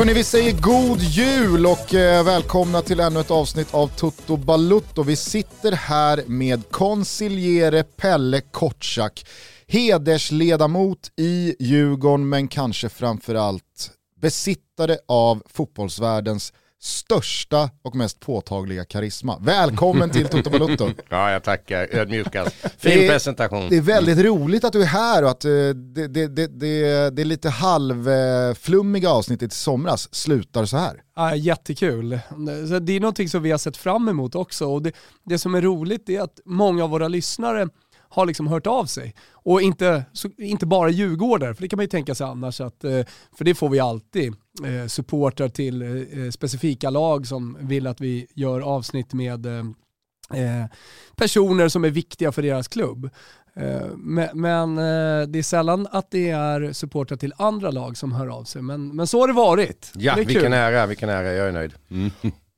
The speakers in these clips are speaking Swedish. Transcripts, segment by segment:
Hörni, vi säger god jul och eh, välkomna till ännu ett avsnitt av Toto Balutto. Vi sitter här med konsiljere Pelle Kortsak, hedersledamot i Djurgården men kanske framförallt besittare av fotbollsvärldens största och mest påtagliga karisma. Välkommen till Toto Balutto. Ja, jag tackar ödmjukast. Det Fin är- presentation. Det är väldigt roligt att du är här och att eh, det, det, det, det, det är lite halvflummiga avsnittet i somras slutar så här. Ja, jättekul. Så Det är någonting som vi har sett fram emot också och det, det som är roligt är att många av våra lyssnare har liksom hört av sig. Och inte, så, inte bara djurgårdare, för det kan man ju tänka sig annars, att, eh, för det får vi alltid. Eh, supportrar till eh, specifika lag som vill att vi gör avsnitt med eh, eh, personer som är viktiga för deras klubb. Eh, Men, eh, det är sällan att det är supportrar till andra lag som hör av sig. Men, men så har det varit. Ja, det är vilken ära, vilken ära, jag är nöjd. Mm.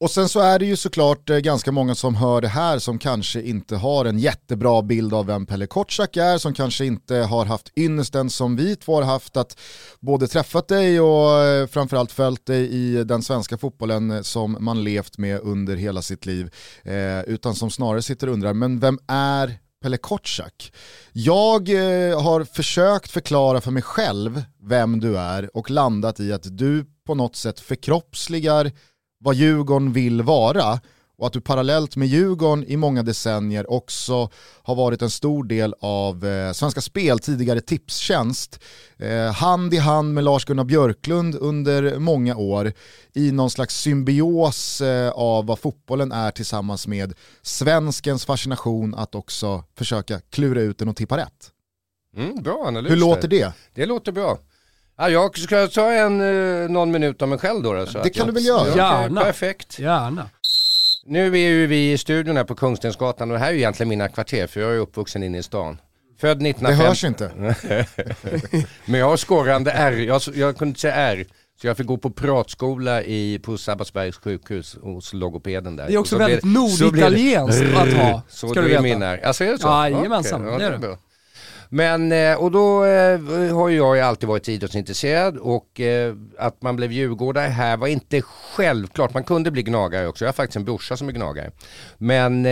Och sen så är det ju såklart eh, ganska många som hör det här som kanske inte har en jättebra bild av vem Pelle Kotschack är, som kanske inte har haft ynnesten som vi två har haft att både träffat dig och eh, framförallt följt dig i den svenska fotbollen som man levt med under hela sitt liv, eh, utan som snarare sitter och undrar, men vem är Pelle Kotschack? Jag eh, har försökt förklara för mig själv vem du är och landat i att du på något sätt förkroppsligar vad Djurgården vill vara och att du parallellt med Djurgården i många decennier också har varit en stor del av eh, Svenska Spel, tidigare Tipstjänst, eh, hand i hand med Lars-Gunnar Björklund under många år i någon slags symbios eh, av vad fotbollen är tillsammans med svenskens fascination att också försöka klura ut den och tippa rätt. Mm, bra analys. Hur låter det? Det låter bra. Ja, jag ska ta en, eh, någon minut om mig själv då. då så Det att kan jag- du väl göra? Gärna. Perfekt. Gärna. Nu är ju vi i studion här på Kungstensgatan och det här är ju egentligen mina kvarter för jag är uppvuxen inne i stan. Född Det 1950. hörs inte. Men jag har skorrande R, jag, jag kunde inte säga R. Så jag fick gå på pratskola i, på Sabbatsbergs sjukhus hos logopeden där. Det är också väldigt det- norditalienskt att ha, Så ska det du är veta. min R. Alltså är det så? Jajamensan, Okej, det är det. Men, eh, och då eh, har jag ju alltid varit idrottsintresserad och eh, att man blev djurgårdare här var inte självklart. Man kunde bli gnagare också. Jag har faktiskt en brorsa som är gnagare. Men,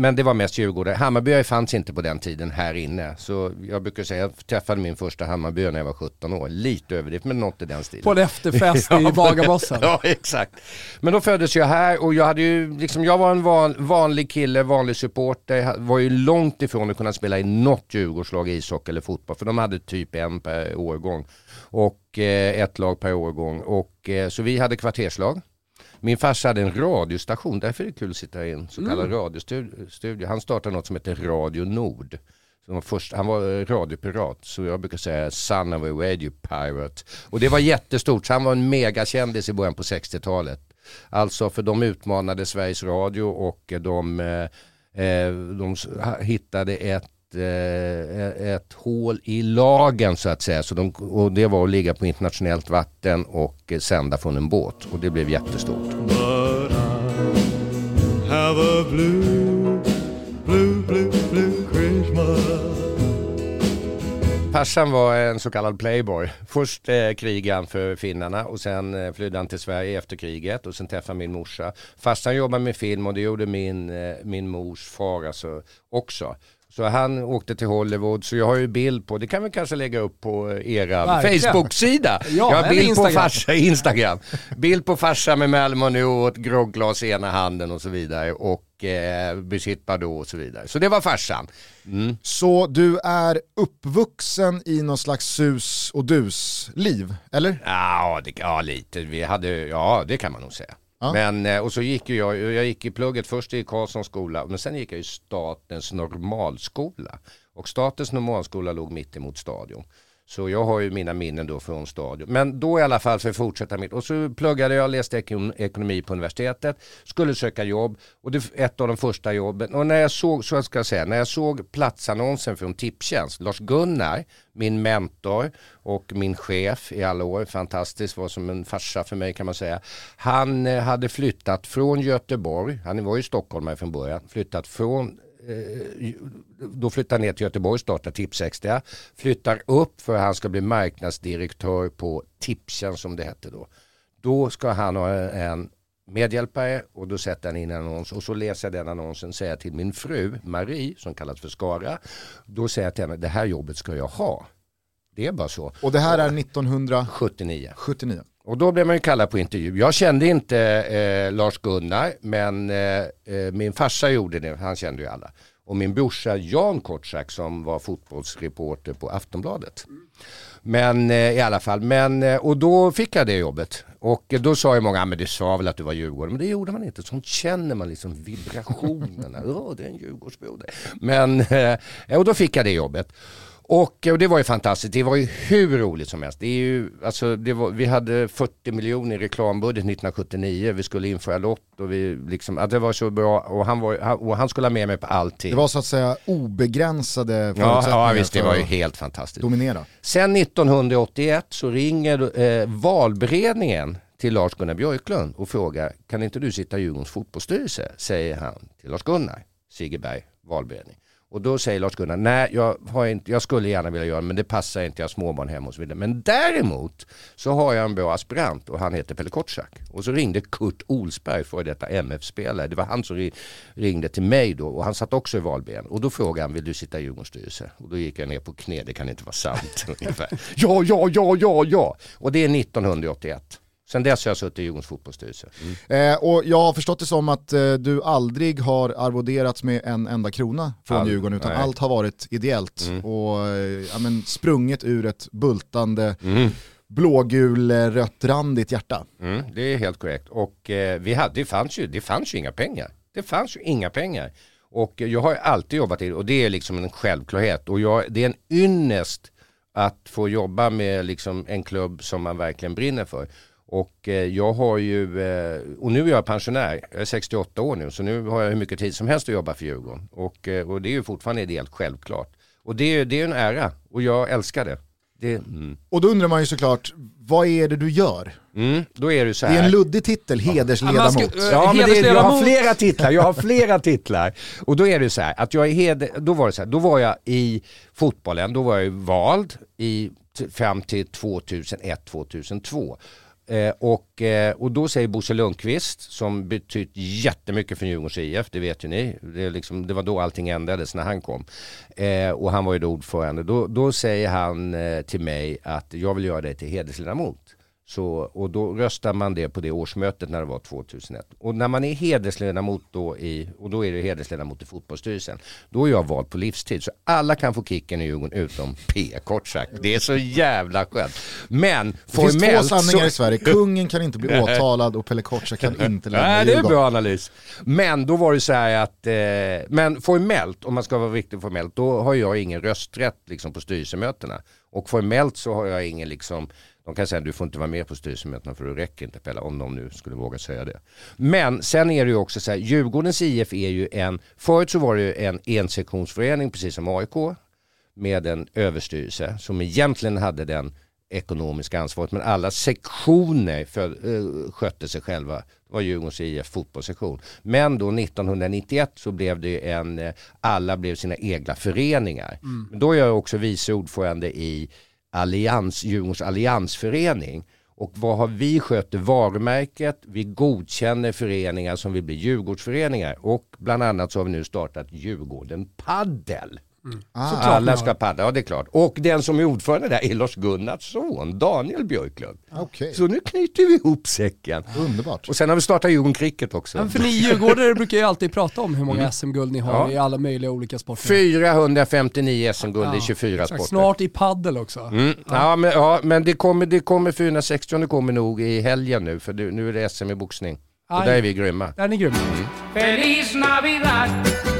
men det var mest djurgårdare. Hammarbyare fanns inte på den tiden här inne. Så jag brukar säga, jag träffade min första Hammarbyare när jag var 17 år. Lite överdrivet men något i den stilen. På en efterfest i Bagarmossen. Ja, exakt. Men då föddes jag här och jag hade ju, liksom, jag var en van, vanlig kille, vanlig supporter. Jag var ju långt ifrån att kunna spela i något Djurgårdslag, ishockey eller fotboll. För de hade typ en per årgång. Och eh, ett lag per årgång. Och, eh, så vi hade kvarterslag. Min farsa hade en radiostation, därför är det kul att sitta i en så kallad radiostudio. Han startade något som heter Radio Nord. Var först, han var eh, radiopirat, så jag brukar säga son of a radio pirate. Och det var jättestort, så han var en megakändis i början på 60-talet. Alltså för de utmanade Sveriges Radio och eh, de, eh, de hittade ett eh, ett hål i lagen så att säga. Så de, och det var att ligga på internationellt vatten och eh, sända från en båt. Och det blev jättestort. But I have a blue, blue, blue, blue Christmas. Farsan var en så kallad playboy. Först eh, krigade han för finnarna och sen eh, flydde han till Sverige efter kriget och sen träffade min morsa. Farsan jobbade med film och det gjorde min, eh, min mors far alltså också. Så han åkte till Hollywood, så jag har ju bild på, det kan vi kanske lägga upp på eh, era. Facebook-sida. Ja, jag har bild på Instagram. farsa, Instagram. Bild på farsa med Malmö och ett grogglas i ena handen och så vidare. Och eh, Brigitte Bardot och så vidare. Så det var farsan. Mm. Så du är uppvuxen i någon slags sus och dus-liv, eller? Ja, det, ja lite. Vi hade, ja, det kan man nog säga. Ja. Men, eh, och så gick ju jag, jag gick i plugget först i Karlssons skola, men sen gick jag i statens normalskola. Och statens normalskola låg mitt emot stadion. Så jag har ju mina minnen då från stadion. Men då i alla fall för att fortsätta mitt. Och så pluggade jag, läste ekonomi på universitetet, skulle söka jobb och det var ett av de första jobben. Och när jag såg, så ska jag säga, när jag såg platsannonsen från Tipstjänst, Lars-Gunnar, min mentor och min chef i alla år, fantastiskt, var som en farsa för mig kan man säga. Han eh, hade flyttat från Göteborg, han var ju stockholmare från början, flyttat från då flyttar han ner till Göteborg, startar Tipsextra, flyttar upp för att han ska bli marknadsdirektör på Tipstjänst som det hette då. Då ska han ha en medhjälpare och då sätter han in en annons och så läser jag den annonsen säger jag till min fru Marie som kallas för Skara. Då säger jag till henne det här jobbet ska jag ha. Det är bara så. Och det här är 1979. 79. Och då blev man ju kallad på intervju. Jag kände inte eh, Lars-Gunnar men eh, eh, min farsa gjorde det, han kände ju alla. Och min brorsa Jan Kortsak som var fotbollsreporter på Aftonbladet. Men eh, i alla fall, men, eh, och då fick jag det jobbet. Och då sa ju många, "Ah, men du sa väl att du var Djurgården, men det gjorde man inte. Sånt känner man liksom vibrationerna, ja det är en Djurgårdsbroder. Men, eh, och då fick jag det jobbet. Och, och det var ju fantastiskt, det var ju hur roligt som helst. Det är ju, alltså, det var, vi hade 40 miljoner i reklambudget 1979, vi skulle införa lott och vi liksom, att det var så bra och han, var, och han skulle ha med mig på allting. Det var så att säga obegränsade ja, förutsättningar ja visst, det var ju helt fantastiskt. dominera. Sen 1981 så ringer eh, valberedningen till Lars-Gunnar Björklund och frågar kan inte du sitta i Djurgårdens fotbollsstyrelse? Säger han till Lars-Gunnar, Sigeberg, valberedning. Och då säger Lars-Gunnar, nej jag, har inte, jag skulle gärna vilja göra det men det passar inte, jag har småbarn hemma och så vidare. Men däremot så har jag en bra aspirant och han heter Pelle Kotschack. Och så ringde Kurt Olsberg, före detta MF-spelare, det var han som ringde till mig då och han satt också i valben. Och då frågade han, vill du sitta i Djurgårdens styrelse? Och då gick jag ner på knä, det kan inte vara sant. ungefär. ja, ja, ja, ja, ja. Och det är 1981. Sen dess har jag suttit i Djurgårdens fotbollsstyrelse. Eh, och jag har förstått det som att eh, du aldrig har arvoderats med en enda krona från All- Djurgården utan nej. allt har varit ideellt Mm. och eh, ja, men, sprunget ur ett bultande Mm. blågul eh, hjärta. Mm, det är helt korrekt. Och eh, vi hade, det, fanns ju, det fanns ju inga pengar. Det fanns ju inga pengar. Och eh, jag har alltid jobbat i det och det är liksom en självklarhet. Och jag, det är en ynnest att få jobba med liksom en klubb som man verkligen brinner för. Och eh, jag har ju, eh, och nu är jag pensionär, jag är 68 år nu, så nu har jag hur mycket tid som helst att jobba för Djurgården. Och, eh, och det är ju fortfarande ideellt självklart. Och det, är- det är en ära och jag älskar det. det mm. Och då undrar man ju såklart, vad är det du gör? Mm, då är det så Det här. är en luddig titel, hedersledamot. Ja, man ska- Ja, men det, är- jag har flera titlar. Jag har flera titlar. Och då är det så här att jag är heder, då var det så här, då var jag i fotbollen, då var jag vald i, fram till 2001-2002. Eh, och, eh, och då säger Bosse Lundqvist, som betytt jättemycket för Djurgårdens IF, det vet ju ni. Det, liksom, det var då allting ändrades när han kom. Eh, och han var ju då ordförande. Då, då säger han eh, till mig att jag vill göra dig till hedersledamot. Så, och då röstar man det på det årsmötet när det var 2001. Och när man är hedersledamot då i, och då är det hedersledamot i fotbollsstyrelsen, då är jag vald på livstid. Så alla kan få kicken i Djurgården utom P kort sagt. Det är så jävla skönt. Men Det finns två formellt sanningar så... i Sverige, kungen kan inte bli åtalad och Pelle Kotscha kan inte lämna Nej, det är en Djurgården. bra analys. Men då var det så här att, eh, men formellt, om man ska vara riktigt formellt, då har jag ingen rösträtt liksom, på styrelsemötena. Och formellt så har jag ingen liksom, de kan säga att du får inte vara med på styrelsemötena för det räcker inte Pelle, om de nu skulle våga säga det. Men sen är det ju också så här, Djurgårdens IF är ju en, förut så var det ju en ensektionsförening precis som AIK med en överstyrelse som egentligen hade den ekonomiska ansvaret men alla sektioner för, eh, skötte sig själva. Det var Djurgårdens IF fotbollssektion. Men då 1991 så blev det en, eh, alla blev sina egna föreningar. Men då är jag också vice ordförande i Allians, Djurgårdens alliansförening. Och vad har vi sköter varumärket, vi godkänner föreningar som vill bli Djurgårdsföreningar och bland annat så har vi nu startat Djurgården Paddel. Ah, Såklart. Alla ska paddla, ja det är klart. Och den som är ordförande där är Lars Gunnars son, Daniel Björklund. Okej, Så nu knyter vi ihop säcken. underbart. Och sen har vi startat Djurgården Cricket också. Men för ni djurgårdare brukar ju alltid prata om hur många SM-guld ni har Mm. Ja. i alla möjliga olika sporter. 459 SM-guld i Ja, 24 exakt. sporter. Snart i paddel också. Mm. Ja, men, ja, men det kommer, det kommer 460 det kommer nog i helgen nu för nu är det SM i boxning. Och där är vi grymma. Där är ni grymma. Feliz Navidad.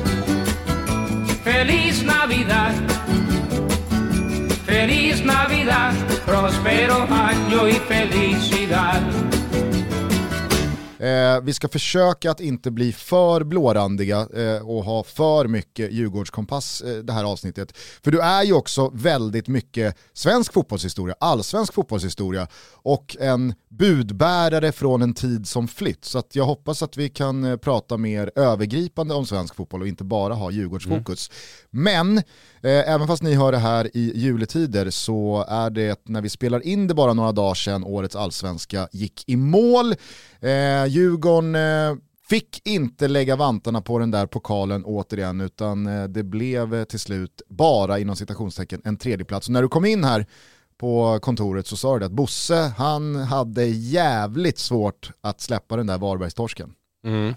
Feliz Navidad. Próspero año y felicidad. Eh, vi ska försöka att inte bli för blårandiga eh, och ha för mycket Djurgårdskompass eh, det här avsnittet. För du är ju också väldigt mycket svensk fotbollshistoria, allsvensk fotbollshistoria och en budbärare från en tid som flytt. Så jag hoppas att vi kan eh, prata mer övergripande om svensk fotboll och inte bara ha Djurgårdsfokus. Men eh, även fast ni hör det här i juletider så är det när vi spelar in det bara några dagar sedan årets allsvenska gick i mål. Eh, Djurgården eh, fick inte lägga vantarna på den där pokalen återigen utan eh, det blev eh, till slut bara inom citationstecken en tredjeplats. Och när du kom in här på kontoret så sa du att Bosse, han hade jävligt svårt att släppa den där Varbergstorsken. Mm.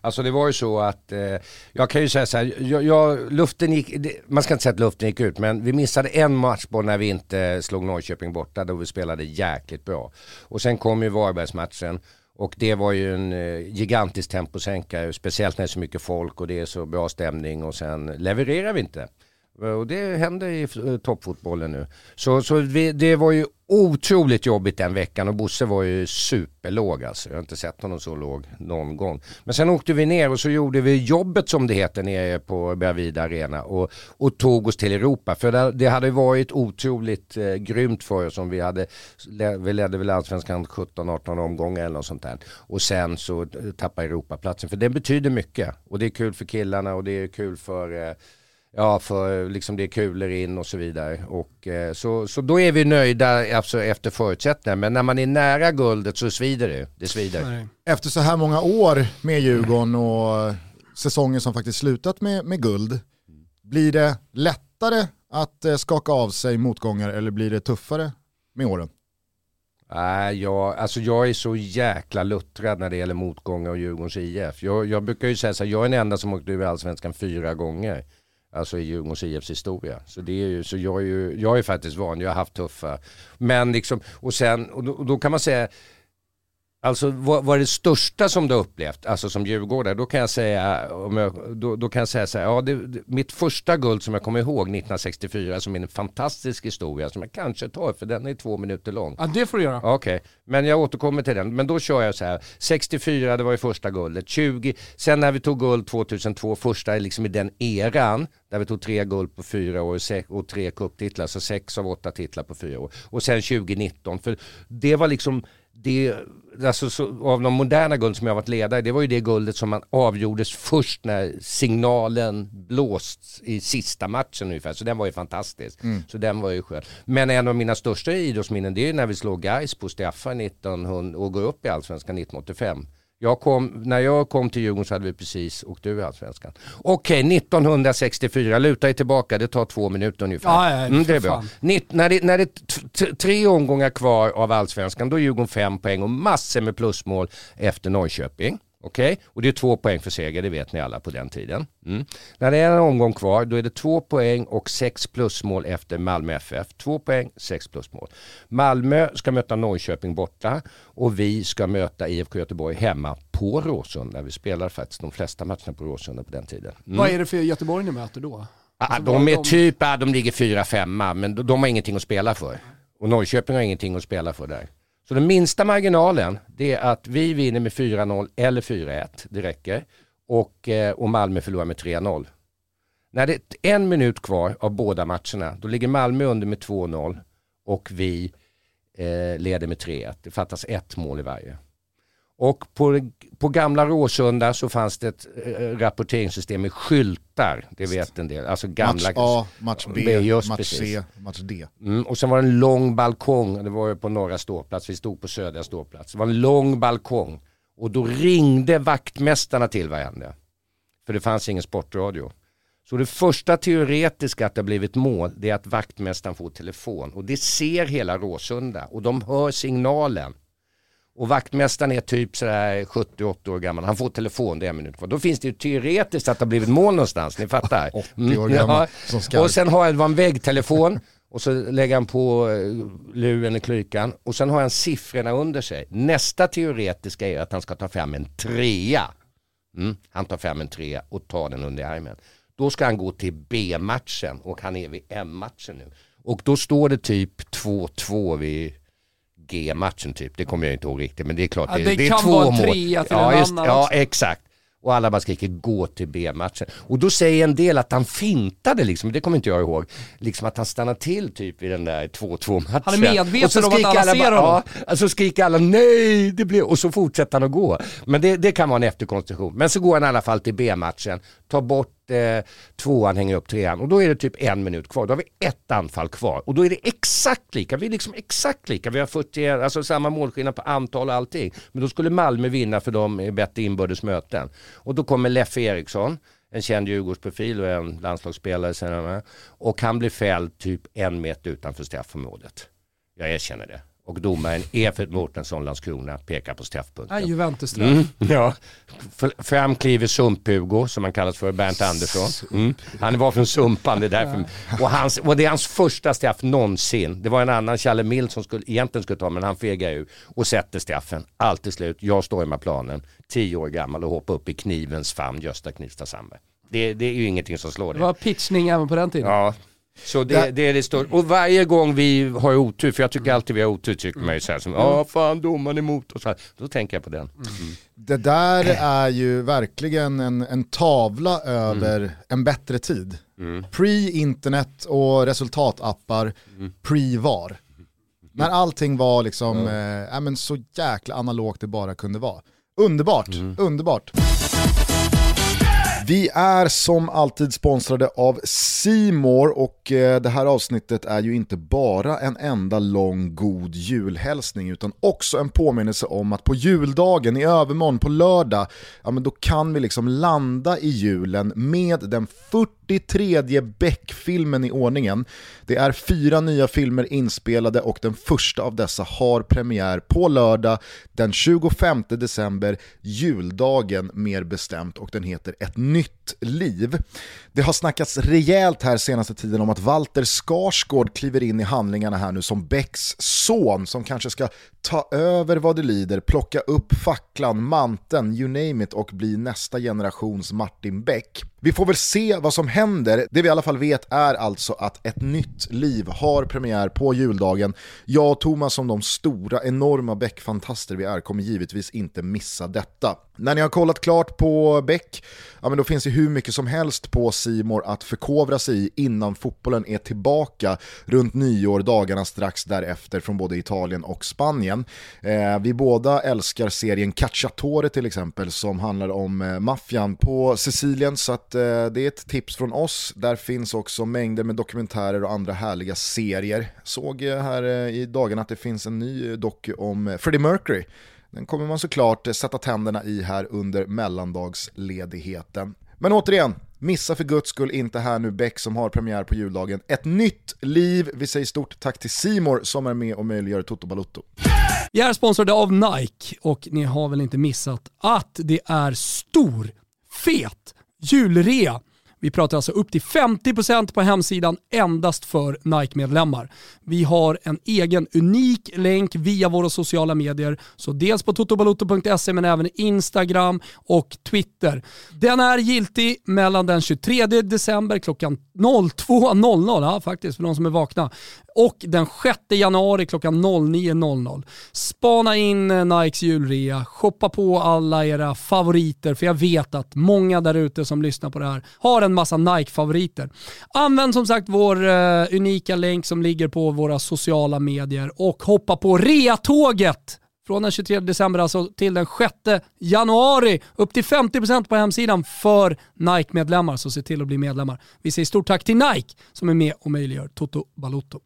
Alltså det var ju så att, eh, jag kan ju säga så här, jag, jag, luften gick, det, man ska inte säga att luften gick ut, men vi missade en matchboll när vi inte slog Norrköping borta, då vi spelade jäkligt bra. Och sen kom ju Varbergsmatchen och det var ju en eh, gigantisk temposänkare, speciellt när det är så mycket folk och det är så bra stämning och sen levererar vi inte. Eh, och det händer i eh, toppfotbollen nu. Så, så vi, det var ju otroligt jobbigt den veckan och Bosse var ju superlåg alltså. Jag har inte sett honom så låg någon gång. Men sen åkte vi ner och så gjorde vi jobbet som det heter nere på Bravida Arena och, och tog oss till Europa. För det, det hade varit otroligt eh, grymt för oss om vi hade, vi ledde väl allsvenskan 17-18 omgångar eller något sånt där. Och sen så eh, tappade Europaplatsen. För det betyder mycket och det är kul för killarna och det är kul för eh, Ja, för liksom det är kulor in och så vidare. Och, eh, så, så då är vi nöjda alltså, efter förutsättningar. Men när man är nära guldet så svider det. Det svider. Nej. Efter så här många år med Djurgården och säsonger som faktiskt slutat med, med guld, blir det lättare att eh, skaka av sig motgångar eller blir det tuffare med åren? Nej, jag, alltså jag är så jäkla luttrad när det gäller motgångar och Djurgårdens IF. Jag, jag brukar ju säga så här, jag är den enda som åkt ur allsvenskan fyra gånger. Alltså i Djurgårdens IFs historia. Så, det är ju, så jag, är ju, jag är faktiskt van, jag har haft tuffa. Men liksom, och sen, och då, och då kan man säga, Alltså vad, vad är det största som du har upplevt, alltså som djurgårdare? Då kan jag säga, om jag, då, då kan jag säga så här, ja, det, det, mitt första guld som jag kommer ihåg 1964 som är en fantastisk historia som jag kanske tar för den är två minuter lång. Ja, det får du göra. Okej, men jag återkommer till den. Men då kör jag så här, 64 det var ju första guldet, 20, sen när vi tog guld 2002, första liksom i den eran, där vi tog tre guld på fyra år och tre cuptitlar, så sex av åtta titlar på fyra år. Och sen 2019, för det var liksom det, alltså så, av de moderna guld som jag varit ledare, det var ju det guldet som man avgjordes först när signalen blåst i sista matchen ungefär. Så den var ju fantastisk. Så den var ju skön. Men en av mina största idrottsminnen det är när vi slog Gais på Straffar 1900 och går upp i Allsvenskan 1985. Jag kom, när jag kom till Djurgården så hade vi precis åkt ur Allsvenskan. Okej, 1964, luta er tillbaka, det tar två minuter ungefär. Ja, ja, mm, det är bra. Nitt, när det, när det är tre omgångar kvar av allsvenskan, då är Djurgården fem poäng och massor med plusmål efter Norrköping. Okej, och det är två poäng för seger, det vet ni alla på den tiden. Mm. När det är en omgång kvar, då är det två poäng och sex plusmål efter Malmö FF. Två poäng, sex plusmål. Malmö ska möta Norrköping borta och vi ska möta IFK Göteborg hemma på Råsunda. Vi spelar faktiskt de flesta matcherna på Råsunda på den tiden. Mm. Vad är det för Göteborg ni möter då? Ah, Alltså, de är typ, ah, de ligger fyra, femma, men de, de har ingenting att spela för. Och Norrköping har ingenting att spela för där. Så den minsta marginalen, det är att vi vinner med 4-0 eller 4-1, det räcker. Och, eh, och Malmö förlorar med 3-0. När det är en minut kvar av båda matcherna, då ligger Malmö under med 2-0 och vi eh, leder med 3-1. Det fattas ett mål i varje. Och på, på gamla Råsunda så fanns det ett eh, rapporteringssystem med skyltar, det vet en del. Alltså gamla... Match A, match B, match precis. C, match D. Mm, och sen var det en lång balkong, det var ju på norra ståplats, vi stod på södra ståplats. Det var en lång balkong och då ringde vaktmästarna till varandra. För det fanns ingen sportradio. Så det första teoretiska att det har blivit mål, det är att vaktmästaren får telefon. Och det ser hela Råsunda och de hör signalen. Och vaktmästaren är typ sådär 70-80 år gammal, han får telefon, det är en minut kvar. Då finns det ju teoretiskt att det har blivit mål någonstans, ni fattar. 80 år gammal, som skarp. Och sen har han en väggtelefon och så lägger han på eh, luren i klykan och sen har han siffrorna under sig. Nästa teoretiska är att han ska ta fram en trea. Mm, han tar fram en trea och tar den under armen. Då ska han gå till B-matchen och han är vid M-matchen nu. Och då står det typ 2-2 vid G-matchen typ. Det kommer jag inte ihåg riktigt men det är klart. Ja, det är kan två vara en mål. trea till ja, en just, annan Ja exakt. Och alla bara skriker gå till B-matchen. Och då säger en del att han fintade liksom, det kommer inte jag ihåg. Liksom att han stannar till typ i den där 2-2 matchen. Han är medveten så om att alla ser honom. Ja, alltså skriker alla nej, det blir... och så fortsätter han att gå. Men det, det kan vara en efterkonstruktion. Men så går han i alla fall till B-matchen, Ta bort eh, tvåan, hänga upp trean och då är det typ en minut kvar. Då har vi ett anfall kvar och då är det exakt lika. Vi är liksom exakt lika. Vi har 41, alltså samma målskillnad på antal och allting. Men då skulle Malmö vinna för de är bättre inbördes möten. Och då kommer Leffe Eriksson, en känd Djurgårdsprofil och en landslagsspelare senare. Och han blir fälld typ en meter utanför straffområdet. Jag erkänner det. Och domaren Evert Mårtensson, Landskrona, pekar på straffpunkten. Ja, Juventus-straff. Mm, ja. Fram kliver Sump-Hugo, som han kallas för, Bernt Andersson. Mm. Han var från Sumpan, det är därför. Och, hans, och det är hans första straff någonsin. Det var en annan, Challe Mild, som skulle, egentligen skulle ta, men han fegar ur och sätter straffen. Allt till slut, jag stormar planen, tio år gammal och hoppar upp i knivens famn, Gösta Knivsta Sandberg. Det, det är ju ingenting som slår Det det. var pitchning även på den tiden. Ja. Så det, det är det stora. Och varje gång vi har otur, för jag tycker alltid vi har otur, tycker man ju så här som, ja fan domaren emot oss. Då tänker jag på den. Det där är ju verkligen en, en tavla över en bättre tid. Pre-internet och resultatappar, pre-VAR. När allting var liksom, eh, men så jäkla analogt det bara kunde vara. Underbart, underbart. Vi är som alltid sponsrade av Simor och eh, det här avsnittet är ju inte bara en enda lång god julhälsning utan också en påminnelse om att på juldagen i övermorgon på lördag, ja men då kan vi liksom landa i julen med den 43 Beck-filmen i ordningen. Det är fyra nya filmer inspelade och den första av dessa har premiär på lördag den 25 december, juldagen mer bestämt och den heter Ett nytt liv. Det har snackats rejält här senaste tiden om att Walter Skarsgård kliver in i handlingarna här nu som Becks son som kanske ska ta över vad det lider, plocka upp facklan, manteln, you name it och bli nästa generations Martin Beck. Vi får väl se vad som händer. Det vi i alla fall vet är alltså att Ett nytt liv har premiär på juldagen. Jag och Thomas som de stora, enorma Beck-fantaster vi är kommer givetvis inte missa detta. När ni har kollat klart på Beck, ja men då finns det hur mycket som helst på Simor att förkovra sig i innan fotbollen är tillbaka runt nyår, dagarna strax därefter från både Italien och Spanien. Eh, vi båda älskar serien Cacciatore till exempel som handlar om eh, maffian på Sicilien så att eh, det är ett tips från oss. Där finns också mängder med dokumentärer och andra härliga serier. Såg eh, här eh, i dagarna att det finns en ny eh, doku om eh, Freddie Mercury. Den kommer man såklart sätta tänderna i här under mellandagsledigheten. Men återigen, missa för guds skull inte här nu Beck som har premiär på juldagen. Ett nytt liv. Vi säger stort tack till Simor som är med och möjliggör Toto Balotto. Vi är sponsrade av Nike och ni har väl inte missat att det är stor, fet julrea. Vi pratar alltså upp till 50% på hemsidan endast för Nike-medlemmar. Vi har en egen unik länk via våra sociala medier, så dels på totobaloto.se men även Instagram och Twitter. Den är giltig mellan den 23 december klockan 02.00, ja, faktiskt för de som är vakna, och den 6 januari klockan 09.00. Spana in eh, Nikes julrea, shoppa på alla era favoriter, för jag vet att många där ute som lyssnar på det här har en en massa Nike-favoriter. Använd som sagt vår eh, unika länk som ligger på våra sociala medier och hoppa på reatåget från den 23 december alltså till den 6 januari. Upp till 50% på hemsidan för Nike-medlemmar, så se till att bli medlemmar. Vi säger stort tack till Nike som är med och möjliggör Toto Balotto.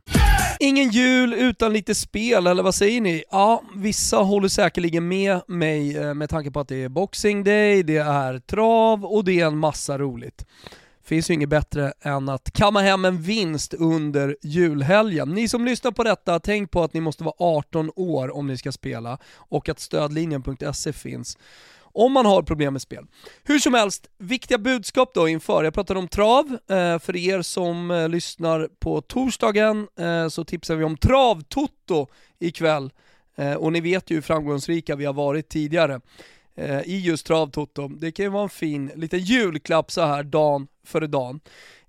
Ingen jul utan lite spel, eller vad säger ni? Ja, vissa håller säkerligen med mig eh, med tanke på att det är Boxing Day, det är trav och det är en massa roligt. Finns ju inget bättre än att kamma hem en vinst under julhelgen. Ni som lyssnar på detta, tänk på att ni måste vara 18 år om ni ska spela och att stödlinjen.se finns om man har problem med spel. Hur som helst, viktiga budskap då inför. Jag pratade om trav. Eh, för er som eh, lyssnar på torsdagen eh, så tipsar vi om Travtoto ikväll. Och ni vet ju hur framgångsrika vi har varit tidigare eh, i just Travtoto. Det kan ju vara en fin liten julklapp så här dagen före dagen.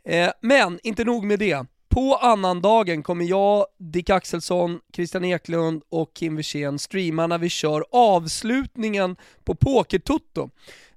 Eh, men inte nog med det. På annandagen kommer jag, Dick Axelsson, Christian Eklund och Kim Wirsén streama när vi kör avslutningen på Pokertutto.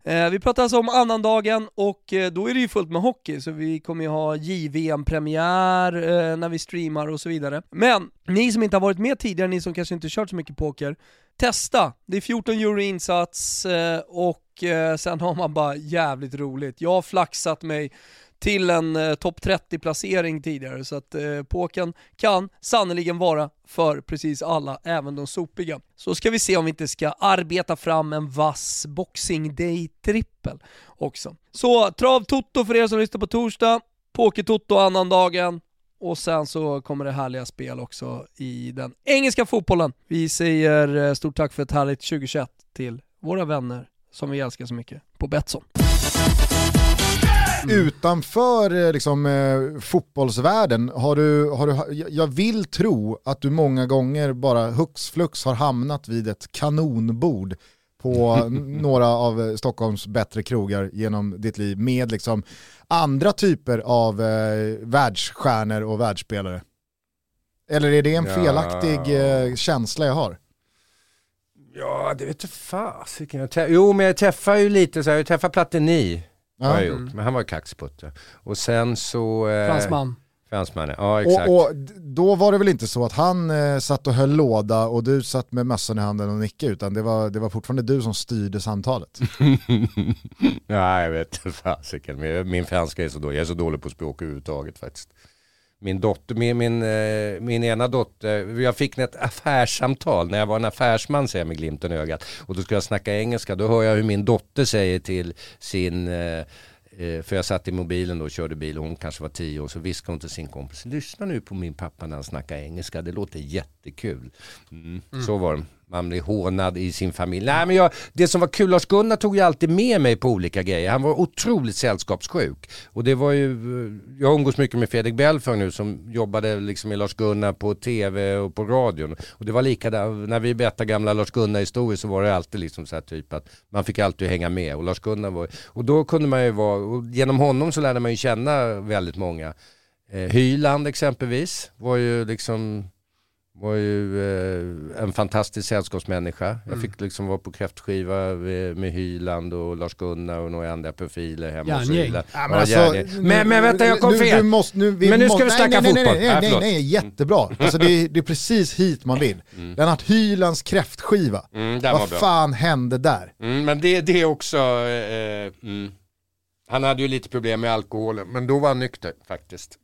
Eh, vi pratar alltså om annandagen och eh, då är det ju fullt med hockey, så vi kommer ju ha JVM-premiär eh, när vi streamar och så vidare. Men ni som inte har varit med tidigare, ni som kanske inte kört så mycket poker, testa! Det är 14 euro insats eh, och eh, sen har man bara jävligt roligt. Jag har flaxat mig till en eh, topp 30-placering tidigare, så att eh, kan sannoliken vara för precis alla, även de sopiga. Så ska vi se om vi inte ska arbeta fram en vass Boxing Day-trippel också. Så trav Toto för er som lyssnar på torsdag, Poker-Toto annandagen, och sen så kommer det härliga spel också i den engelska fotbollen. Vi säger eh, stort tack för ett härligt 2021 till våra vänner som vi älskar så mycket på Betsson. Utanför eh, liksom, eh, fotbollsvärlden, har du, har du, jag- jag vill tro att du många gånger bara hux flux har hamnat vid ett kanonbord på några av eh, Stockholms bättre krogar genom ditt liv med liksom andra typer av eh, världsstjärnor och världsspelare. Eller är det en Ja. felaktig eh, känsla jag har? Ja, det vet jag fasiken. Jo, men jag träffar ju lite så här, jag träffar Platini. Har jag Ja. gjort, men han var ju kaxputte. Och sen så... Eh, Fransman. Fransmannen, ja exakt. Och, och då var det väl inte så att han eh, satt och höll låda och du satt med mössan i handen och nickade utan det var, det var fortfarande du som styrde samtalet. ja, jag vet inte fasiken. Jag- Min franska är så dålig. Jag är så dålig på språk överhuvudtaget faktiskt. Min dotter, min, min, eh, min ena dotter, jag fick ett affärssamtal när jag var en affärsman säger jag med glimten i ögat. Och då skulle jag snacka engelska, då hör jag hur min dotter säger till sin eh, för jag satt i mobilen då och körde bil och hon kanske var tio år så viskade hon till sin kompis Lyssna nu på min pappa när han snackar engelska, det låter jättekul. Mm. Så var det. Man blir hånad i sin familj. Nej, men jag, det som var kul, Lars-Gunnar tog ju alltid med mig på olika grejer. Han var otroligt sällskapssjuk. Och det var ju, jag umgås mycket med Fredrik Belför nu som jobbade liksom med Lars-Gunnar på tv och på radion. Och det var likadant, när vi berättade gamla Lars-Gunnar historier så var det alltid liksom så här typ att man fick alltid hänga med. Och Lars-Gunnar var, och då kunde man ju vara, och genom honom så lärde man ju känna väldigt många. Eh, Hyland exempelvis var ju liksom var ju eh, en fantastisk sällskapsmänniska. Jag fick liksom vara på kräftskiva med, med Hyland och Lars-Gunnar och några andra profiler hemma hos. Hyland. Ja, Ja, alltså, men, men vänta, jag kom nu, fel. Du måste, nu, Men nu ska vi nej, snacka nej, nej, fotboll. Nej, Ja, nej, nej, förlåt. nej, jättebra. Alltså det, är, det är precis hit man vill. Lennart Hylands kräftskiva. Mm, Vad bra. fan hände där? Mm, men det, det är också, eh, mm. han hade ju lite problem med alkoholen, men då var han nykter faktiskt.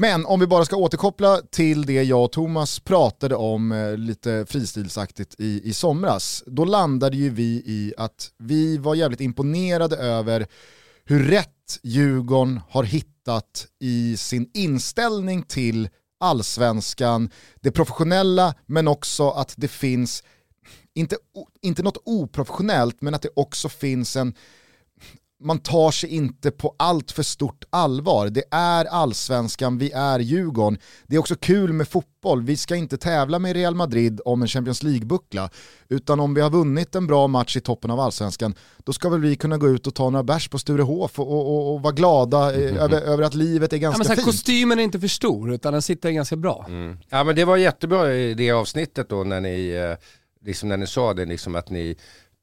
Men om vi bara ska återkoppla till det jag och Thomas pratade om eh, lite fristilsaktigt i, i somras. Då landade ju vi i att vi var jävligt imponerade över hur rätt Djurgården har hittat i sin inställning till allsvenskan, det professionella men också att det finns, inte, inte något oprofessionellt, men att det också finns en man tar sig inte på allt för stort allvar. Det är allsvenskan, vi är Djurgården. Det är också kul med fotboll, vi ska inte tävla med Real Madrid om en Champions League-buckla. Utan om vi har vunnit en bra match i toppen av allsvenskan, då ska väl vi kunna gå ut och ta några bärs på Sturehof och, och, och, och vara glada eh, över, över att livet är Ja, ganska men så här, fint. kostymen är inte för stor, utan den sitter ganska bra. Mm. Ja men det var jättebra i det avsnittet då när ni, eh, liksom när ni sa det, liksom att ni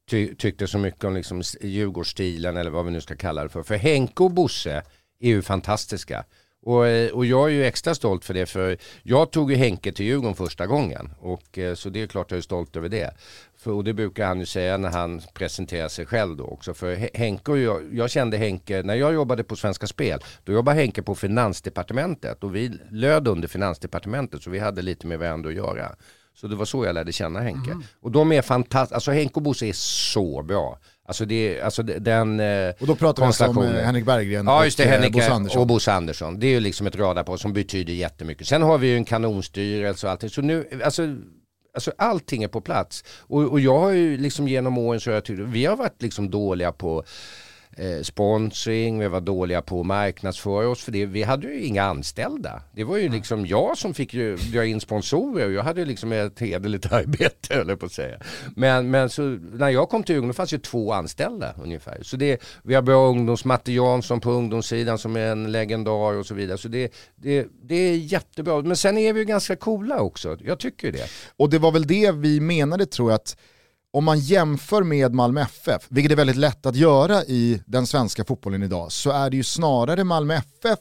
ty tyckte så mycket om liksom Djurgårdsstilen eller vad vi nu ska kalla det för. För Henke och Bosse är ju fantastiska. Och, eh, och jag är ju extra stolt för det för jag tog ju Henke till Djurgården första gången. Och, eh, så det är klart jag är stolt över det. För, och det brukar han ju säga när han presenterar sig själv då också. För Henke och jag, jag kände Henke, när jag jobbade på Svenska Spel, då jobbade Henke på Finansdepartementet och vi löd under Finansdepartementet så vi hade lite med varandra att göra. Så det var så jag lärde känna Henke. Och de är fantastiska, alltså Henke och Bosse är så bra. Alltså, det, alltså den eh, Och då pratar vi alltså om eh, Henrik Berggren Ja just det, och eh, Henrik Bosse Andersson. och Bosse Andersson. Det är ju liksom ett radarpar som betyder jättemycket. Sen har vi ju en kanonstyrelse och allting. Så nu, alltså, alltså allting är på plats. Och, och jag har ju liksom genom åren så har jag tyckt, vi har varit liksom dåliga på eh, sponsring, vi var dåliga på att marknadsföra oss för det. Vi hade ju inga anställda. Det var ju liksom jag som fick ju dra in sponsorer och jag hade ju liksom ett hederligt arbete höll jag på att säga. Men, men så, när jag kom till Djurgården fanns ju två anställda ungefär. Så det, vi har bra ungdoms, Matte Jansson på ungdomssidan som är en legendar och så vidare. Så det, det, det är jättebra. Men sen är vi ju ganska coola också. Jag tycker det. Och det var väl det vi menade tror jag att om man jämför med Malmö FF, vilket är väldigt lätt att göra i den svenska fotbollen idag, så är det ju snarare Malmö FF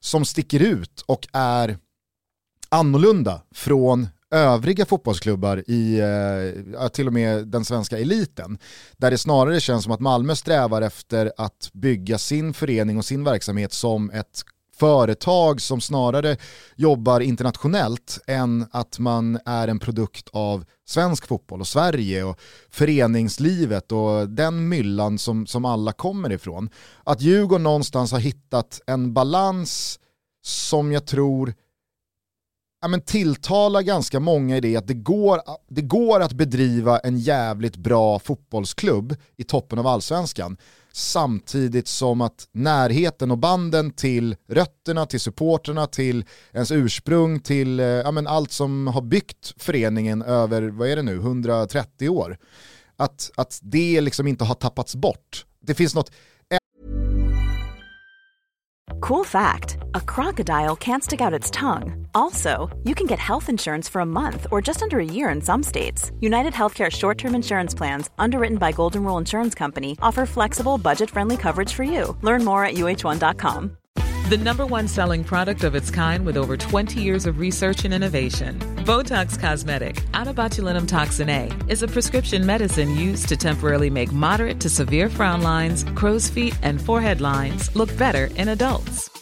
som sticker ut och är annorlunda från övriga fotbollsklubbar i eh, till och med den svenska eliten. Där det snarare känns som att Malmö strävar efter att bygga sin förening och sin verksamhet som ett företag som snarare jobbar internationellt än att man är en produkt av svensk fotboll och Sverige och föreningslivet och den myllan som, som alla kommer ifrån. Att Djurgården någonstans har hittat en balans som jag tror ja, men tilltalar ganska många i det att det går, det går att bedriva en jävligt bra fotbollsklubb i toppen av allsvenskan samtidigt som att närheten och banden till rötterna, till supporterna, till ens ursprung, till eh, ja, men allt som har byggt föreningen över, vad är det nu, 130 år. Att, att det liksom inte har tappats bort. Det finns något Cool fact a crocodile can't stick out its tongue. Also, you can get health insurance for a month or just under a year in some states. United Healthcare short term insurance plans, underwritten by Golden Rule Insurance Company, offer flexible, budget friendly coverage for you. Learn more at uh1.com. The number one selling product of its kind with over 20 years of research and innovation. Botox Cosmetic, out botulinum toxin A, is a prescription medicine used to temporarily make moderate to severe frown lines, crow's feet, and forehead lines look better in adults.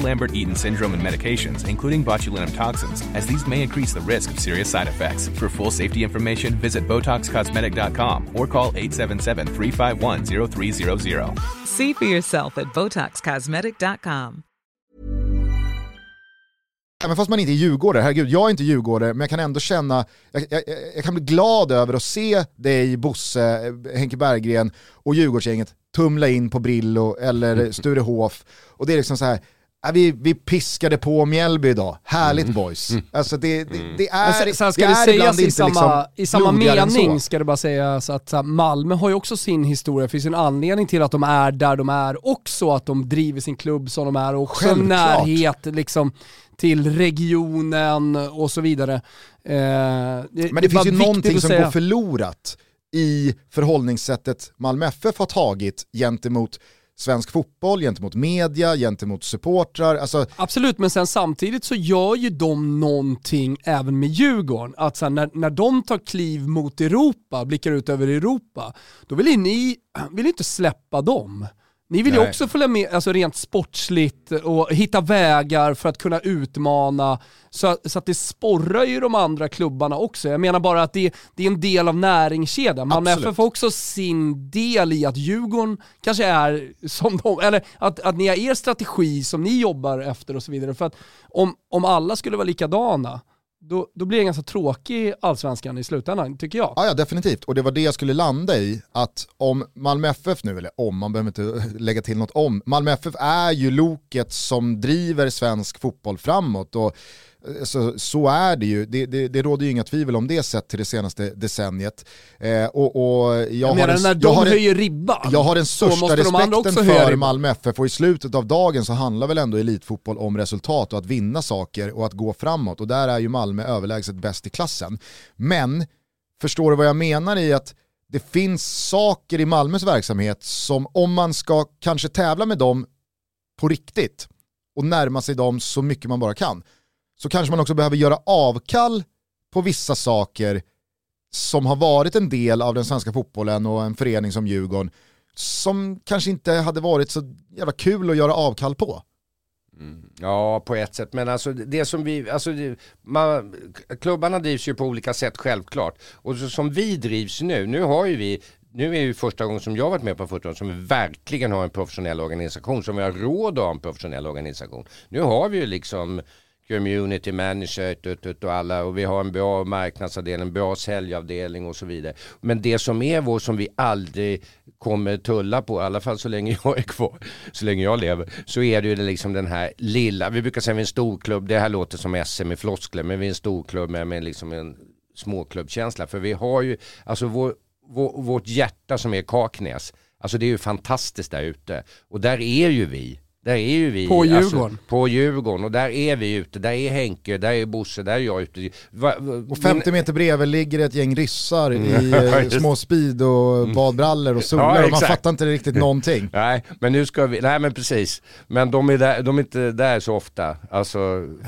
Lambert Eaton syndrome and medications, including botulinum toxins, as these may increase the risk of serious side effects. For full safety information, visit BotoxCosmetic.com or call 877 351 0300. See for yourself at BotoxCosmetic.com. Även fast man inte är djurgårdare, herregud jag är inte djurgårdare, men jag kan ändå känna, jag, jag, jag kan bli glad över att se dig, Bosse, Henke Berggren och Djurgårdsgänget tumla in på Brillo eller Sturehof. Och det är liksom så här, vi, vi piskade på Mjällby idag, härligt boys. Alltså det, det, det är, sen, sen ska det det, är sägas i samma, liksom i samma mening så. ska det bara sägas att här, Malmö har ju också sin historia, det finns en anledning till att de är där de är också, att de driver sin klubb som de är och också Självklart. närhet liksom till regionen och så vidare. Eh, Men det finns ju någonting som går förlorat i förhållningssättet Malmö FF har tagit gentemot svensk fotboll, gentemot media, gentemot supportrar. Alltså, Absolut, men sen samtidigt så gör ju de någonting även med Djurgården. Att sen när, när de tar kliv mot Europa, blickar ut över Europa, då vill ju ni vill ju inte släppa dem. Ni vill ju Nej. också följa med alltså rent sportsligt och hitta vägar för att kunna utmana så, så att det sporrar ju de andra klubbarna också. Jag menar bara att det, det är en del av näringskedjan. Malmö. FF har också sin del i att Djurgården kanske är som de, eller att, att ni har er strategi som ni jobbar efter och så vidare. För att om, om alla skulle vara likadana, då, då blir det en ganska tråkig allsvenskan i slutändan, tycker jag. Ja, ja, definitivt. Och det var det jag skulle landa i, att om Malmö FF nu, eller om, man behöver inte lägga till något om, Malmö FF är ju loket som driver svensk fotboll framåt. Och så, så är det ju, det, det, det råder ju inga tvivel om det sett till det senaste decenniet. Eh, och, och jag, Jag, har menar en- när jag de har höjer ribban, Jag har den största de respekten höja för. Malmö FF och i slutet av dagen så handlar väl ändå elitfotboll om resultat och att vinna saker och att gå framåt och där är ju Malmö överlägset bäst i klassen. Men, förstår du vad jag menar i att det finns saker i Malmös verksamhet som om man ska kanske tävla med dem på riktigt och närma sig dem så mycket man bara kan, så kanske man också behöver göra avkall på vissa saker som har varit en del av den svenska fotbollen och en förening som Djurgården som kanske inte hade varit så jävla kul att göra avkall på. Mm. Ja, på ett sätt. Men alltså det som vi, alltså det, man, klubbarna drivs ju på olika sätt självklart. Och så, som vi drivs nu, nu har ju vi nu är det ju första gången som jag varit med på fotboll som vi verkligen har en professionell organisation, som vi har råd att ha en professionell organisation. Nu har vi ju liksom community manager tut, tut, och alla och vi har en bra marknadsavdelning, en bra säljavdelning och så vidare. Men det som är vår som vi aldrig kommer tulla på, i alla fall så länge jag är kvar, så länge jag lever, så är det ju liksom den här lilla, vi brukar säga vi är en storklubb, det här låter som SM i floskler, men vi är en storklubb med, med liksom en småklubbkänsla. För vi har ju, alltså vår, vår, vårt hjärta som är Kaknäs, alltså det är ju fantastiskt där ute. Och där är ju vi. Där är ju vi. På Alltså, Djurgården. på Djurgården och där är vi ute. Där är Henke, där är Bosse, där är jag ute. Va, va, Och 50 meter bredvid ligger ett gäng ryssar i Mm. eh, små speed och badbrallor och solar Ja, och man fattar inte riktigt någonting. Nej, men nu ska vi, nej men precis. Men de är, där, de är inte där så ofta. Alltså,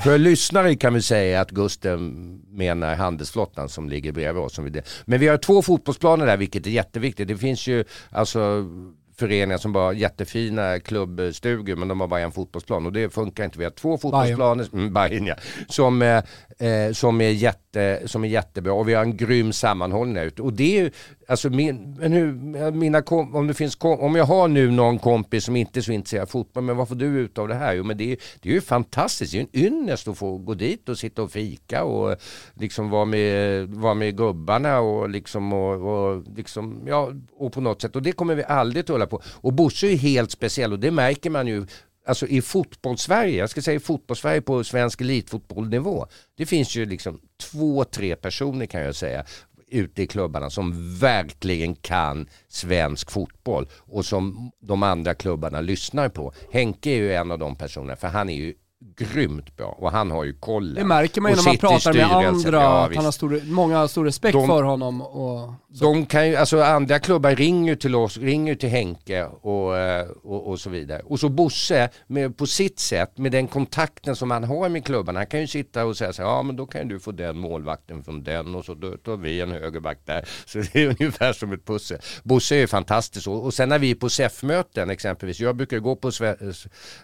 för lyssnare kan vi säga att Gusten menar handelsflottan som ligger bredvid oss. Som vi, men vi har två fotbollsplaner där vilket är jätteviktigt. Det finns ju alltså föreningar som bara har jättefina klubbstugor men de har bara en fotbollsplan. Och det funkar inte. Vi har två fotbollsplaner, mm, Bayern ja, som, eh, eh, som, är jätte, som är jättebra och vi har en grym sammanhållning här ute. Och det är ju, alltså min, men hur, mina kom, om det finns kom, om jag har nu någon kompis som inte är så intresserad av fotboll, men vad får du ut av det här? Jo men det är, det är ju fantastiskt, det är ju en ynnest att få gå dit och sitta och fika och liksom vara med, vara med gubbarna och liksom, och, och liksom, ja, och på något sätt. Och det kommer vi aldrig tulla på. Och Bosse är ju helt speciell och det märker man ju Alltså i fotbollssverige, jag ska säga i fotbollssverige på svensk elitfotbollnivå. Det finns ju liksom två, tre personer kan jag säga ute i klubbarna som verkligen kan svensk fotboll och som de andra klubbarna lyssnar på. Henke är ju en av de personerna för han är ju grymt bra och han har ju kollen. Det märker man ju när man pratar med andra, Ja, att han har stor, många har stor respekt De- för honom. Och, De kan ju, alltså andra klubbar ringer till oss, ringer till Henke och, eh, och, och så vidare. Och så Bosse, med, på sitt sätt, med den kontakten som han har med klubbarna, han kan ju sitta och säga så här, ja men då kan du få den målvakten från den och så då tar vi en högerback där. Så det är ungefär som ett pussel. Bosse är ju fantastisk och, och sen när vi är på SEF-möten exempelvis, jag brukar gå på sve-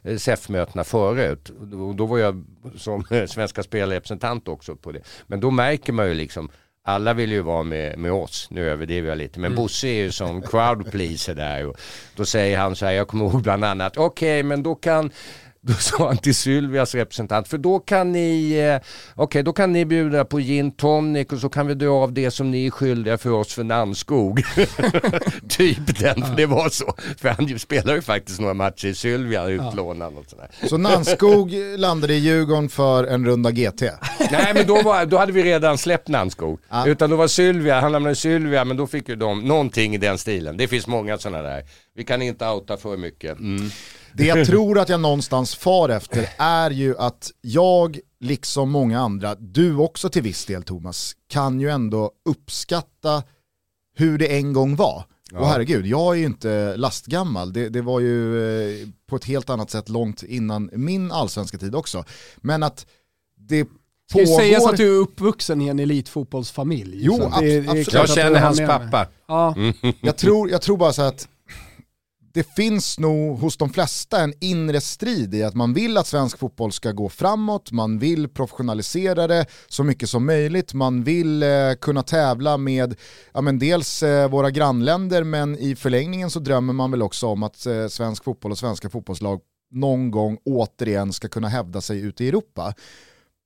eh, SEF-mötena förut och då var jag som svenska spelrepresentant också på det. Men då märker man ju liksom alla vill ju vara med, med oss, nu överdriver jag lite, men Bosse är ju som crowd pleaser där och då säger han så här, jag kommer ihåg bland annat, okej men då kan då sa han till Sylvias representant, för då kan ni, eh, okej då kan ni bjuda på gin tonic och så kan vi dra av det som ni är skyldiga för oss för Namnskog. typ den, för det var så. För han spelar ju faktiskt några matcher i Sylvia utlånad och sådär. Så Nanskog landade i Djurgården för en runda GT. Nej men då, var, då hade vi redan släppt Nanskog. Ja. Utan då var Sylvia, han lämnade Sylvia men då fick ju de någonting i den stilen. Det finns många sådana där. Vi kan inte outa för mycket. Mm. Det jag tror att jag någonstans far efter är ju att jag, liksom många andra, du också till viss del Thomas, kan ju ändå uppskatta hur det en gång var. Och herregud, jag är ju inte lastgammal, det, det var ju eh, på ett helt annat sätt långt innan min allsvenska tid också. Men att det Ska ju sägas pågår... att du är uppvuxen i en elitfotbollsfamilj. Jo, att abs- klart absolut. Jag känner hans pappa. Ja, Jag tror, jag tror bara så att det finns nog hos de flesta en inre strid i att man vill att svensk fotboll ska gå framåt, man vill professionalisera det så mycket som möjligt, man vill eh, kunna tävla med ja, men dels eh, våra grannländer men i förlängningen så drömmer man väl också om att eh, svensk fotboll och svenska fotbollslag någon gång återigen ska kunna hävda sig ute i Europa.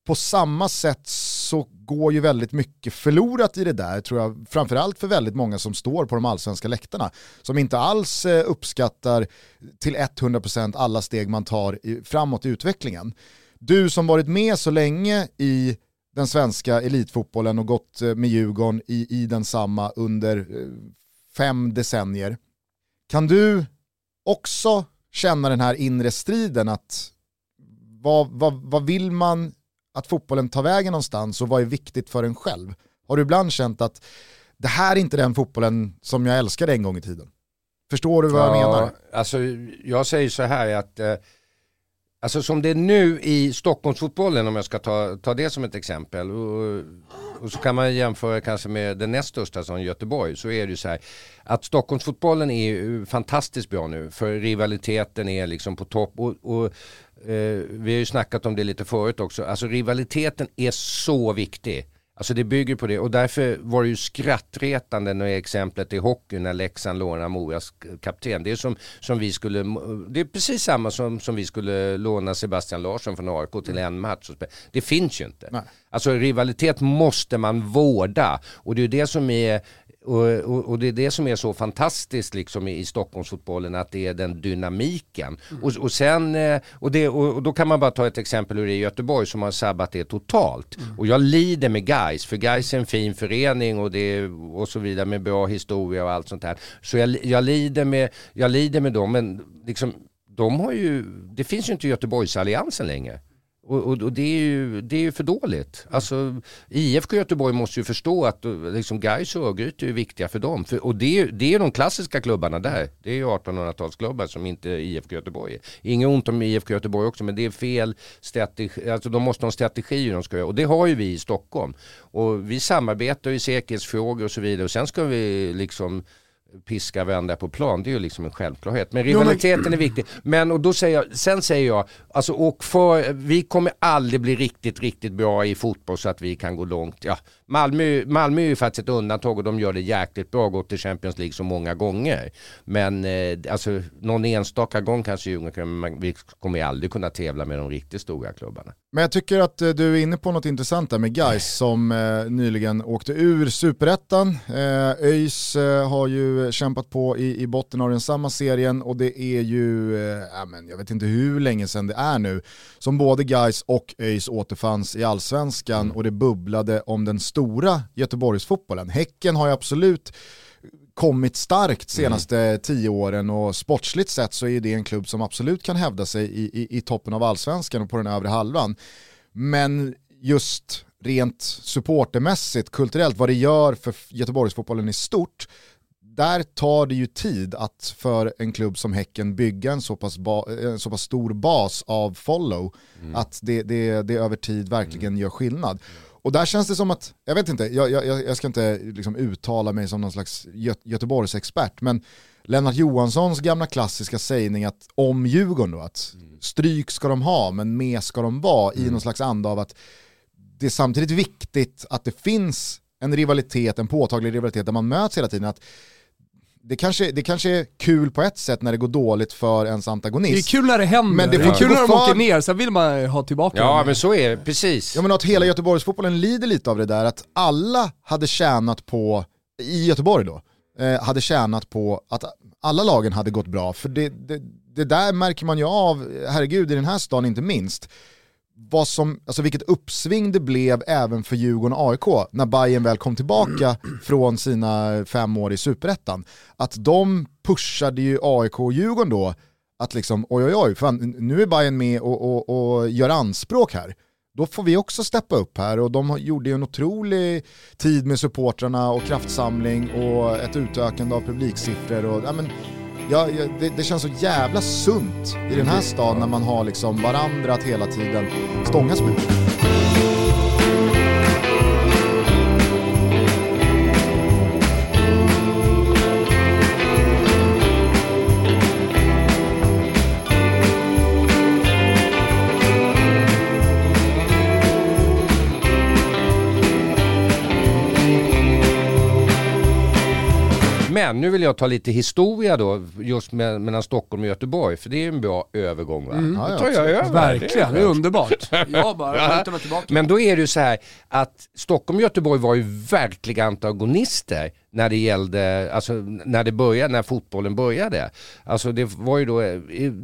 På samma sätt så går ju väldigt mycket förlorat i det där, tror jag, framförallt för väldigt många som står på de allsvenska läktarna, som inte alls eh, uppskattar till 100% alla steg man tar framåt i utvecklingen. Du som varit med så länge i den svenska elitfotbollen och gått eh, med Djurgården i, i densamma under eh, fem decennier, kan du också känna den här inre striden att vad, vad, vad vill man att fotbollen tar vägen någonstans och vad är viktigt för en själv? Har du ibland känt att det här är inte den fotbollen som jag älskade en gång i tiden? Förstår du vad jag menar? Alltså, jag säger så här att eh, Alltså som det är nu i Stockholmsfotbollen om jag ska ta, ta det som ett exempel. Och, och så kan man jämföra kanske med den näst största som Göteborg. Så är det ju så här att Stockholmsfotbollen är ju fantastiskt bra nu för rivaliteten är liksom på topp. Och, och eh, vi har ju snackat om det lite förut också, alltså rivaliteten är så viktig. Alltså det bygger på det och därför var det ju skrattretande när exemplet i hockey när Leksand lånar Moras kapten. Det är som, som vi skulle, det är precis samma som, som vi skulle låna Sebastian Larsson från AIK till en match. Det finns ju inte. Nej. Alltså rivalitet måste man vårda och det är ju det som är och, och, och det är det som är så fantastiskt liksom i, i Stockholmsfotbollen att det är den dynamiken. Och, och, sen, eh, och, det, och, då kan man bara ta ett exempel hur det är i Göteborg som har sabbat det totalt. Och jag lider med Guys för Guys är en fin förening och, det, och så vidare med bra historia och allt sånt här. Så jag, jag, lider, med, jag lider med dem men liksom, de har ju, det finns ju inte Göteborgsalliansen längre. Och, och, och det, är ju, det är ju för dåligt. Alltså, IFK Göteborg måste ju förstå att eh, liksom, Gais och Örgryte är viktiga för dem. För, och det är, det är de klassiska klubbarna där. Det är ju 1800-talsklubbar som inte IFK Göteborg är. Inget ont om IFK Göteborg också men det är fel strategi. Alltså de måste ha en strategi hur de ska göra. Och det har ju vi i Stockholm. Och vi samarbetar i säkerhetsfrågor och så vidare. Och sen ska vi liksom piska vända på plan, det är ju liksom en självklarhet. Men rivaliteten är viktig. Men och då säger jag, sen säger jag, alltså och för, vi kommer aldrig bli riktigt, riktigt bra i fotboll så att vi kan gå långt. Ja, Malmö, Malmö är ju faktiskt ett undantag och de gör det jäkligt bra, gått till Champions League så många gånger. Men eh, alltså någon enstaka gång kanske Djurgården, men vi kommer ju aldrig kunna tävla med de riktigt stora klubbarna. Men jag tycker att eh, du är inne på något intressant där med Gais som eh, nyligen åkte ur superettan. Eh, ÖIS eh, har ju kämpat på i, i botten av den samma serien och det är ju, eh, men jag vet inte hur länge sedan det är nu, som både Gais och ÖIS återfanns i allsvenskan och det bubblade om den stora Göteborgsfotbollen. Häcken har ju absolut kommit starkt senaste tio åren och sportsligt sett så är det en klubb som absolut kan hävda sig i, i, i toppen av allsvenskan och på den övre halvan. Men just rent supportermässigt, kulturellt, vad det gör för Göteborgsfotbollen i stort, där tar det ju tid att för en klubb som Häcken bygga en så pass, ba, en så pass stor bas av follow, att det, det, det över tid verkligen gör skillnad. Och där känns det som att, jag vet inte, jag, jag, jag ska inte liksom uttala mig som någon slags Gö Göteborgsexpert, men Lennart Johanssons gamla klassiska sägning att om Djurgården då, att stryk ska de ha men med ska de vara i någon slags anda av att det är samtidigt viktigt att det finns en rivalitet, en påtaglig rivalitet där man möts hela tiden. Att det, kanske, det kanske är kul på ett sätt när det går dåligt för ens antagonist. Det är kul när det händer, Men det får är kul inte när gå de åker ner, sen vill man ha tillbaka Ja dem. men så är det, precis. Ja men att hela Göteborgsfotbollen lider lite av det där, att alla hade tjänat på, i Göteborg då, eh, hade tjänat på att alla lagen hade gått bra. För det, det, det där märker man ju av, herregud i den här stan inte minst, vad som, alltså vilket uppsving det blev även för Djurgården och AIK när Bayern väl kom tillbaka från sina fem år i superettan. Att de pushade ju AIK och Djurgården då att liksom oj oj oj, fan, nu är Bayern med och, och, och gör anspråk här. Då får vi också steppa upp här och de gjorde ju en otrolig tid med supportrarna och kraftsamling och ett utökande av publiksiffror. Och, ja, men, ja, ja, det, det känns så jävla sunt i den här stan när man har liksom varandra att hela tiden stångas med. Men nu vill jag ta lite historia då, just med, mellan Stockholm och Göteborg, för det är en bra övergång va? Ja, Då tar jag över. Verkligen, det är underbart. Jag bara, Ja. jag tar mig tillbaka. Men då är det ju så här att Stockholm och Göteborg var ju verkliga antagonister när det gällde, alltså när det började, när fotbollen började. Alltså det var ju då,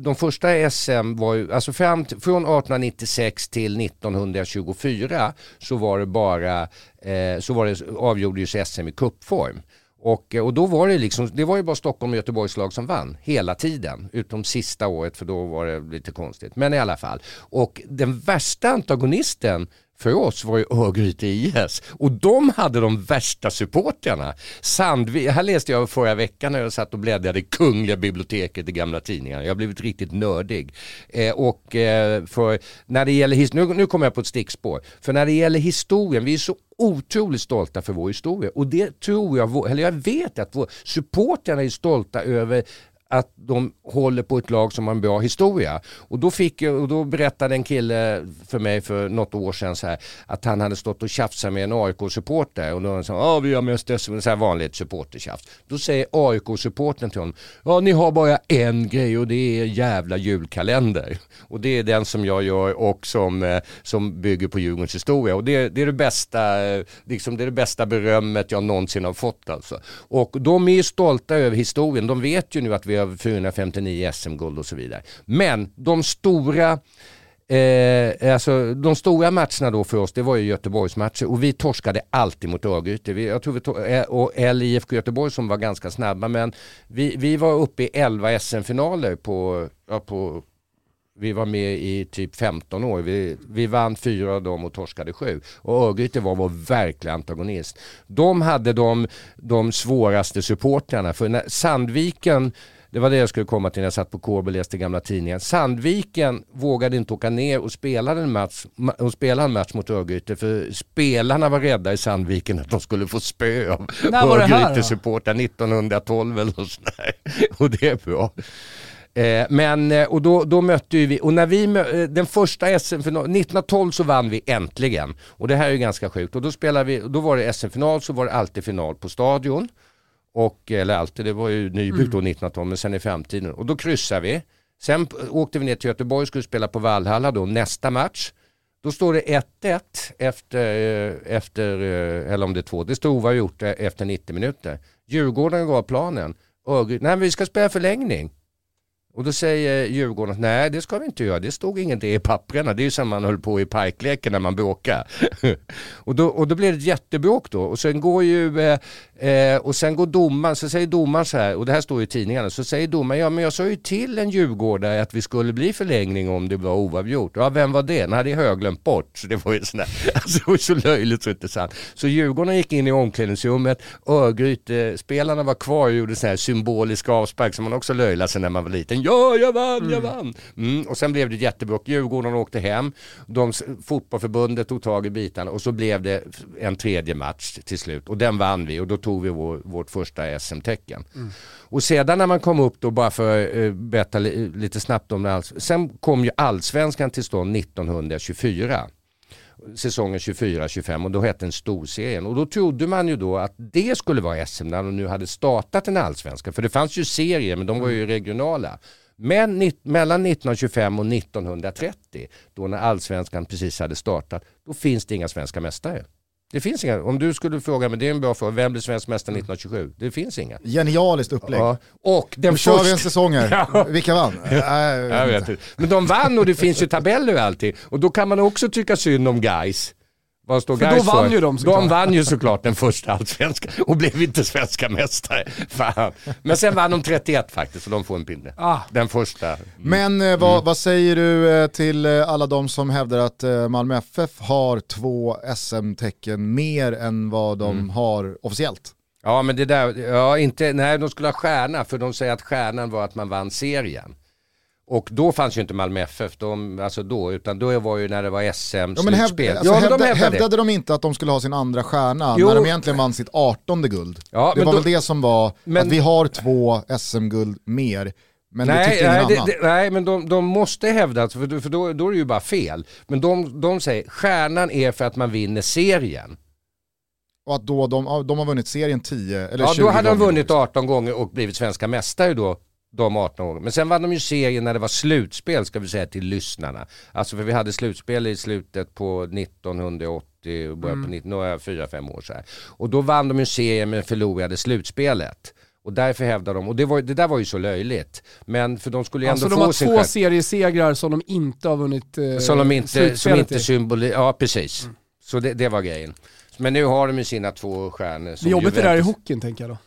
de första SM var ju, alltså fram till, från 1896 till 1924 så var det bara, eh, så var det, avgjordes SM i kuppform. Och, eh, och då var det liksom, det var ju bara Stockholm och Göteborgs lag som vann hela tiden. Utom sista året för då var det lite konstigt. Men i alla fall. Och den värsta antagonisten för oss var ju Örgryte IS och de hade de värsta supportrarna. Sandvi här läste jag förra veckan när jag satt och bläddrade i Kungliga biblioteket i gamla tidningar. Jag har blivit riktigt nördig. Eh, och eh, för när det gäller, his- nu, nu kommer jag på ett stickspår. För när det gäller historien, vi är så otroligt stolta för vår historia och det tror jag, eller jag vet att vår, supportrarna är stolta över att de håller på ett lag som har en bra historia. Och då, fick och då berättade en kille för mig för något år sedan så här, att han hade stått och tjafsat med en AIK-supporter och då sa han ah, vi har mest SM, så här vanligt supportertjafs. Då säger AIK-supporten till honom, ja ni har bara en grej och det är jävla julkalender. Och det är den som jag gör och som, eh, som bygger på Djurgårdens historia. Och det, det, är det, bästa, eh, liksom det är det bästa berömmet jag någonsin har fått alltså. Och de är ju stolta över historien. De vet ju nu att vi har 459 SM-guld och så vidare. Men de stora Eh, alltså, de stora matcherna då för oss det var ju Göteborgsmatcher och vi torskade alltid mot Örgryte. Vi, jag tror vi eh, och LIFK Göteborg som var ganska snabba men vi, vi var uppe i 11 SM-finaler på, ja, på vi var med i typ 15 år. Vi, vi vann fyra av dem och torskade sju. Och Örgryte var vår verkliga antagonist. De hade de, de svåraste supportrarna. För när Sandviken, det var det jag skulle komma till när jag satt på Kårby och läste gamla tidningen. Sandviken vågade inte åka ner och spela en match, ma- och spela en match mot Örgryte för spelarna var rädda i Sandviken att de skulle få spö av? Örgryte-supportrar 1912 eller något sånt där. Och det är bra. Eh, men, eh, och då, då mötte vi, och när vi mö, eh, den första SM-finalen, 1912 så vann vi äntligen. Och det här är ju ganska sjukt. Och då spelade vi, då var det SM-final så var det alltid final på stadion. Och, eller alltid, det var ju nybyggt då 1912 men sen i framtiden. Och då kryssade vi. Sen åkte vi ner till Göteborg och skulle spela på Valhalla då nästa match. Då står det 1-1 efter, eh, efter eh, eller om det är två, det stod oavgjort eh, efter 90 minuter. Djurgården gav planen. Örgryte, nej vi ska spela förlängning. Och då säger Djurgården att nej det ska vi inte göra, det stod ingenting i papperna. Det är ju som man höll på i parkleken när man bråkar. och, då, och då blir det ett jättebråk då. Och sen går ju, eh, eh, och sen går domaren, så säger domaren så här, och det här står ju i tidningarna, så säger domaren, ja men jag sa ju till en djurgårdare att vi skulle bli förlängning om det var oavgjort. Ja vem var det? Nej det är jag glömt bort. Så det var ju sån där, alltså det var så löjligt så inte sant. Så Djurgården gick in i omklädningsrummet, Örgryte-spelarna var kvar och gjorde sån här symbolisk avspark som man också löjlade sig när man var liten. Ja, jag vann, jag vann! Mm, och sen blev det jättebråk. Djurgården åkte hem, de, fotbollförbundet tog tag i bitarna och så blev det en tredje match till slut. Och den vann vi och då tog vi vår, vårt första SM-tecken. Och sedan när man kom upp då, bara för att eh, berätta li, lite snabbt om det, alls- sen kom ju allsvenskan till stånd 1924 säsongen 24-25 och då hette den storserien. Och då trodde man ju då att det skulle vara SM när de nu hade startat en allsvenska. För det fanns ju serier men de var ju regionala. Men mellan 1925 och 1930, då när allsvenskan precis hade startat, då finns det inga svenska mästare. Det finns inga. Om du skulle fråga mig, det är en bra fråga, vem blev svensk mästare 1927? Det finns inga. Genialiskt upplägg. Ja. Och den Nu kör vi en säsong här. Ja. Vilka vann? Äh, Jag vet inte. Men de vann och det finns ju tabeller och allting. Och då kan man också tycka synd om guys. Vad står För då vann ju de såklart. De vann ju såklart den första allsvenskan och blev inte svenska mästare. Fan. Men sen vann de 31 faktiskt så de får en pinne. Ah. Den första. Men eh, vad, vad säger du eh, till eh, alla de som hävdar att eh, Malmö FF har två SM-tecken mer än vad de har officiellt? Ja men det där, ja inte, nej de skulle ha stjärna för de säger att stjärnan var att man vann serien. Och då fanns ju inte Malmö FF, de, alltså då, utan då var ju när det var SM, Ja, men hävd, alltså, ja, hävda, de hävdade det. hävdade de inte att de skulle ha sin andra stjärna Jo. när de egentligen vann sitt 18 guld? Ja, det var då- väl det som var, Men- att vi har två SM-guld mer, men det nej, tyckte ingen nej, annan. det, det, nej, men de, de måste hävda, för, då- för då, då är det ju bara fel. Men de, de säger, stjärnan är för att man vinner serien. Och att då de, ja, de har vunnit serien 10 eller Ja, 20 då hade de gånger vunnit också. 18 gånger och blivit svenska mästare då, de 18 gånger. Men sen vann de ju serien när det var slutspel ska vi säga till lyssnarna. Alltså för vi hade slutspel i slutet på 1980 och början på 19, några fyra, fem år så här. Och då vann de ju serien men förlorade slutspelet. Och därför hävdar de, och det, var, det där var ju så löjligt. Men för de skulle ju ändå Alltså de få har sin två chans. seriesegrar som de inte har vunnit eh, Som de inte, som inte i. symboli... Ja precis. Så det, det var grejen. Men nu har de ju sina två stjärnor. Det är jobbigt det där i hockeyn tänker jag då.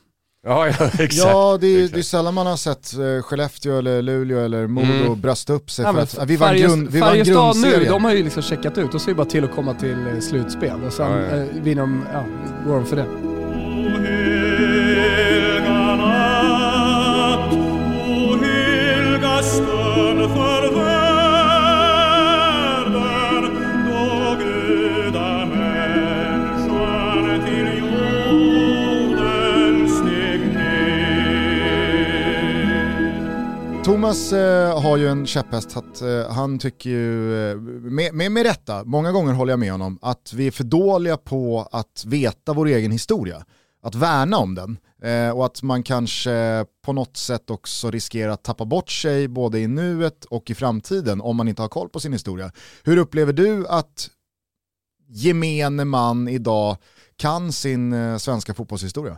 Ja, ja exakt. Ja, det är, Exakt. det är sällan man har sett eh, Skellefteå eller Luleå eller Modo Mm. brösta upp sig Ja, för att vi vann, grund, vi vann Färjestad nu, grundserien. de har ju liksom checkat ut. Och så är det bara till att komma till eh, slutspel. Och sen Ja, ja. eh, vinner de, ja, går de för det. Ner. Thomas eh, har ju en käpphäst att eh, han tycker ju, eh, med, med, med rätta, många gånger håller jag med honom, att vi är för dåliga på att veta vår egen historia. Att värna om den. Eh, och att man kanske på något sätt också riskerar att tappa bort sig både i nuet och i framtiden om man inte har koll på sin historia. Hur upplever du att gemene man idag kan sin eh, svenska fotbollshistoria?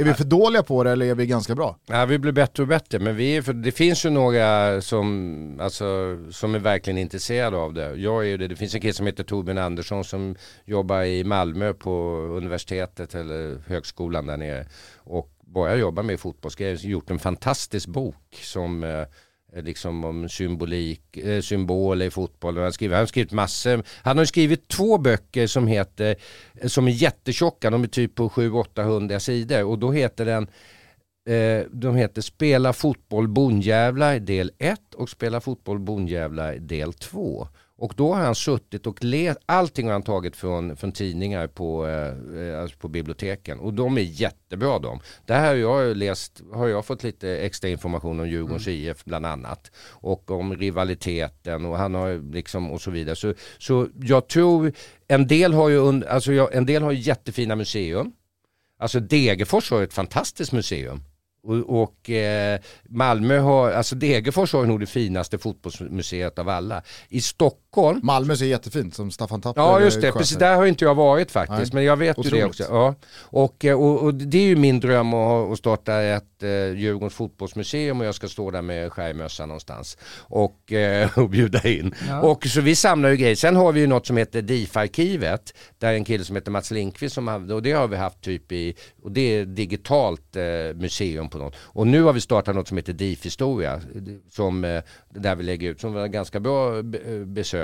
Är vi för dåliga på det eller är vi ganska bra? Ja, vi blir bättre och bättre, men vi är, för det finns ju några som, alltså, som är verkligen intresserade av det. Jag är det. Det finns en kille som heter Torbjörn Andersson som jobbar i Malmö på universitetet eller högskolan där nere och bara jobbar med fotbollsgrejer. Gjort en fantastisk bok som eh, Eh, liksom om symbolik, eh, symboler i fotboll. Han, skriver, han har skrivit massor. Han har skrivit två böcker som heter, eh, som är jättetjocka, de är typ på 700-800 sidor och då heter den de heter Spela fotboll bondjävlar del 1 och Spela fotboll bondjävlar del 2. Och då har han suttit och läst, allting har han tagit från, från tidningar på, eh, eh, alltså på biblioteken och de är jättebra de. Där har jag läst, har jag fått lite extra information om Djurgårdens IF bland annat. Och om rivaliteten och han har liksom och så vidare. Så, så jag tror, en del har ju, alltså jag, en del har jättefina museum. Alltså Degerfors har ett fantastiskt museum. Och, och eh, Malmö har, alltså Degerfors har nog det finaste fotbollsmuseet av alla. I Stockholm, Malmö ser jättefint som Staffan Tapper ja just det, precis där har inte jag varit faktiskt. Nej, Men jag vet ju det otroligt. också. Ja. Och, eh, och, och det är ju min dröm att, att starta ett eh, Djurgårdens fotbollsmuseum och jag ska stå där med skärmössa någonstans. Och, eh, och bjuda in. Ja. Och så vi samlar ju grejer. Sen har vi ju något som heter DIF-arkivet. Där en kille som heter Mats Lindqvist som hade, och det har vi haft typ i, och det är digitalt eh, museum på något. Och nu har vi startat något som heter DIF-historia. Som, eh, där vi lägger ut, som var ganska bra eh,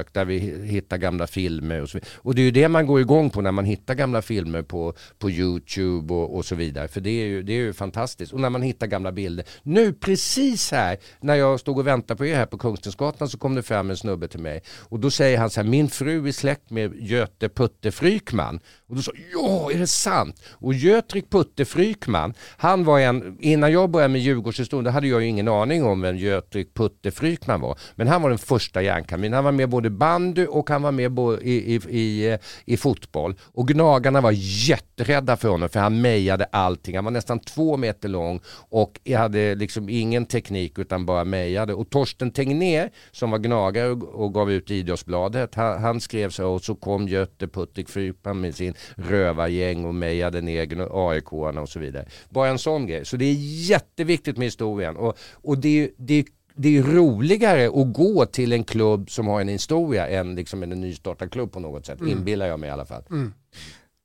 besök. Där vi hittar gamla filmer och så vidare. Och det är ju det man går igång på när man hittar gamla filmer på, på YouTube och, och så vidare. För det är, ju, det är ju fantastiskt. Och när man hittar gamla bilder. Nu precis här när jag stod och väntade på er här på Kungstensgatan så kom det fram en snubbe till mig. Och då säger han så här, min fru är släkt med Göte Putte Frykman. Och då sa ja är det sant? Och Götrik Putte Frykman, han var en, innan jag började med Djurgårdshistorien, då hade jag ju ingen aning om vem Götrik Putte Frykman var. Men han var den första järnkaminen. Han var med både bandy och han var med i, i, i, eh, i fotboll. Och Gnagarna var jätterädda för honom för han mejade allting. Han var nästan två meter lång och hade liksom ingen teknik utan bara mejade. Och Torsten Tegnér som var gnagare och, och gav ut Idrottsbladet, han, han skrev så och så kom Göte Putte Frykman med sin rövargäng och mejade ner aik och så vidare. Bara en sån grej. Så det är jätteviktigt med historien. Och, och det, är- det, är- det är roligare att gå till en klubb som har en historia än liksom en nystartad klubb på något sätt. Inbillar jag mig i alla fall.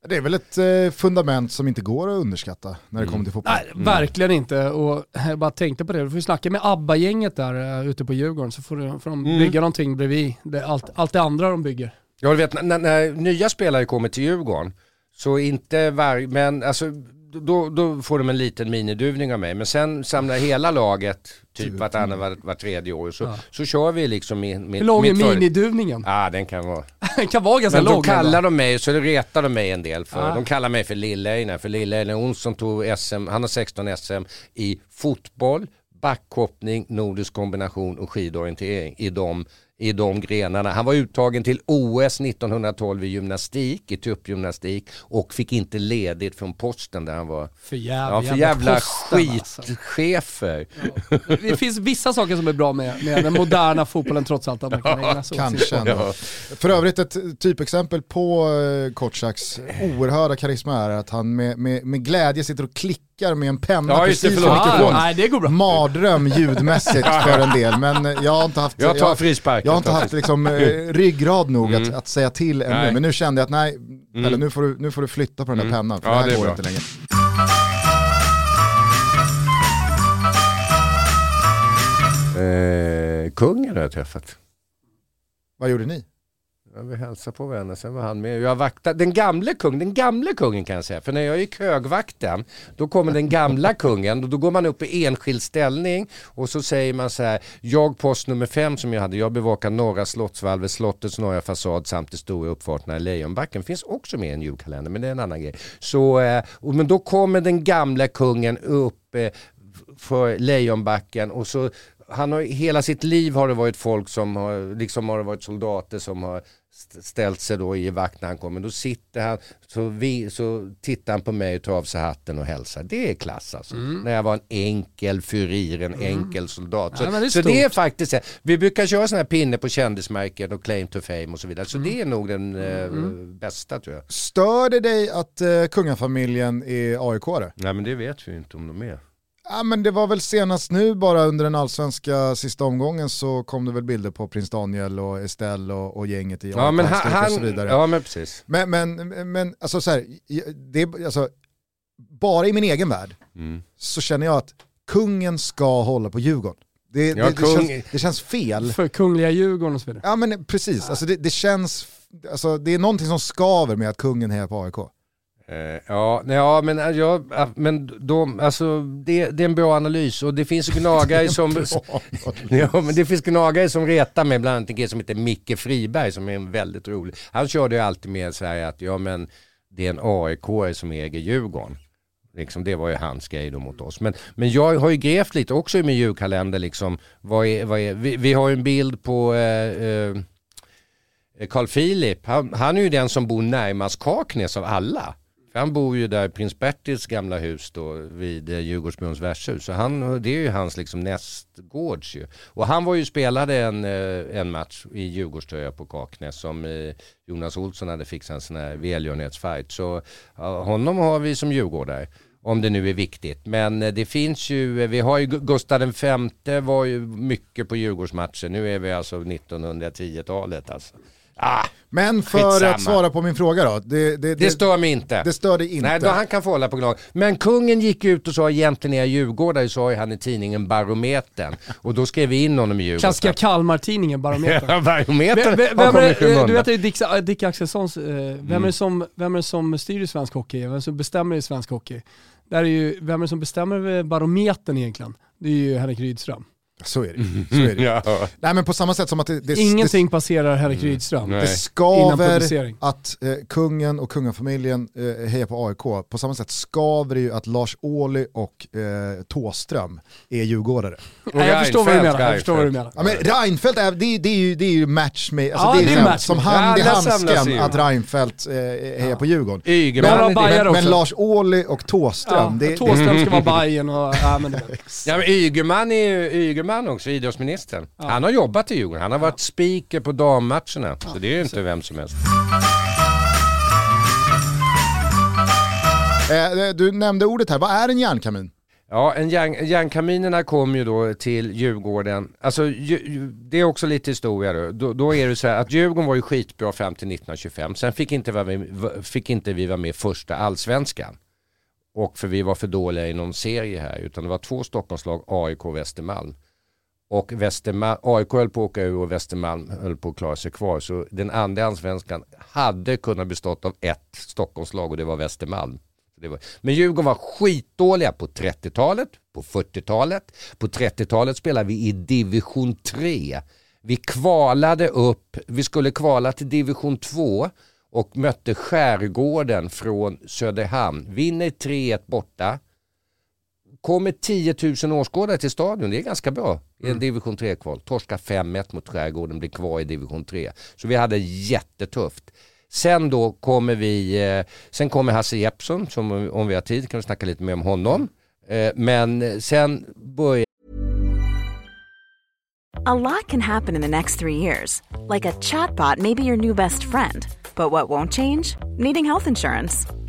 Det är väl ett eh, fundament som inte går att underskatta när det kommer till fotboll. Nej, verkligen inte. Och jag bara tänkte på det, du får ju snacka med ABBA-gänget där uh, ute på Djurgården så får, du, får de bygga någonting bredvid det, allt, allt det andra de bygger. Ja, du vet när, när, nya spelare kommer till Djurgården så inte varje, men alltså då, då får de en liten miniduvning av mig. Men sen samlar hela laget typ vartannat, var, var tredje år. Så, så kör vi liksom med, med Hur lång är miniduvningen? Ja, den kan vara. Den kan vara ganska Men lång. då kallar de mig, så retar de mig en del för. Ah. De kallar mig för Lill-Einar, för Lill-Einar Olsson tog SM, han har 16 SM i fotboll, backhoppning, nordisk kombination och skidorientering i de, i de grenarna. Han var uttagen till OS 1912 i gymnastik, i tuppgymnastik och fick inte ledigt från posten där han var. För jävla, Ja, för jävla posten, alltså. skitchefer. Det finns vissa saker som är bra med, med den moderna fotbollen trots allt. Att man kan ägna sig åt Kanske ändå. Ja. För övrigt ett typexempel på eh, Kortsaks oerhörda karisma är att han med, med, med glädje sitter och klickar prickar med en penna ja, precis det, ah, nej, det går bra. Mardröm ljudmässigt för en del, men eh, jag har inte haft, jag tar frispark, jag, har inte haft liksom, eh, ryggrad nog mm. att, att, säga till ännu. Nej. Men nu kände jag att nej, mm. eller nu får, du, nu får du flytta på den där mm. pennan för ja, det här går bra. inte längre. Eh, kungen har jag träffat. Vad gjorde ni? Vi hälsade på varandra, sen var han med. Jag vaktade, den gamle kungen, den gamle kungen kan jag säga. För när jag gick högvakten, då kommer den gamla kungen. Och då går man upp i enskild ställning och så säger man så här. Jag post nummer fem som jag hade, jag bevakar norra slottsvalvet, slottets norra fasad samt de stora uppfarterna i Lejonbacken. Finns också med i en julkalender, men det är en annan grej. Så, eh, och, men då kommer den gamla kungen upp eh, för Lejonbacken och så han har, hela sitt liv har det varit folk som har, liksom har det varit soldater som har ställt sig då i vakt när han kommer. Då sitter han, så, vi, så tittar han på mig och tar av sig hatten och hälsar. Det är klass alltså. När jag var en enkel furir, en enkel soldat. Så, Ja, det är så det är faktiskt, vi brukar köra sådana här pinne på kändismärken och claim to fame och så vidare. Så det är nog den eh, bästa tror jag. Stör det dig att eh, kungafamiljen är AIK-are? Nej men det vet vi inte om de är. Ja men det var väl senast nu bara under den allsvenska sista omgången så kom det väl bilder på prins Daniel och Estelle och, och gänget i Ja men han, och så vidare. ja men precis. Men, men, men alltså så här, det, alltså, bara i min egen värld Mm. så känner jag att kungen ska hålla på Djurgården. Det, Ja, det, det, kung- känns, det känns fel. För kungliga Djurgården och så vidare. Ja men precis, alltså det, det känns, alltså, det är någonting som skaver med att kungen hejar på AIK. Eh, ja, ja, men, eh, ja, ja, men de, alltså, det, det är en bra analys och det finns gnagare som, ja, men det finns gnagare som retar mig, bland annat en kille som heter Micke Friberg som är en väldigt rolig. Han körde ju alltid med så här att ja men det är en aik som äger Djurgården. Liksom, det var ju hans grej då mot oss. Men, men jag har ju grävt lite också i min julkalender. Liksom, vad är, vad är, vi, vi har ju en bild på eh, eh, Carl Philip. Han, han är ju den som bor närmast Kaknäs av alla. För han bor ju där i prins Bertils gamla hus då vid Djurgårdsbrons Djurgårdsbrunns värdshus. Så han, det är ju hans liksom nästgårds ju. Och han var ju spelade en, eh, en match i Djurgårdströja på Kaknäs som eh, Jonas Olsson hade fixat en sån här välgörenhetsfight. Så honom har vi som djurgårdare. Om det nu är viktigt. Men det finns ju, vi har ju Gustav V var ju mycket på Djurgårdsmatcher. Nu är vi alltså 1910-talet alltså. Ah, Men för Skitsamma. att svara på min fråga då, det, det, det stör mig inte. det stör dig inte. Nej, då han kan få hålla på lag. Men kungen gick ut och sa egentligen är jag djurgårdare, sa ju han i tidningen Barometern. Och då skrev vi in honom i Djurgården. Klassiska Kalmar-tidningen Barometern. Ja, Barometern Vem, vem, har kommit är, det- du vet det är Dick, Dick Axelssons, eh, vem, Mm. är det som, vem är det som styr i svensk hockey? Vem som bestämmer i svensk hockey? Där är ju, vem är det som bestämmer Barometern egentligen? Det är ju Henrik Rydström. Så är det. Så är det. Ja. Nej men på samma sätt som att det, det, Ingenting passerar Henrik Rydström. Mm. Nej. det, det skaver att eh, kungen och kungafamiljen eh, hejar på AIK. På samma sätt skaver det ju att Lars Ohly och eh, Tåström är djurgårdare. Nej, jag förstår vad du menar. Jag förstår vad du menar. Ja, men Reinfeldt är, det, är- det, är ju, det är ju match med, alltså Ja, det är, det är match som hand i Ja, handsken att Reinfeldt eh, hejar på Djurgården. Det. Men, men också. Lars Ohly och Tåström, Ja, det, Thåström ska vara Bajen och... Ja, men det, Ja, men Ygeman är ju Ygeman också, idrottsministern. Han har jobbat i Djurgården, han har varit speaker på dammatcherna. Så det är ju inte vem som helst. det, eh, du nämnde ordet här, vad är en järnkamin? Ja, en järn, järnkaminerna kom ju då till Djurgården. Alltså ju, det är också lite historia då. då. Då är det så här att Djurgården var ju skitbra fram till 1925. Sen fick inte, med, fick inte vi vara med första allsvenskan. Och för vi var för dåliga i någon serie här. Utan det var två Stockholmslag, AIK och Västermalm. Och Västermalm, AIK höll på att åka ur och Västermalm höll på att klara sig kvar. Så den andra allsvenskan hade kunnat bestått av ett Stockholmslag och det var Västermalm. Det var, men Djurgården var skitdåliga på 30-talet, på 40-talet. På 30-talet spelade vi i division 3. Vi kvalade upp, vi skulle kvala till division 2 och mötte Skärgården från Söderhamn. Vinner 3-1 borta. Kommer 10 000 åskådare till stadion, det är ganska bra i en division 3-kval. Torska 5-1 mot Skärgården, blir kvar i division 3. Så vi hade jättetufft. Sen då kommer vi, eh, sen kommer Hasse Jeppsson, som om- vi har tid kan vi snacka lite mer om honom. Eh, men sen börjar A lot can happen in the next three years. Like a chatbot may be your new best friend. But what won't change? Needing health insurance.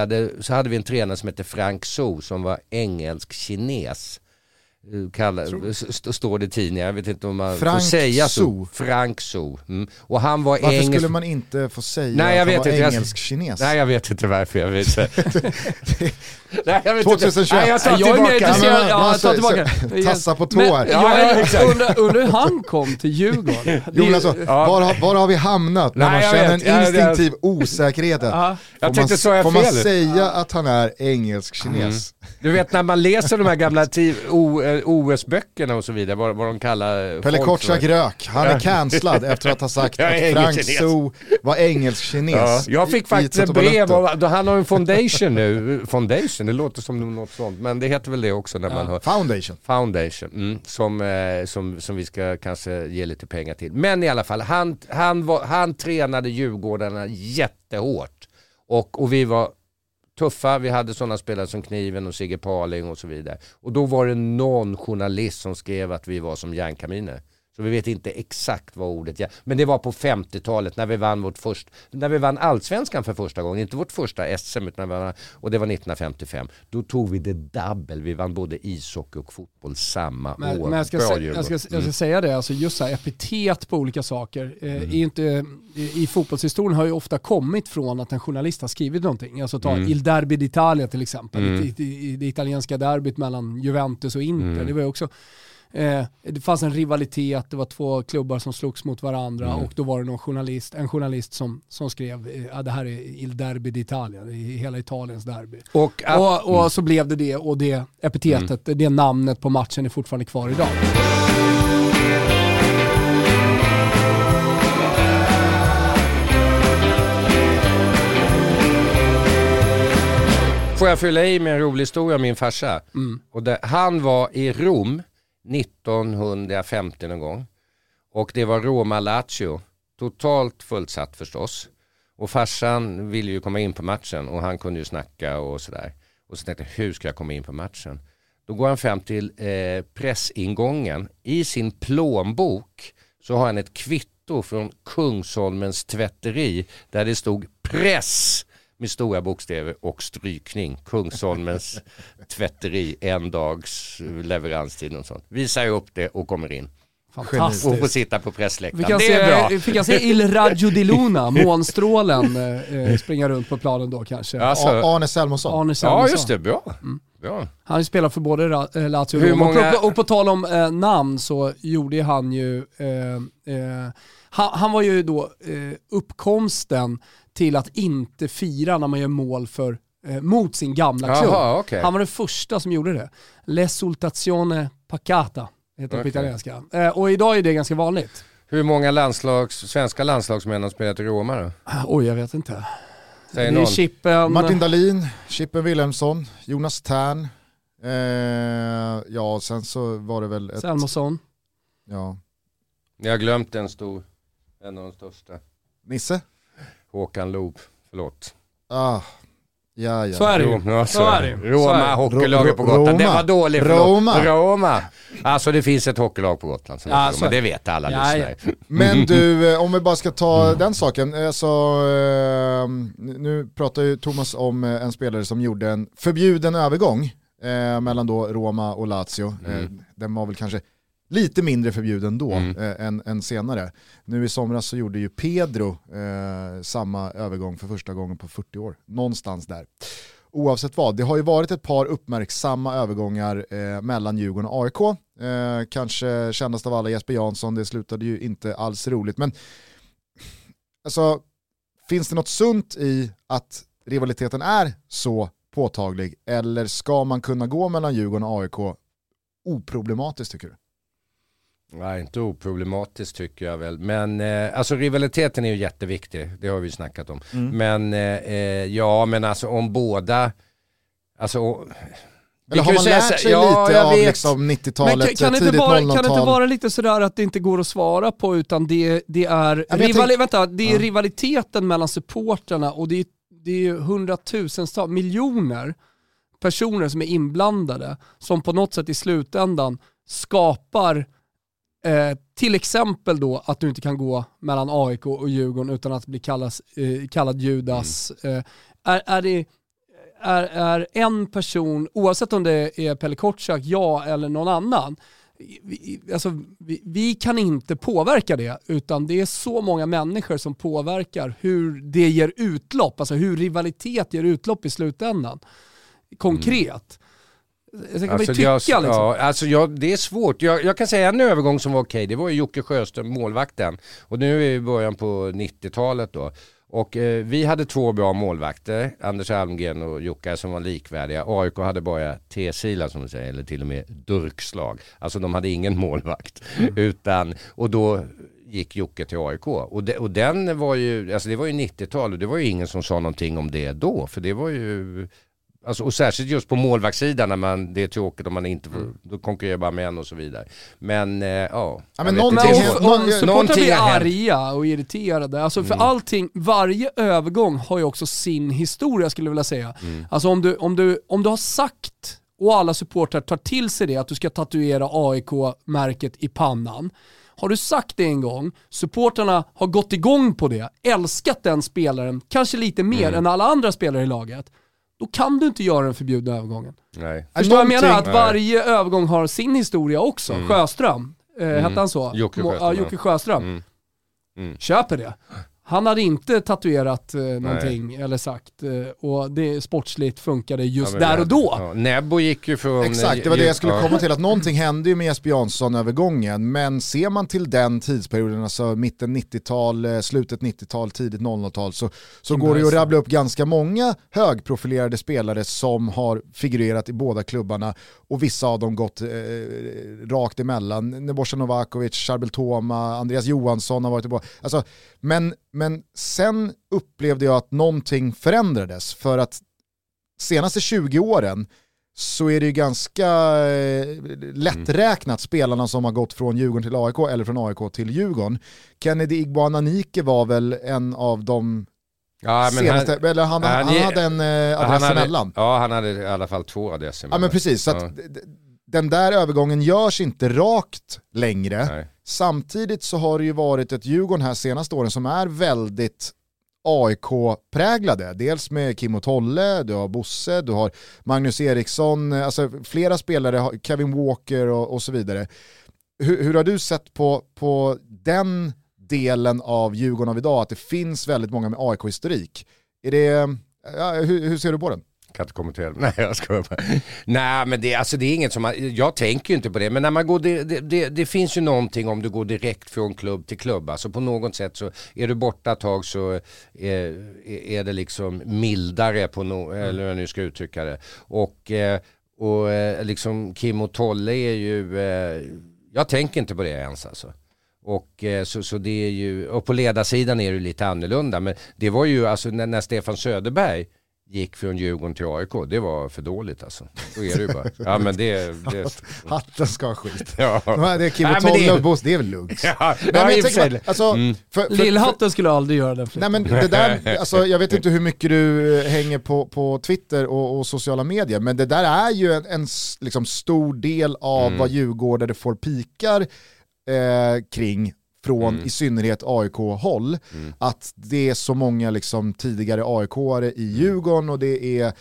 hade, så hade vi en tränare som hette Frank So som var engelsk-kines. Eh, Kalla, st- står det i tidningar, jag vet inte om man Frank får säga så. So. Frank So. Mm. Och han var Varför engelsk... skulle man inte få säga Nej, jag att han vet var. Jag- engelsk-kines? Nej jag vet inte varför jag vet. Nej, jag vet 2021. Inte. Nej, jag tar Jag är tillbaka. intresserad- men- ja, jag tar tillbaka. Tassa på tå här. Ja, jag undrar, undrar hur han kom till Djurgården. Det är Jo, alltså, var, har, var har vi hamnat när Nej, man jag känner vet. en instinktiv osäkerhet? Ja. Jag Får tänkte, sa jag får man säga att han är engelsk-kines? Du vet när man läser de här gamla OS-böckerna och så vidare, vad, vad de kallar Pelle för. rök, han är cancellad efter att ha sagt att Frank. So var engelsk-kines. Ja, jag fick faktiskt ett brev, av, han har en foundation nu, foundation, det låter som något sånt, men det heter väl det också när man hör Foundation. Foundation, mm, som, eh, som, som vi ska kanske ge lite pengar till. Men i alla fall, han, han, var, han tränade Djurgårdarna jättehårt. Och, och vi var tuffa, vi hade sådana spelare som Kniven och Sigge Parling och så vidare. Och då var det någon journalist som skrev att vi var som järnkaminer. Så vi vet inte exakt vad ordet är. Men det var på 50-talet när vi vann vårt först, när vi vann allsvenskan för första gången. Inte vårt första SM utan vi vann, och det var 1955. Då tog vi det double. Vi vann både ishockey och fotboll samma Men, år. men jag, ska Bra jag, ska, jag ska Mm. säga det, alltså just så här, epitet på olika saker. Eh, Mm. inte, i, fotbollshistorien har ju ofta kommit från att en journalist har skrivit någonting. Alltså ta Mm. Il Derby d'Italia till exempel, Mm. i, i, i det italienska derbyt mellan Juventus och Inter. Mm. Det var ju också Eh, det fanns en rivalitet, det var två klubbar som slogs mot varandra Mm. och då var det någon journalist, en journalist som, som skrev eh, ja, det här är Il Derby d'Italia, hela Italiens derby. Och, Och, och så blev det det och det epitetet, det namnet på matchen är fortfarande kvar idag. Får jag fylla i med en rolig historia om min farsa? Och det, han var i Rom 1950 någon gång. Och det var Roma-Lazio. Totalt fullsatt förstås. Och farsan ville ju komma in på matchen och han kunde ju snacka och sådär. Och så tänkte jag, hur ska jag komma in på matchen? Då går han fram till eh, pressingången. I sin plånbok så har han ett kvitto från Kungsholmens tvätteri där det stod press med stora bokstäver och strykning. Kungsholmens tvätteri, en dags leveranstid och sånt. Visar upp det och kommer in. Och får Fantastiskt. sitta på pressläktaren. Det är bra. vi kan se Il Raggio di Luna, månstrålen, eh, eh, springa runt på planen då kanske. Alltså, Arne Selmonsson. Arne ja Selmesson. just det, bra. Bra. Han spelat för både eh, Lazio och Roma. många- Och, på, tal om eh, namn så gjorde han ju, eh, eh, han, han var ju då eh, uppkomsten till att inte fira när man gör mål för, eh, mot sin gamla klubb. Jaha, okej. Han var den första som gjorde det. L'esultazione pacata heter det på italienska. Och idag är det ganska vanligt. Hur många landslags, svenska landslagsmän har spelat i Roma då? Oj, jag vet inte. Säg det är någon. Chippen. Martin Dahlin, Chippen Wilhelmsson, Jonas Tern. Eh, ja, sen så var det väl ett... Selmosson. Ja. Ni har glömt en stor, en av de största. Nisse? Håkan Loob, förlåt. Ah, Ja, ja. Så är det ju. Ja, Så är det Roma det. hockeylaget på Gotland. Det Roma. var dåligt. förlåt. Roma. Roma. Alltså det finns ett hockeylag på Gotland som Ja, heter så Roma. det. Det vet alla Ja, lyssnare. Men du, eh, om vi bara ska ta den saken. Alltså, nu pratar ju Thomas om en spelare som gjorde en förbjuden övergång eh, mellan då Roma och Lazio. Eh, den var väl kanske lite mindre förbjuden då eh, än, än senare. Nu i somras så gjorde ju Pedro eh, samma övergång för första gången på 40 år. Någonstans där. Oavsett vad, det har ju varit ett par uppmärksamma övergångar eh, mellan Djurgården och AIK. Eh, kanske kändast av alla Jesper Jansson, det slutade ju inte alls roligt. Men alltså, finns det något sunt i att rivaliteten är så påtaglig? Eller ska man kunna gå mellan Djurgården och AIK oproblematiskt tycker du? Nej, inte oproblematiskt tycker jag väl. Men eh, alltså rivaliteten är ju jätteviktig. Det har vi snackat om. Mm. Men eh, eh, ja, men alltså om båda... Alltså, o- vi Eller kan har ju man säga lärt så- sig ja, lite av liksom Men 90-talet, kan, kan, det tidigt inte vara, kan det 00-tal? inte vara lite sådär att det inte går att svara på utan det, det är, rivali, tänk- vänta, det är Ja. rivaliteten mellan supporterna och det är, det är ju hundratusentals, miljoner personer som är inblandade som på något sätt i slutändan skapar eh, till exempel då att du inte kan gå mellan AIK och Djurgården utan att bli kallas, eh, kallad Judas. Mm. Eh, är, är det är, är en person, oavsett om det är Pelle Kotschack, jag eller någon annan, vi, alltså, vi, vi kan inte påverka det, utan det är så många människor som påverkar hur det ger utlopp, alltså hur rivalitet ger utlopp i slutändan. Konkret. Jag kan Alltså, tycka jag, liksom. ja, alltså jag, det är svårt. Jag, jag kan säga en övergång som var okej, det var ju Jocke Sjöström, målvakten. Och nu är vi i början på 90-talet då. Och eh, vi hade två bra målvakter, Anders Almgren och Jocke som var likvärdiga. AIK hade bara T-sila som man säger, eller till och med durkslag. Alltså de hade ingen målvakt. Utan, och då gick Jocke till AIK. Och, de, och den var ju, alltså det var ju 90-tal och det var ju ingen som sa någonting om det då. För det var ju Alltså, och särskilt just på målvaktssidan när man, det är tråkigt om man inte får, då konkurrerar bara med en och så vidare. Men eh, ja. Ja, men någonting inte. Men händer- om, någon- om supportrar någonting blir arga och irriterade, alltså för Mm. allting, varje övergång har ju också sin historia skulle jag vilja säga. Mm. Alltså om du, om, du, om du har sagt, och alla supportrar tar till sig det, att du ska tatuera AIK-märket i pannan. Har du sagt det en gång, supportrarna har gått igång på det, älskat den spelaren, kanske lite mer Mm. än alla andra spelare i laget, då kan du inte göra den förbjudna övergången. Nej. Förstår du vad jag menar? Att Nej. varje övergång har sin historia också. Sjöström, eh, hette han så? Mm. Jocke Sjöström, Ja, Jocke Sjöström. Mm. Mm. Köper det. Han hade inte tatuerat eh, någonting eller sagt eh, och det sportsligt funkade just Ja, där och då. Ja, Nebbo gick ju från... Exakt, det var det jag skulle komma till. Att någonting hände ju med Jesper Jansson-övergången, men ser man till den tidsperioden, alltså mitten 90-tal, eh, slutet 90-tal, tidigt 00-tal, så, så går det ju att rabbla upp ganska många högprofilerade spelare som har figurerat i båda klubbarna och vissa av dem gått eh, rakt emellan. Nebojsa Novakovic, Charbel Toma, Andreas Johansson har varit tillbaka. Alltså, men, men sen upplevde jag att någonting förändrades för att senaste 20 åren så är det ju ganska eh, lätträknat spelarna som har gått från Djurgården till AIK eller från AIK till Djurgården. Kennedy Igboananike var väl en av de Ja, senaste, han, eller han, han, han- hade en eh, adress han hade, emellan. Ja, han hade i alla fall två adresser Ja men precis, så Ja. den där övergången görs inte rakt längre. Nej. Samtidigt så har det ju varit ett Djurgården här senaste åren som är väldigt AIK-präglade. Dels med Kim och Tolle, du har Bosse, du har Magnus Eriksson, alltså flera spelare, Kevin Walker och, och så vidare. Hur, hur har du sett på, på den delen av Djurgården av idag, att det finns väldigt många med AIK-historik? Är det, ja, hur, hur ser du på den? Kan inte kommentera det. Nej jag skojar bara. Nej men det, alltså, det är inget som man, jag tänker ju inte på det. Men när man går, det, det, det, finns ju någonting om du går direkt från klubb till klubb. Alltså på något sätt så är du borta ett tag så är, är det liksom mildare på no, eller hur jag nu ska uttrycka det. Och, eh, och eh, liksom Kim och Tolle är ju, eh, jag tänker inte på det ens alltså. Och, eh, så, så det är ju, och på ledarsidan är det lite annorlunda. Men det var ju alltså när, när Stefan Söderberg gick från Djurgården till AIK. Det var för dåligt alltså. Så är det ju bara. Ja men det... det Hatten ska ha skit. ja. Nej, det är Kim och Tolle är- och Boss, det är väl lugnt. Ja, Nej, men jag tänker alltså, Mm. för, för, för, Lillhatten skulle aldrig göra den Nej men det där, alltså, jag vet inte hur mycket du eh, hänger på, på Twitter och, och sociala medier, men det där är ju en, en liksom, stor del av Mm. vad djurgårdare får pikar eh, kring från Mm. i synnerhet AIK-håll. Att det är så många liksom, tidigare AIK-are i Djurgården och det är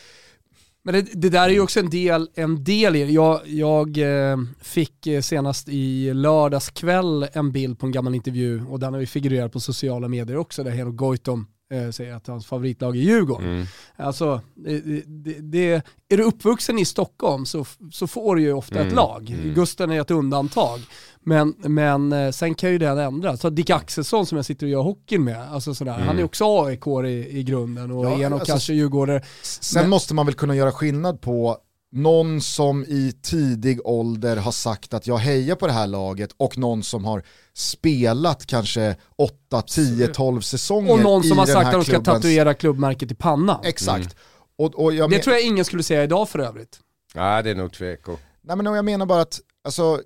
Men det, det där är ju också en del, en del i det. Jag, jag eh, fick eh, senast i lördags kväll en bild på en gammal intervju och den har ju figurerat på sociala medier också där Heno Goitom eh, säger att hans favoritlag är Djurgården. Mm. Alltså, det, det, det, är du uppvuxen i Stockholm så, så får du ju ofta Mm. ett lag. Gusten är ett undantag. Men, men eh, sen kan ju den ändras. Så Dick Axelsson som jag sitter och gör hockeyn med, alltså sådär, han är också AIK i, i grunden och Ja, är nog alltså- kanske djurgårdare. Sen Men- måste man väl kunna göra skillnad på någon som i tidig ålder har sagt att jag hejar på det här laget och någon som har spelat kanske 8, 10, 12 säsonger Och någon som i har sagt att de ska klubbens- tatuera klubbmärket i pannan. Exakt. Och, och jag Det men- tror jag ingen skulle säga idag för övrigt. Ja det är nog tveko. Nej, men jag menar bara att, alltså,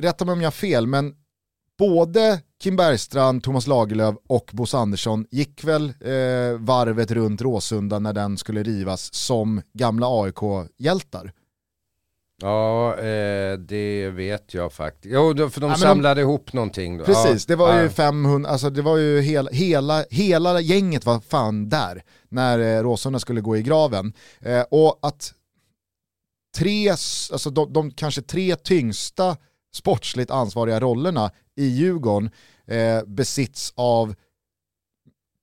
rätta mig om jag har fel, men både Kim Bergstrand, Thomas Lagerlöf och Bosse Andersson gick väl eh, varvet runt Råsunda när den skulle rivas som gamla AIK-hjältar. Ja eh, det vet jag faktiskt. Jo för de Ja, men de- samlade ihop någonting. Då. Precis, ja, det var ju ja. 500, alltså det var ju hela, hela, hela gänget var fan där när eh, Råsunda skulle gå i graven. Eh, och att tre, alltså de, de kanske tre tyngsta sportsligt ansvariga rollerna i Djurgården eh, besitts av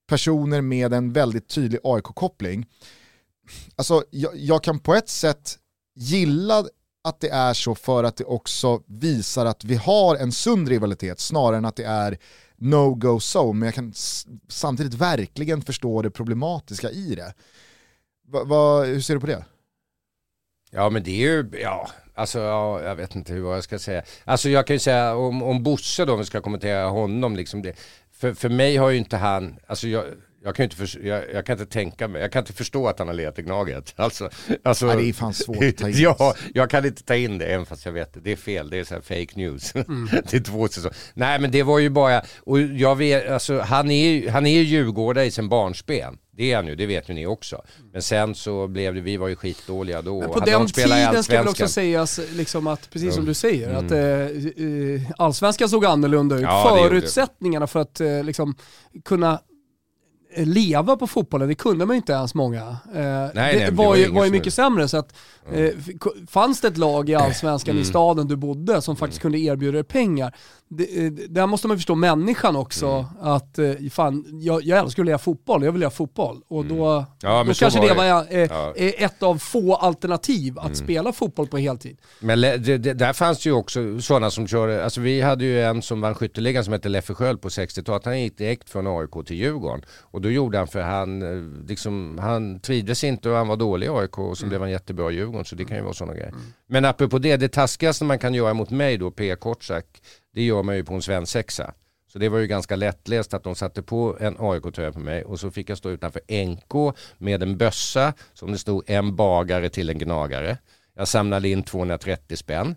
personer med en väldigt tydlig AIK-koppling. Alltså jag, jag kan på ett sätt gilla att det är så för att det också visar att vi har en sund rivalitet snarare än att det är no-go zone. Men jag kan samtidigt verkligen förstå det problematiska i det. Va, va, hur ser du på det? Ja men det är ju, ja, alltså ja, jag vet inte hur jag ska säga. Alltså jag kan ju säga om, om Bosse då, om vi ska kommentera honom liksom det. För, för mig har ju inte han, alltså jag, jag kan inte, förs- jag, jag kan inte tänka mig, jag kan inte förstå att han har letat i Gnaget. Alltså, alltså, Ja, det är fan svårt att ta in. ja, jag kan inte ta in det även fast jag vet det. Det är fel, det är så här fake news. det är två säsonger. Nej men det var ju bara, och jag vet, alltså han är ju han är ju djurgårdare i sin barnsben. Det är han ju, det vet ju ni också. Men sen så blev det, vi var ju skitdåliga då. Men på Hade den tiden ska väl också sägas, liksom att, precis som Mm. du säger, att eh, eh, allsvenskan såg annorlunda ut. Ja. Förutsättningarna för att eh, liksom, kunna eh, leva på fotbollen, det kunde man ju inte ens många. Eh, det, nej, det var, var ju, var ju mycket sämre. Så att, eh, f- fanns det ett lag i allsvenskan Mm. i staden du bodde som faktiskt kunde erbjuda dig pengar, det, eh, där måste man förstå människan också. Mm. Att eh, fan, jag, jag älskar att lira fotboll, jag vill göra fotboll. Och då, Mm. Ja, då kanske var det det. var eh, Ja. Mm. ett av få alternativ att spela fotboll på heltid. Men det, det, där fanns ju också sådana som körde, alltså vi hade ju en som vann skytteligan som hette Leffe Sköld på 60-talet. Han gick direkt från AIK till Djurgården. Och då gjorde han för han, liksom, han trivdes inte och han var dålig i AIK och så blev han jättebra i Djurgården. Så det kan ju vara sådana grejer. Men apropå det, det taskigaste man kan göra mot mig då, P. Kortsak, det gör man ju på en svensexa. Så det var ju ganska lättläst att de satte på en AIK-tröja på mig och så fick jag stå utanför NK med en bössa som det stod en bagare till en gnagare. Jag samlade in 230 spänn.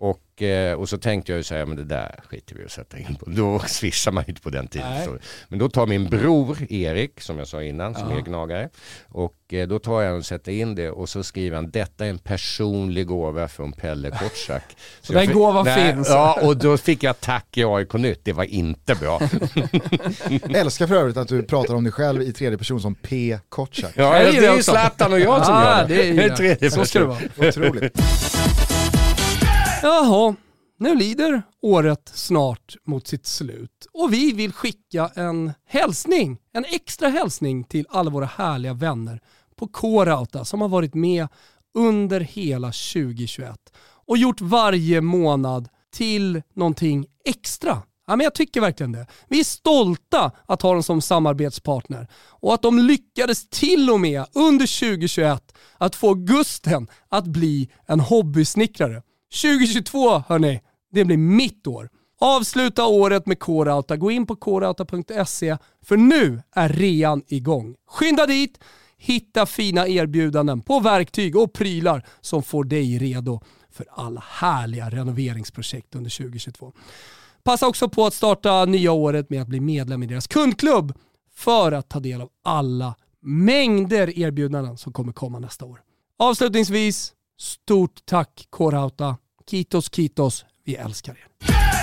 Och, eh, och så tänkte jag ju säga, men det där skiter vi att sätta in på. Då swishar man ju inte på den tiden. Nej. Så. Men då tar min bror Erik, som jag sa innan, som är gnagare. Och eh, då tar jag och sätter in det och så skriver han, detta är en personlig gåva från Pelle Kortsak. Så den gåvan finns. Ja, och då fick jag tack i AIK Nytt. Det var inte bra. Jag älskar för övrigt att du pratar om dig själv i tredje person som P. Kortsak. Ja, det är ju. Zlatan och jag som Ah, gör det. det är tredje Så ska det person. vara. Otroligt. Jaha, nu lider året snart mot sitt slut och vi vill skicka en hälsning, en extra hälsning till alla våra härliga vänner på K-Rauta som har varit med under hela 2021 och gjort varje månad till någonting extra. Ja, men jag tycker verkligen det. Vi är stolta att ha dem som samarbetspartner och att de lyckades till och med under 2021 att få Gusten att bli en hobbysnickrare. 2022 hörni, det blir mitt år. Avsluta året med K-Rauta. Gå in på krauta.se för nu är rean igång. Skynda dit, Hitta fina erbjudanden på verktyg och prylar som får dig redo för alla härliga renoveringsprojekt under 2022. Passa också på att starta nya året med att bli medlem i deras kundklubb för att ta del av alla mängder erbjudanden som kommer komma nästa år. Avslutningsvis, stort tack Kårauta, Kitos kitos, vi älskar er.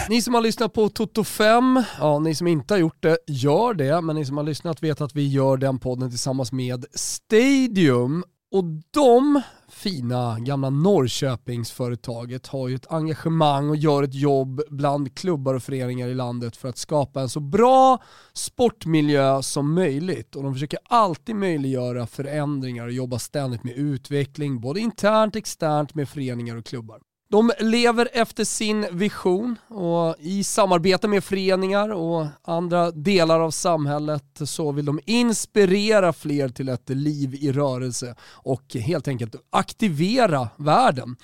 Ni som har lyssnat på Toto 5, ja ni som inte har gjort det, gör det. Men ni som har lyssnat vet att vi gör den podden tillsammans med Stadium. Och de fina gamla Norrköpingsföretaget har ju ett engagemang och gör ett jobb bland klubbar och föreningar i landet för att skapa en så bra sportmiljö som möjligt. Och de försöker alltid möjliggöra förändringar och jobba ständigt med utveckling, både internt och externt med föreningar och klubbar. De lever efter sin vision och i samarbete med föreningar och andra delar av samhället så vill de inspirera fler till ett liv i rörelse och helt enkelt aktivera världen.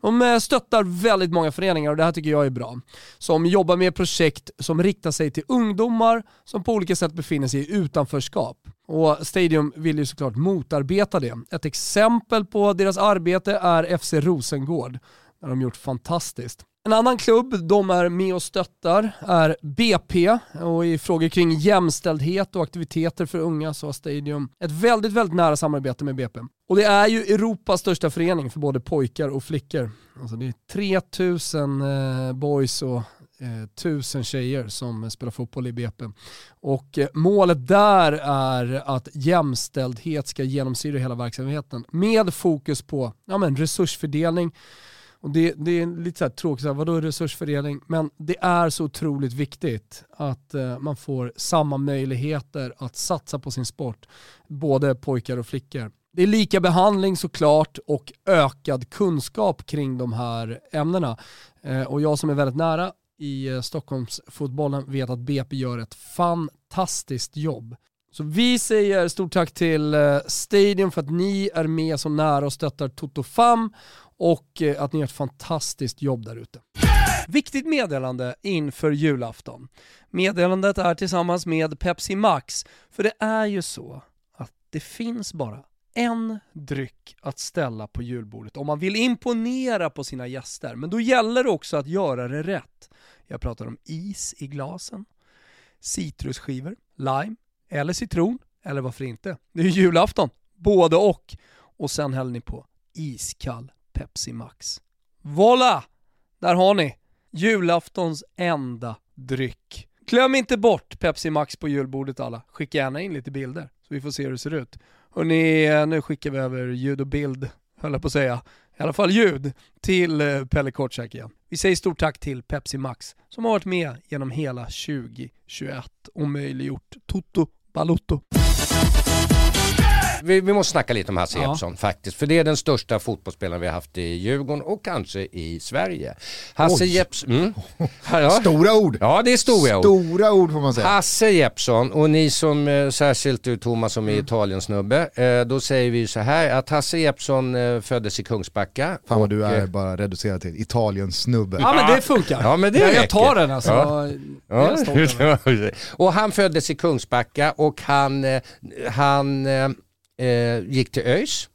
De eh, stöttar väldigt många föreningar och det här tycker jag är bra. Som jobbar med projekt som riktar sig till ungdomar som på olika sätt befinner sig i utanförskap. Och Stadium vill ju såklart motarbeta det. Ett exempel på deras arbete är FC Rosengård det har de gjort fantastiskt. En annan klubb de är med och stöttar är BP och i frågor kring jämställdhet och aktiviteter för unga så har Stadium ett väldigt, väldigt nära samarbete med BP. Och det är ju Europas största förening för både pojkar och flickor. Alltså det är 3000 eh, boys och eh, tusen tjejer som spelar fotboll i BP. Och eh, målet där är att jämställdhet ska genomsyra hela verksamheten med fokus på ja, men resursfördelning, och det, det är lite så här tråkigt, så här, vadå resursfördelning? Men det är så otroligt viktigt att eh, man får samma möjligheter att satsa på sin sport, både pojkar och flickor. Det är lika behandling såklart och ökad kunskap kring de här ämnena. Eh, och jag som är väldigt nära i eh, Stockholmsfotbollen vet att BP gör ett fantastiskt jobb. Så vi säger stort tack till eh, Stadium för att ni är med så nära och stöttar Toto Fam och eh, att ni gör ett fantastiskt jobb där ute. Viktigt meddelande inför julafton. Meddelandet är tillsammans med Pepsi Max, för det är ju så att det finns bara en dryck att ställa på julbordet om man vill imponera på sina gäster. Men då gäller det också att göra det rätt. Jag pratar om is i glasen, citrusskivor, lime eller citron, eller varför inte? Det är ju julafton, både och. Och sen häller ni på iskall Pepsi Max. Voila! Där har ni julaftons enda dryck. Glöm inte bort Pepsi Max på julbordet alla. Skicka gärna in lite bilder så vi får se hur det ser ut. Hörrni, eh, nu skickar vi över ljud och bild, höll jag på att säga. I alla fall ljud, till eh, Pelle Kortsäck igen. Vi säger stort tack till Pepsi Max som har varit med genom hela 2021 och möjliggjort Toto Balotto vi, vi, måste snacka lite om Hasse ja. Jeppsson faktiskt. För det är den största fotbollsspelaren vi har haft i Djurgården och kanske i Sverige. Hasse Jeppsson... Mm. Ja. Stora ord! Ja det är stora ord. Stora ord får man säga. Hasse Jeppsson och ni som, eh, särskilt du Thomas som är mm. Italien-snubbe, eh, då säger vi så här att Hasse Jeppsson eh, föddes i Kungsbacka. Fan vad du är bara reducerad till Italien-snubbe. Ja men det funkar. Ja, men det jag, jag tar den alltså. Ja. Ja. och han föddes i Kungsbacka och han, han eh, gick till ÖIS.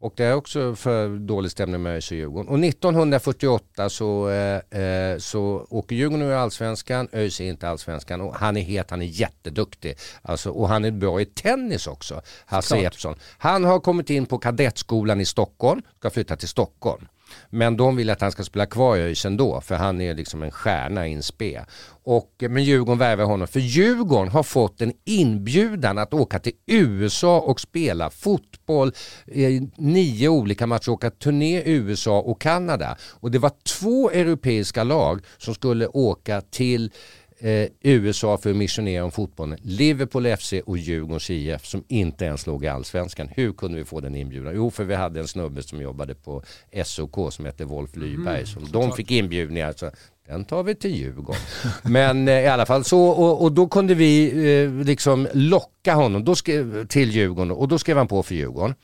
Och det är också för dålig stämning med ÖIS och Djurgården. Och 1948 så, eh, eh, så åker Djurgården ur allsvenskan, ÖIS är inte allsvenskan och han är het, han är jätteduktig. Alltså, och han är bra i tennis också, Hasse Jeppsson. Han har kommit in på kadettskolan i Stockholm, ska flytta till Stockholm. Men de vill att han ska spela kvar i ÖIS ändå för han är liksom en stjärna i en spe. Och, eh, men Djurgården värvar honom för Djurgården har fått en inbjudan att åka till USA och spela fotboll i nio olika matcher, åka turné i USA och Kanada. Och det var två europeiska lag som skulle åka till eh, USA för att missionera om fotbollen. Liverpool FC och Djurgårdens IF som inte ens låg i allsvenskan. Hur kunde vi få den inbjudan? Jo, för vi hade en snubbe som jobbade på SOK som hette Wolf Lyberg. Mm, som de fick inbjudningar. Så den tar vi till Djurgården. Men eh, i alla fall så, och, och då kunde vi eh, liksom locka honom då skrev, till Djurgården och då skrev han på för Djurgården.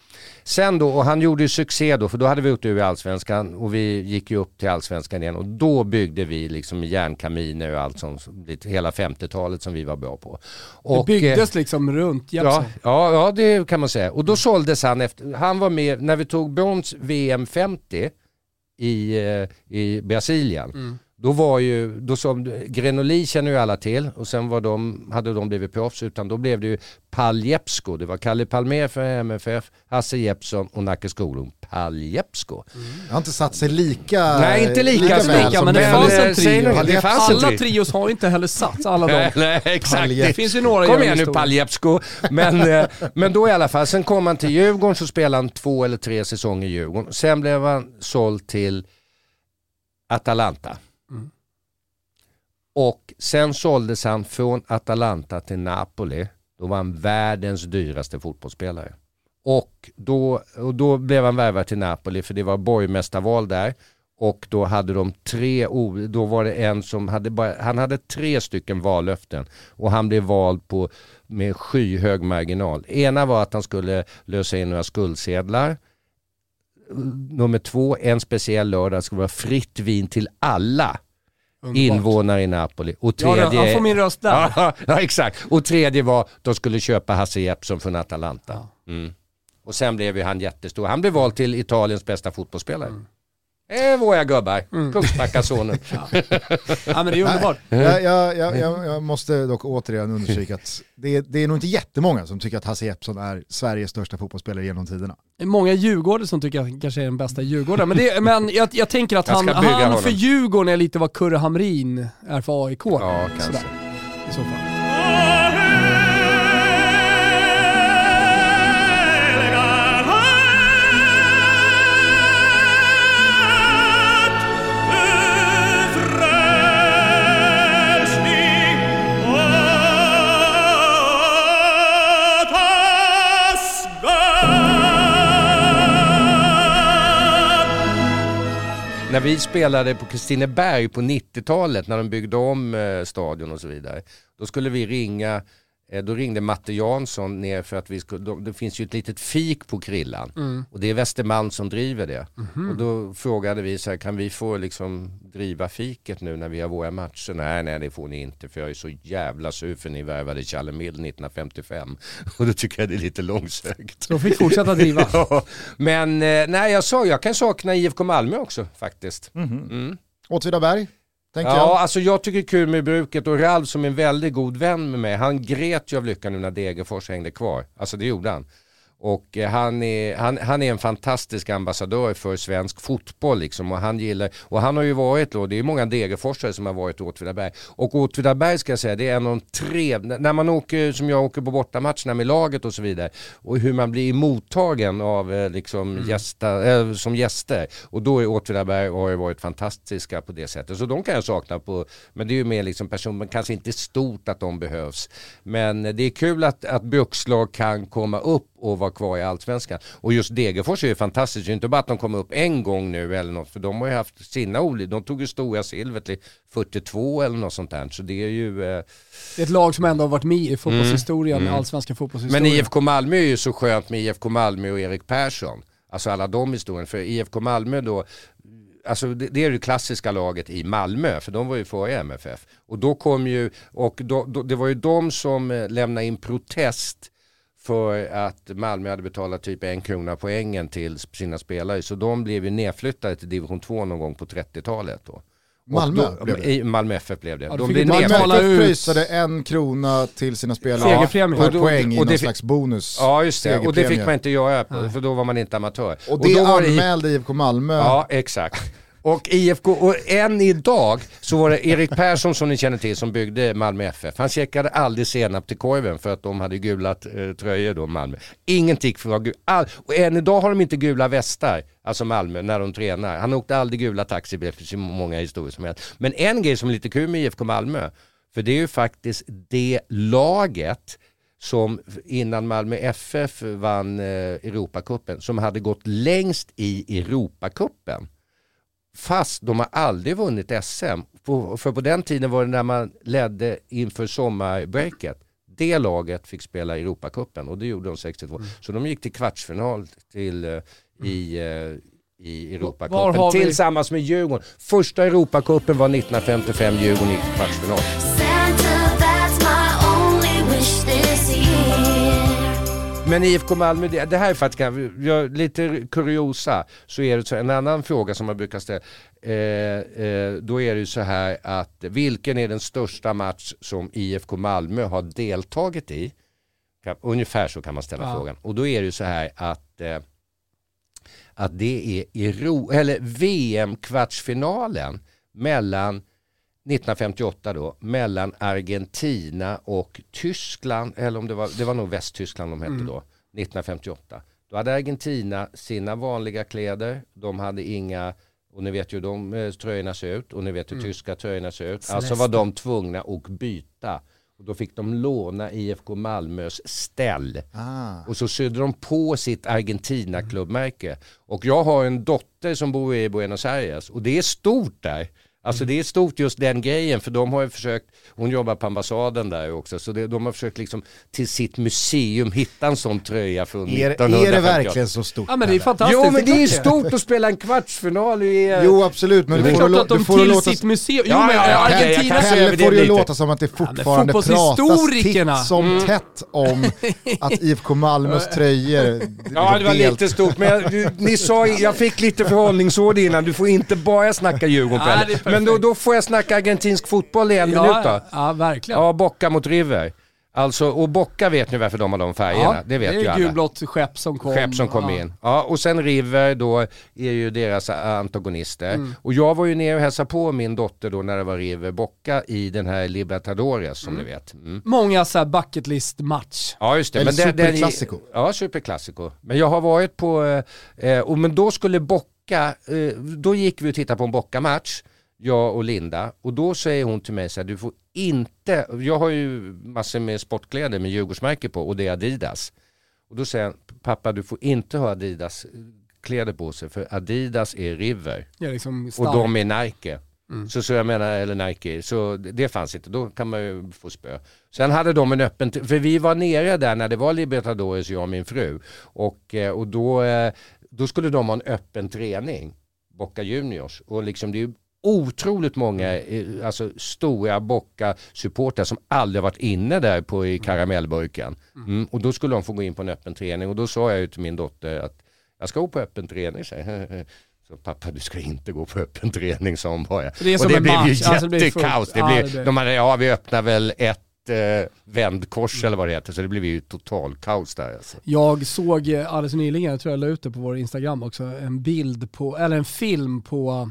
Sen då, och han gjorde ju succé då, för då hade vi åkt ur allsvenskan och vi gick ju upp till allsvenskan igen och då byggde vi liksom järnkaminer och allt sånt, hela 50-talet som vi var bra på. Det Och, eh, byggdes liksom runt Ja, Jeppsson. ja, ja, det kan man säga. Och då såldes han efter, han var med när vi tog brons VM 50 i, eh, i Brasilien. Då var ju, då som, Grenoli känner ju alla till och sen var de, hade de blivit proffs utan då blev det ju Pal Jeppsko. Det var Kalle Palmér för MFF, Hasse Jeppsson och Nacke Skoglund. Pal Jeppsko. Det har inte satt sig lika Nej, inte lika väl lika, men det fanns en trio. det fanns en Alla trio. trios har inte heller satts, alla de. Nej, exakt. Paljepp. Det finns ju några Kom igen nu. Paljepsko. Men, eh, men då i alla fall, sen kom han till Djurgården så spelade han två eller tre säsonger i Djurgården. Sen blev han såld till Atalanta. Och sen såldes han från Atalanta till Napoli. Då var han världens dyraste fotbollsspelare. Och då, och då blev han värvad till Napoli för det var borgmästarval där. Och då hade de tre, då var det en som hade bara, han hade tre stycken vallöften och han blev vald på med skyhög marginal. Ena var att han skulle lösa in några skuldsedlar. Nummer två, en speciell lördag skulle vara fritt vin till alla Underbart. invånare i Napoli. Och Ja, tredje, han får min röst där. Ja, ja, exakt. Och tredje var de skulle köpa Hasse Jeppsson från Atalanta. Mm. Och sen blev ju han jättestor. Han blev vald till Italiens bästa fotbollsspelare. Mm. Det är våra gubbar. Kungsbackasonen. Ja men det är underbart. Jag, jag, jag, jag, jag måste dock återigen understryka att det är, det är nog inte jättemånga som tycker att Hasse Jeppsson är Sveriges största fotbollsspelare genom tiderna. Det är många Djurgårdare som tycker att han kanske är den bästa Djurgården. Men, det, men jag, jag tänker att han, han honom. för Djurgården är lite vad Kurre Hamrin är för AIK. Ja, kanske. Sådär, I så fall. Vi spelade på Kristineberg på 90-talet när de byggde om eh, stadion och så vidare. Då skulle vi ringa, då ringde Matte Jansson ner för att vi skulle, då, det finns ju ett litet fik på Krillan. Och det är Västermalm som driver det. Och då frågade vi så här, kan vi få liksom driva fiket nu när vi har våra matcher? Nej, nej det får ni inte för jag är så jävla sur för ni värvade Challe Mill 1955. Och då tycker jag det är lite långsökt. De fick fortsätta driva. Ja, men eh, nej jag sa, jag kan sakna IFK Malmö också faktiskt. Åtvidaberg, tänker Ja, jag. alltså jag tycker kul med bruket och Ralf som är en väldigt god vän med mig, han grät ju av lycka nu när Degerfors hängde kvar. Alltså det gjorde han. Och eh, han är, han, han är en fantastisk ambassadör för svensk fotboll liksom och han gillar, och han har ju varit då, det är många Degerforsare som har varit i Åtvidaberg. Och Åtvidaberg ska jag säga, det är en av de tre, när man åker, som jag åker på bortamatcherna med laget och så vidare, och hur man blir mottagen av eh, liksom gästa, eh, som gäster. Och då är Åtvidaberg och har ju varit fantastiska på det sättet. Så de kan jag sakna på, men det är ju mer liksom men kanske inte stort att de behövs. Men det är kul att, att brukslag kan komma upp och vara kvar i allsvenskan. Och just Degerfors är ju fantastiskt, det är inte bara att de kommer upp en gång nu eller något, för de har ju haft sina olika, de tog ju stora silvret till 42 eller något sånt där. Så det är ju, eh, Det är ett lag som ändå har varit med i fotbollshistorien, allsvenska fotbollshistorien. men IFK Malmö är ju så skönt med IFK Malmö och Erik Persson. Alltså alla de historierna. För IFK Malmö då, alltså det, det är det klassiska laget i Malmö, för de var ju före MFF. Och då kom ju, och då, då, det var ju de som eh, lämnade in protest för att Malmö hade betalat typ en krona poängen till sina spelare. Så de blev ju nedflyttade till division 2 någon gång på 30-talet. Då. Och Malmö då, blev Malmö FF blev det. Ja, de blev Malmö. FF ut- pröjsade en krona till sina spelare Segerpremie. per Och då- poäng i och någon det- slags bonus. Ja just det, och det fick man inte göra för då var man inte amatör. Och det i- anmälde IFK Malmö. Ja, exakt. Och IFK, och än idag så var det Erik Persson som ni känner till som byggde Malmö FF. Han checkade aldrig senap till korven för att de hade gula eh, tröjor då, Malmö. Ingenting för att vara gul. All, och än idag har de inte gula västar, alltså Malmö, när de tränar. Han åkte aldrig gula taxibilar det finns ju många historier som helst. Men en grej som är lite kul med IFK Malmö, för det är ju faktiskt det laget som innan Malmö FF vann eh, Europacupen, som hade gått längst i Europacupen. Fast de har aldrig vunnit SM. på, för på den tiden var det när man ledde inför sommarbreaket. Det laget fick spela Europacupen och det gjorde de 62. Mm. Så de gick till kvartsfinal till, eh, i, eh, i Europacupen tillsammans med Djurgården. Första Europacupen var 1955, Djurgården gick till kvartsfinal. Santa, Men IFK Malmö, det, det här är jag, lite kuriosa, så är det så, en annan fråga som man brukar ställa, eh, eh, då är det ju så här att vilken är den största match som IFK Malmö har deltagit i? Ungefär så kan man ställa Ja. frågan. Och då är det ju så här att, eh, att det är Euro, eller VM-kvartsfinalen mellan 1958 då, mellan Argentina och Tyskland, eller om det var, det var nog Västtyskland de hette då, 1958. Då hade Argentina sina vanliga kläder, de hade inga, och ni vet ju hur de eh, tröjorna ser ut, och ni vet hur tyska tröjorna ser ut. Alltså var de tvungna att byta. Och då fick de låna IFK Malmös ställ. Ah. Och så sydde de på sitt Argentina-klubbmärke. Och jag har en dotter som bor i Buenos Aires och det är stort där. Alltså det är stort just den grejen för de har ju försökt, hon jobbar på ambassaden där också, så det, de har försökt liksom till sitt museum hitta en sån tröja från Är, 1958. är det verkligen så stort? Ja men det är fantastiskt. Jo men det är det stort att spela en kvartsfinal i... Jo absolut, men Det du är får det klart att de det till låta... sitt museum, jo Ja, men ja, ja, jag Argentina... kan Pelle det får det ju låta som att det fortfarande pratas fotbollshistorikerna. titt som tätt om att IFK Malmös tröjor Ja det var delt- lite stort men jag, du, ni sa, jag fick lite förhållningsord innan, du får inte bara snacka Djurgården Ja, det Pelle. Men då, då får jag snacka argentinsk fotboll i en minut då. ja, ja, verkligen. Ja, Bocca mot River. Alltså, och Bocca vet ni varför de har de färgerna, det vet det ju är alla. gulblått skepp som kom. Skepp som kom ja. in. Ja, och sen River då är ju deras antagonister. Och jag var ju nere och hälsade på min dotter då när det var River Bocca i den här Libertadores som ni vet. Mm. Många så här bucket list match. Ja just det. Eller superklassiko. Ja, superklassiko. Men jag har varit på, eh, eh, och men då skulle Bocca, eh, då gick vi och tittade på en Bocca-match, jag och Linda, och då säger hon till mig så här, du får inte, jag har ju massor med sportkläder med Djurgårdsmärke på och det är Adidas. Och då säger han, pappa du får inte ha Adidas kläder på sig för Adidas är River är liksom och de är Nike. Så, så jag menar, eller Nike, så det fanns inte, då kan man ju få spö. Sen hade de en öppen, för vi var nere där när det var Libertadores, jag och min fru. Och, eh, och då, eh, då skulle de ha en öppen träning, Boca Juniors. Och liksom det är otroligt många eh, alltså, stora Boca-supportrar som aldrig varit inne där på i karamellburken. Mm, och då skulle de få gå in på en öppen träning och då sa jag ju till min dotter att jag ska gå på öppen träning, jag. Så pappa du ska inte gå på öppen träning sa hon bara. Det och som det blev ju match, alltså jättekaos. Det blev, det De hade, ja vi öppnar väl ett eh, vändkors eller vad det heter så det blev ju total kaos där. Alltså. Jag såg eh, alldeles nyligen, jag tror jag la ut det på vår Instagram också, en bild på, eller en film på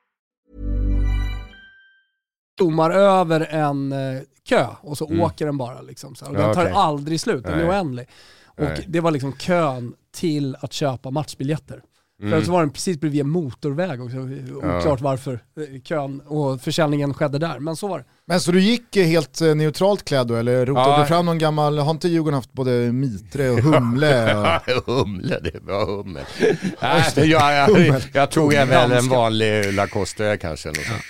domar över en eh, kö och så Mm. åker den bara. Liksom, så här. Och Ja, den tar okej. aldrig slut, den är oändlig. Och Nej. det var liksom kön till att köpa matchbiljetter. Mm. För så var den precis bredvid en motorväg också, oklart varför eh, kön och försäljningen skedde där, men så var det. Men så du gick eh, helt eh, neutralt klädd då, eller rotade Ja. du fram någon gammal, har inte Djurgården haft både mitre och humle? Och... humle, det bra hummel. Nej, jag, jag, jag tog jag väl en vanlig Lacoste kanske. Något sånt.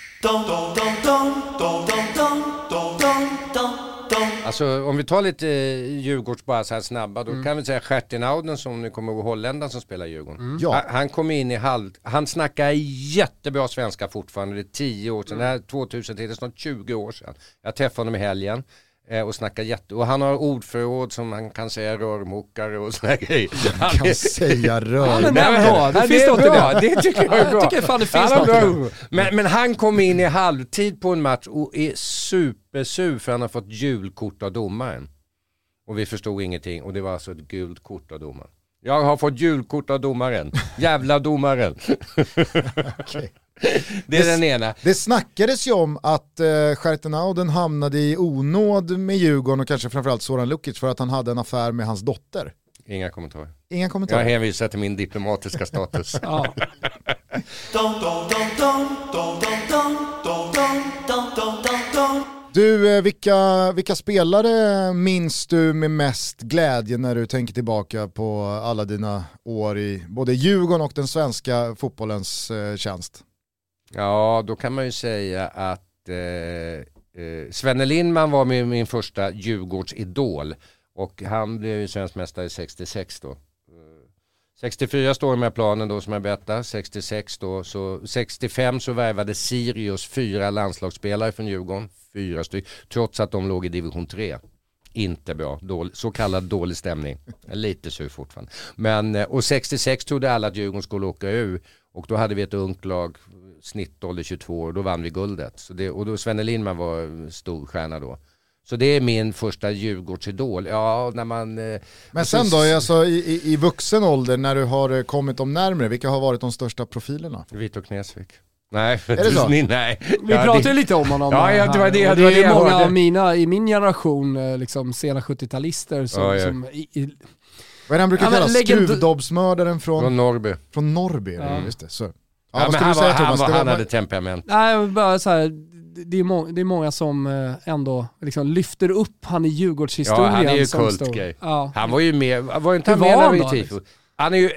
Alltså om vi tar lite eh, Djurgårds bara så här snabba, då kan vi säga Stjärtenauden som ni kommer ihåg, holländaren som spelar Djurgården. Ja. Han, han kom in i halv, han snackar jättebra svenska fortfarande, det är 10 år sedan, det här är 2000 det är snart 20 år sedan. Jag träffade honom i helgen. Eh, Och snackar jätte... Och han har ordförråd som han kan säga rörmokare och sådana grejer. Han kan säga rör. men Nej, men, bra, det finns något i det. Det tycker jag är bra. Jag tycker fan det finns Han något men, men han kom in i halvtid på en match och är supersur för han har fått julkort av domaren. Och vi förstod ingenting och det var alltså ett gult kort av domaren. Jag har fått julkort av domaren. Jävla domaren. Det är den ena. Det snackades ju om att eh, Stjärtenauden hamnade i onåd med Djurgården och kanske framförallt Soran Lukic för att han hade en affär med hans dotter. Inga kommentarer. Inga Jag kommentarer. hänvisar till min diplomatiska status. Du, eh, vilka, vilka spelare minns du med mest glädje när du tänker tillbaka på alla dina år i både Djurgården och den svenska fotbollens eh, tjänst? Ja, då kan man ju säga att eh, eh, Svenne Lindman var min, min första Djurgårdsidol och han blev ju svensk mästare 66 då. Eh, 64 står med planen då som jag berättade, 66 då, så 65 så värvade Sirius fyra landslagsspelare från Djurgården, fyra stycken, trots att de låg i division 3. Inte bra, dålig, så kallad dålig stämning. Lite sur fortfarande. Men, eh, och 66 trodde alla att Djurgården skulle åka ur och då hade vi ett ungt lag, snittålder 22 år, och då vann vi guldet. Så det, och då Svenne Lindman var stor stjärna då. Så det är min första Djurgårdsidol. Ja, när man... eh, Men och så- sen då, alltså, i, i, vuxen ålder när du har eh, kommit dem närmre, vilka har varit de största profilerna? Vito Knesvik. Nej, Är det så? Ni- nej. Vi Ja, pratade det- ju lite om honom Ja, ja, det var det- det var det är jag många av mina, i min generation, eh, liksom sena 70-talister som, Ja, ja. som i, i, Vad är det han brukar Ja, men kalla? legend- Skruvdobbsmördaren från, Från Norrby. från Norrby? Ja. Just det, så. Ja, Ja, vad han, du säga var, han, Thomas? var, Det han var- hade temperament. nej, bara så här, det, är må, det är många som eh, ändå liksom lyfter upp han i Djurgårdshistorien. Ja, han är ju kultgrej. Ja. Han var ju med, var inte han med när vi tifo? Han är ju,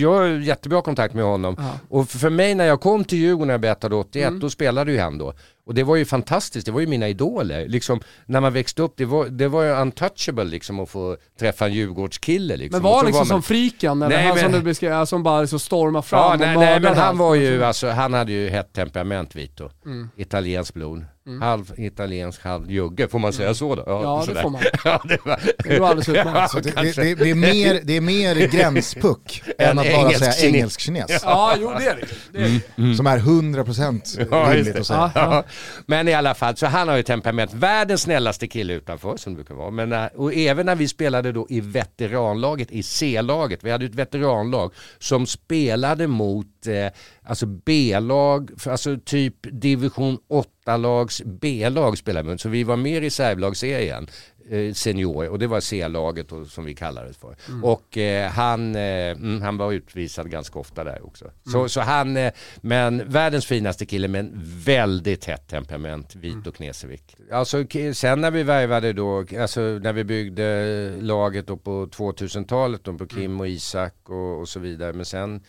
jag har jättebra kontakt med honom. Ja. Och för mig när jag kom till Djurgården när jag berättade 81, Mm. då spelade ju han då. Och det var ju fantastiskt, det var ju mina idoler. Liksom, när man växte upp, det var, det var ju untouchable liksom att få träffa en Djurgårdskille. Liksom. Men var han så liksom man- som friken, eller Nej, han som men- du beskrev, som bara liksom stormar fram Ja, och nej, nej men han var ju, alltså, han hade ju hett temperament Vito. Mm. Italienskt blod. Halv italiensk, halv jugge, får man säga så då? Ja, det sådär. får man. ja, det var... Det alldeles utmärkt. Ja, det, det, det, det, är mer, det är mer gränspuck än att bara engelsk säga kines. engelsk-kines. Ja, jo det är det. det, är det. Som är 100% Ja, rimligt det. att säga. Ja, ja. Ja. Men i alla fall, så han har ju temperament. Världens snällaste kille utanför som det brukar vara. Men, äh, och även när vi spelade då i veteranlaget, i C-laget, vi hade ett veteranlag som spelade mot eh, alltså B-lag, alltså typ division 8-lags B-lag spelade vi. Så vi var med i reservlagsserien eh, senior och det var C-laget som vi kallade det för. Och eh, han, eh, mm, han var utvisad ganska ofta där också. Så, så han, eh, men världens finaste kille men väldigt hett temperament, Vito Knesevik. Alltså sen när vi värvade då, alltså när vi byggde laget då på 2000-talet då på Kim och Isak och, och så vidare. Men sen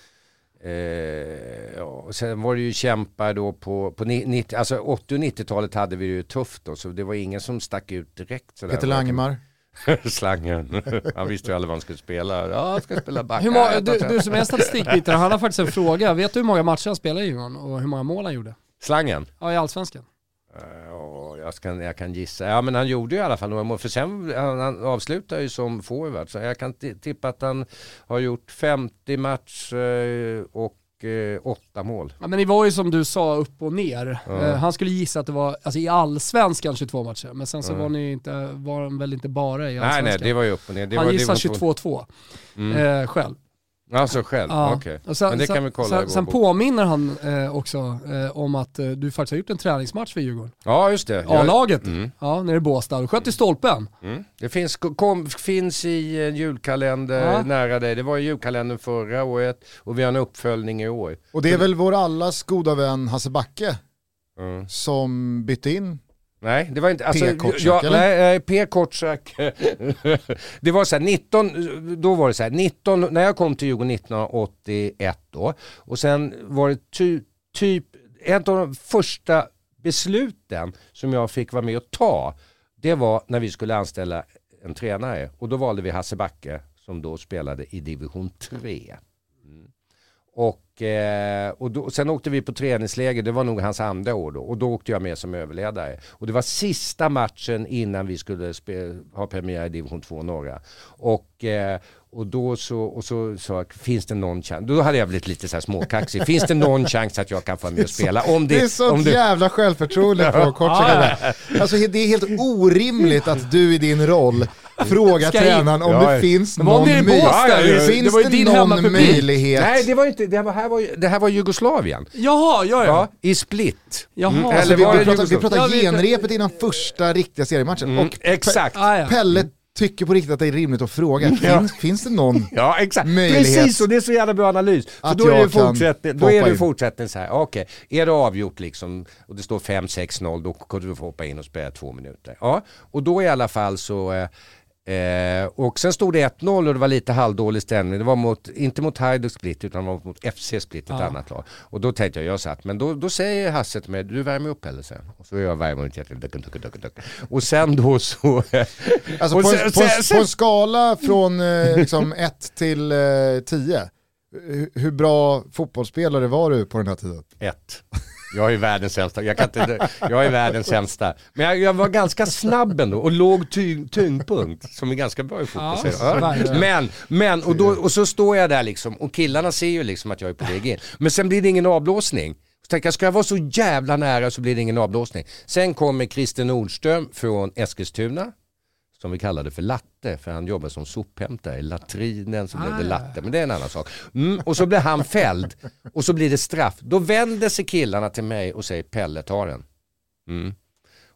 Eh, ja, och sen var det ju kämpar då på, på ni- 90, alltså 80 och 90-talet hade vi det ju tufft då så det var ingen som stack ut direkt. Sådär. Peter Langemar. Slangen. Han visste ju aldrig vad han skulle spela. Ja, han ska spela back. Många, du, du som är statistikbitare, han har faktiskt en fråga. Vet du hur många matcher han spelade i Djurgården och hur många mål han gjorde? Slangen? Ja, i Allsvenskan. Ja, jag, ska, jag kan gissa. Ja, men han gjorde ju i alla fall några mål. För sen, han, han avslutar ju som forward. Så jag kan ti- tippa att han har gjort 50 matcher och eh, åtta mål. Ja, men det var ju som du sa upp och ner. Eh, han skulle gissa att det var alltså, i allsvenskan 22 matcher, men sen så Ja. var, ni inte, var han väl inte bara i Nej allsvenskan. nej, det var ju upp och ner. Det han var, två- 22-2 Mm. eh, själv. Alltså själv, Ja. okej. Och sen, Men det sen, kan vi kolla sen, sen påminner han eh, också eh, om att eh, du faktiskt har gjort en träningsmatch för Djurgården. Ja just det. A-laget, Mm. ja, nere i Båstad. Du sköt i stolpen. Mm. Det finns, kom, finns i en julkalender Ja. nära dig. Det var i julkalendern förra året och vi har en uppföljning i år. Och det är väl vår allas goda vän Hasse Backe Mm. som bytte in Nej, det var inte... Alltså, P. Kortsak, ja, eller? nej, nej, P. Kortsak. det var så här, 19, då var det så här, 19, när jag kom till Djurgården 1981 då, och sen var det ty, typ, ett av de första besluten som jag fick vara med och ta, det var när vi skulle anställa en tränare. Och då valde vi Hasse Backe som då spelade i division 3. Och, eh, och då, sen åkte vi på träningsläger, det var nog hans andra år då. Och då åkte jag med som överledare. Och det var sista matchen innan vi skulle ha premiär i division 2 norra. Och, eh, och då så, och så sa jag, finns det någon chans? Då hade jag blivit lite så här småkaxig. Finns det någon chans att jag kan få vara med och spela? Om Det är det, sånt om det, jävla självförtroende på Kortsak. Alltså det är helt orimligt att du i din roll Ska in. tränaren om Ja, det ja. finns någon möjlighet. Ja, ja, ja. Det Finns det någon möjlighet? nej, det var inte, det här var, här var, det här var Jugoslavien. Jaha, ja ja. Ja, i Split. Jaha. Mm, Alltså, eller vi, var vi det pratar, vi pratar Ja, vi- genrepet innan första riktiga seriematchen. Mm, Och exakt. Ah, ja. Pelle tycker på riktigt att det är rimligt att fråga, Ja. finns, finns det någon? Ja exakt, möjlighet precis och det är så jävla bra analys. För då är det fortsättning, då är det in. fortsättning så här, okej, är det avgjort liksom och det står 5-6-0 då kunde du få hoppa in och spela två minuter. Ja, och då i alla fall så eh, Eh, och sen stod det 1-0 och det var lite halvdålig stämning. Det var mot, inte mot Hajduk Split utan var mot FC Split, ett Ja. annat lag. Och då tänkte jag, jag satt, men då, då säger Hasse till mig, du värmer upp eller sen? Och så jag värmer upp, duck, duck, duck, duck, duck. Och sen då så... Alltså på, en, sen- på, en, sen- på en skala från eh, liksom 1 till 10, hur, hur bra fotbollsspelare var du på den här tiden? Ett. Jag är världens sämsta. Jag, kan inte, jag är världens sämsta. Men jag, jag var ganska snabb ändå och låg ty, tyngdpunkt som är ganska bra i fotboll. Ja, verkligen. men, men och, då, och så står jag där liksom och killarna ser ju liksom att jag är på väg in. Men sen blir det ingen avblåsning. Så tänker jag, ska jag vara så jävla nära så blir det ingen avblåsning. Sen kommer Christer Nordström från Eskilstuna som vi kallade för latte, för han jobbar som sophämtare. I latrinen så blev Ah, det ja. latte, men det är en annan sak. Mm, och så blir han fälld och så blir det straff. Då vänder sig killarna till mig och säger Pelle tar den. Mm.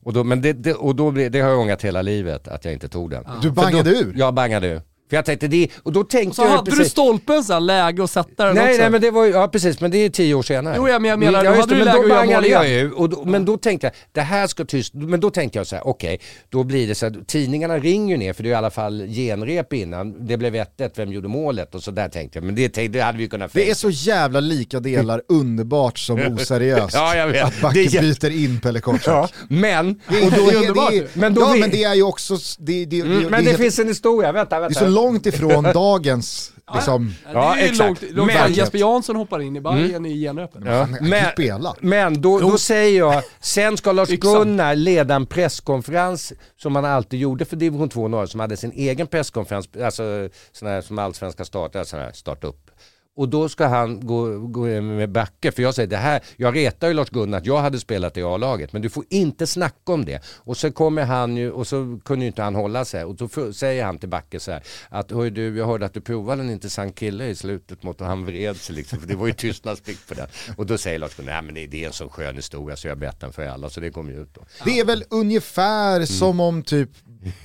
Och då, men det, det, och då blir, det har jag ångat hela livet att jag inte tog den. Du bangade ur? Jag bangade ur. För jag tänkte det, och då tänkte Så jag ju hade du precis, stolpen så här, läge och sätta den Nej, också? nej men det var ju, ja precis, men det är tio år senare. Jo, ja, jag menar, Mm, då hade det, du men läge då att göra mål igen. ju. Och då, men då tänkte jag, det här ska tyst, men då tänkte jag så här, okej, då blir det så här, tidningarna ringer ju ner för det är i alla fall genrep innan, det blev 1-1, vem gjorde målet och så där tänkte jag, men det, det hade vi kunnat Det är fejka. så jävla lika delar underbart som oseriöst. Ja, jag vet. Att Det Backe är byter in Pelle Kortsak. Ja, men, Det är, och då, det är, det är, men då ja vi- men det är ju också, det, det, mm, det, men det finns en historia, vänta, vänta. Långt ifrån dagens, liksom, Ja, det är ju exakt. långt, långt Men-. Jesper Jansson hoppar in i Bayern i genrepet. Ja, men, men då, då säger jag, sen ska Lars Yxan. Gunnar leda en presskonferens som han alltid gjorde för division 2 norr, som hade sin egen presskonferens, alltså sån här som allsvenska startar, sån här starta upp. Och då ska han gå, gå med Backe, för jag säger det här, jag retar ju Lars Gunnar att jag hade spelat i A-laget, men du får inte snacka om det. Och så kommer han ju, och så kunde ju inte han hålla sig, och då säger han till Backe så här, att hör du, jag hörde att du provade en intressant kille i slutet mot och han vred sig liksom, för det var ju tystnadsplikt på den. Och då säger Lars Gunnar, nej men det- det är en så skön historia så jag berättar den för alla, så det kommer ju ut då. Det är väl ungefär Mm. som om typ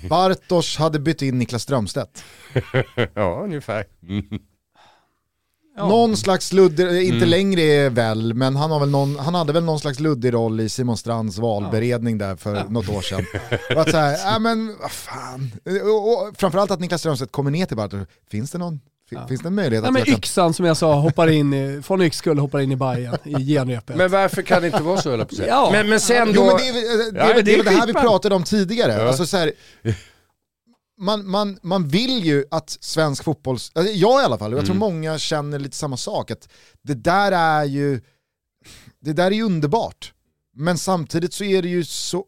Bartosz hade bytt in Niklas Strömstedt. ja, ungefär. Mm. Ja. Någon slags luddig, Mm. inte längre väl, men han, har väl någon, han hade väl någon slags luddig roll i Simon Strands valberedning där för något år sedan. Och att så här, äh, men vad fan. Och, och, framförallt att Niklas Strömstedt kommer ner till Bartosz, finns det någon, fin- finns det en möjlighet Nej, att men yxan som jag sa, hoppar in i, från Yxkull hoppar in i Bayern i genrepet. Men varför kan det inte vara så höll jag på att säga. Ja. Men, men sen då... Jo men det är, väl- det, Ja, är, det det, är väl det här vi pratade om tidigare. Ja. Alltså så här, man, man, man vill ju att svensk fotboll, alltså jag i alla fall, och jag tror Mm. många känner lite samma sak, att det där är ju, det där är ju underbart. Men samtidigt så är det ju så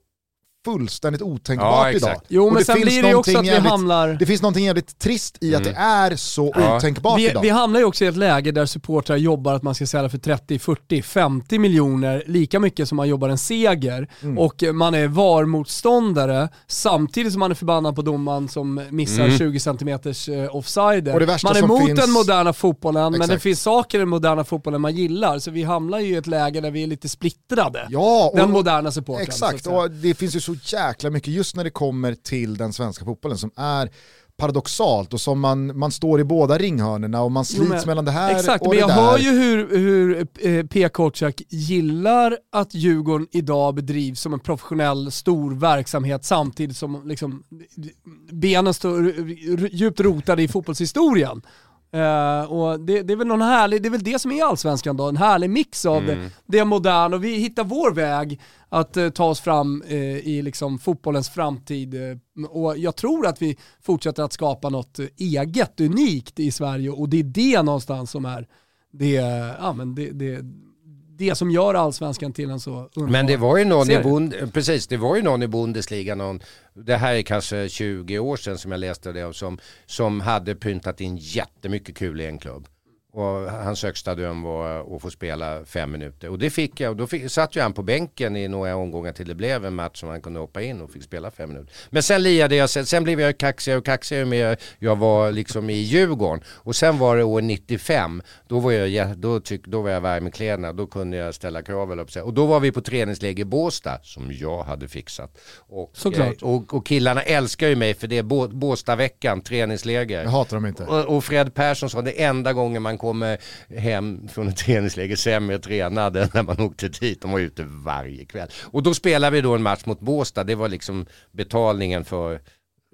fullständigt Ja, otänkbart idag. exakt. Jo men sen finns blir det ju också att vi jävligt- hamnar... Det finns någonting jävligt trist i att det är så Ja. otänkbart Vi, idag. vi hamnar ju också i ett läge där supportrar jobbar att man ska sälja för 30, 40, 50 miljoner, lika mycket som man jobbar en seger. Mm. Och man är VAR-motståndare samtidigt som man är förbannad på domaren som missar 20 cm offsider. Och det värsta Man är emot finns- den moderna fotbollen, men det Exakt. finns saker i den moderna fotbollen man gillar. Så vi hamnar ju i ett läge där vi är lite splittrade. Ja, och- den moderna supporten. Exakt, och det finns ju så jäkla mycket just när det kommer till den svenska fotbollen som är paradoxalt och som man, man står i båda ringhörnorna och man slits men- mellan det här Exakt, och men det jag där. hör ju hur, hur eh, P. Kotschack gillar att Djurgården idag bedrivs som en professionell stor verksamhet samtidigt som liksom, benen står djupt rotade i fotbollshistorien. Eh, och det, det är väl någon härlig, det är väl det som är allsvenskan då, en härlig mix av det, det moderna. Och vi hittar vår väg att eh, ta oss fram eh, i liksom fotbollens framtid. och jag tror att vi fortsätter att skapa något eget, unikt i Sverige. Och det är det någonstans som är det, ja, men det, det, det som gör allsvenskan till en så underbar Men det var ju någon i. Bund, precis, det var ju någon i Bundesliga, någon, det här är kanske 20 år sedan som jag läste det, som, som hade pyntat in jättemycket kul i en klubb. Och hans högsta dröm var att få spela fem minuter. Och det fick jag. Och då fick, satt ju han på bänken i några omgångar till det blev en match som han kunde hoppa in och fick spela fem minuter. Men sen liade jag, sen, sen blev jag kaxigare och kaxigare med jag var liksom i Djurgården. Och sen var det år 95. Då var jag, då tyck, då var jag varm i kläderna. Då kunde jag ställa krav. eller Och då var vi på träningsläger i Båstad som jag hade fixat. Och, Såklart. eh, och, och killarna älskar ju mig för det Båstadveckan, träningsläger. Jag hatar dem inte. Och, och Fred Persson sa det enda gången man kommer hem från ett träningsläger sämre tränade än när man åkte dit. De var ute varje kväll. Och då spelade vi då en match mot Båstad. Det var liksom betalningen för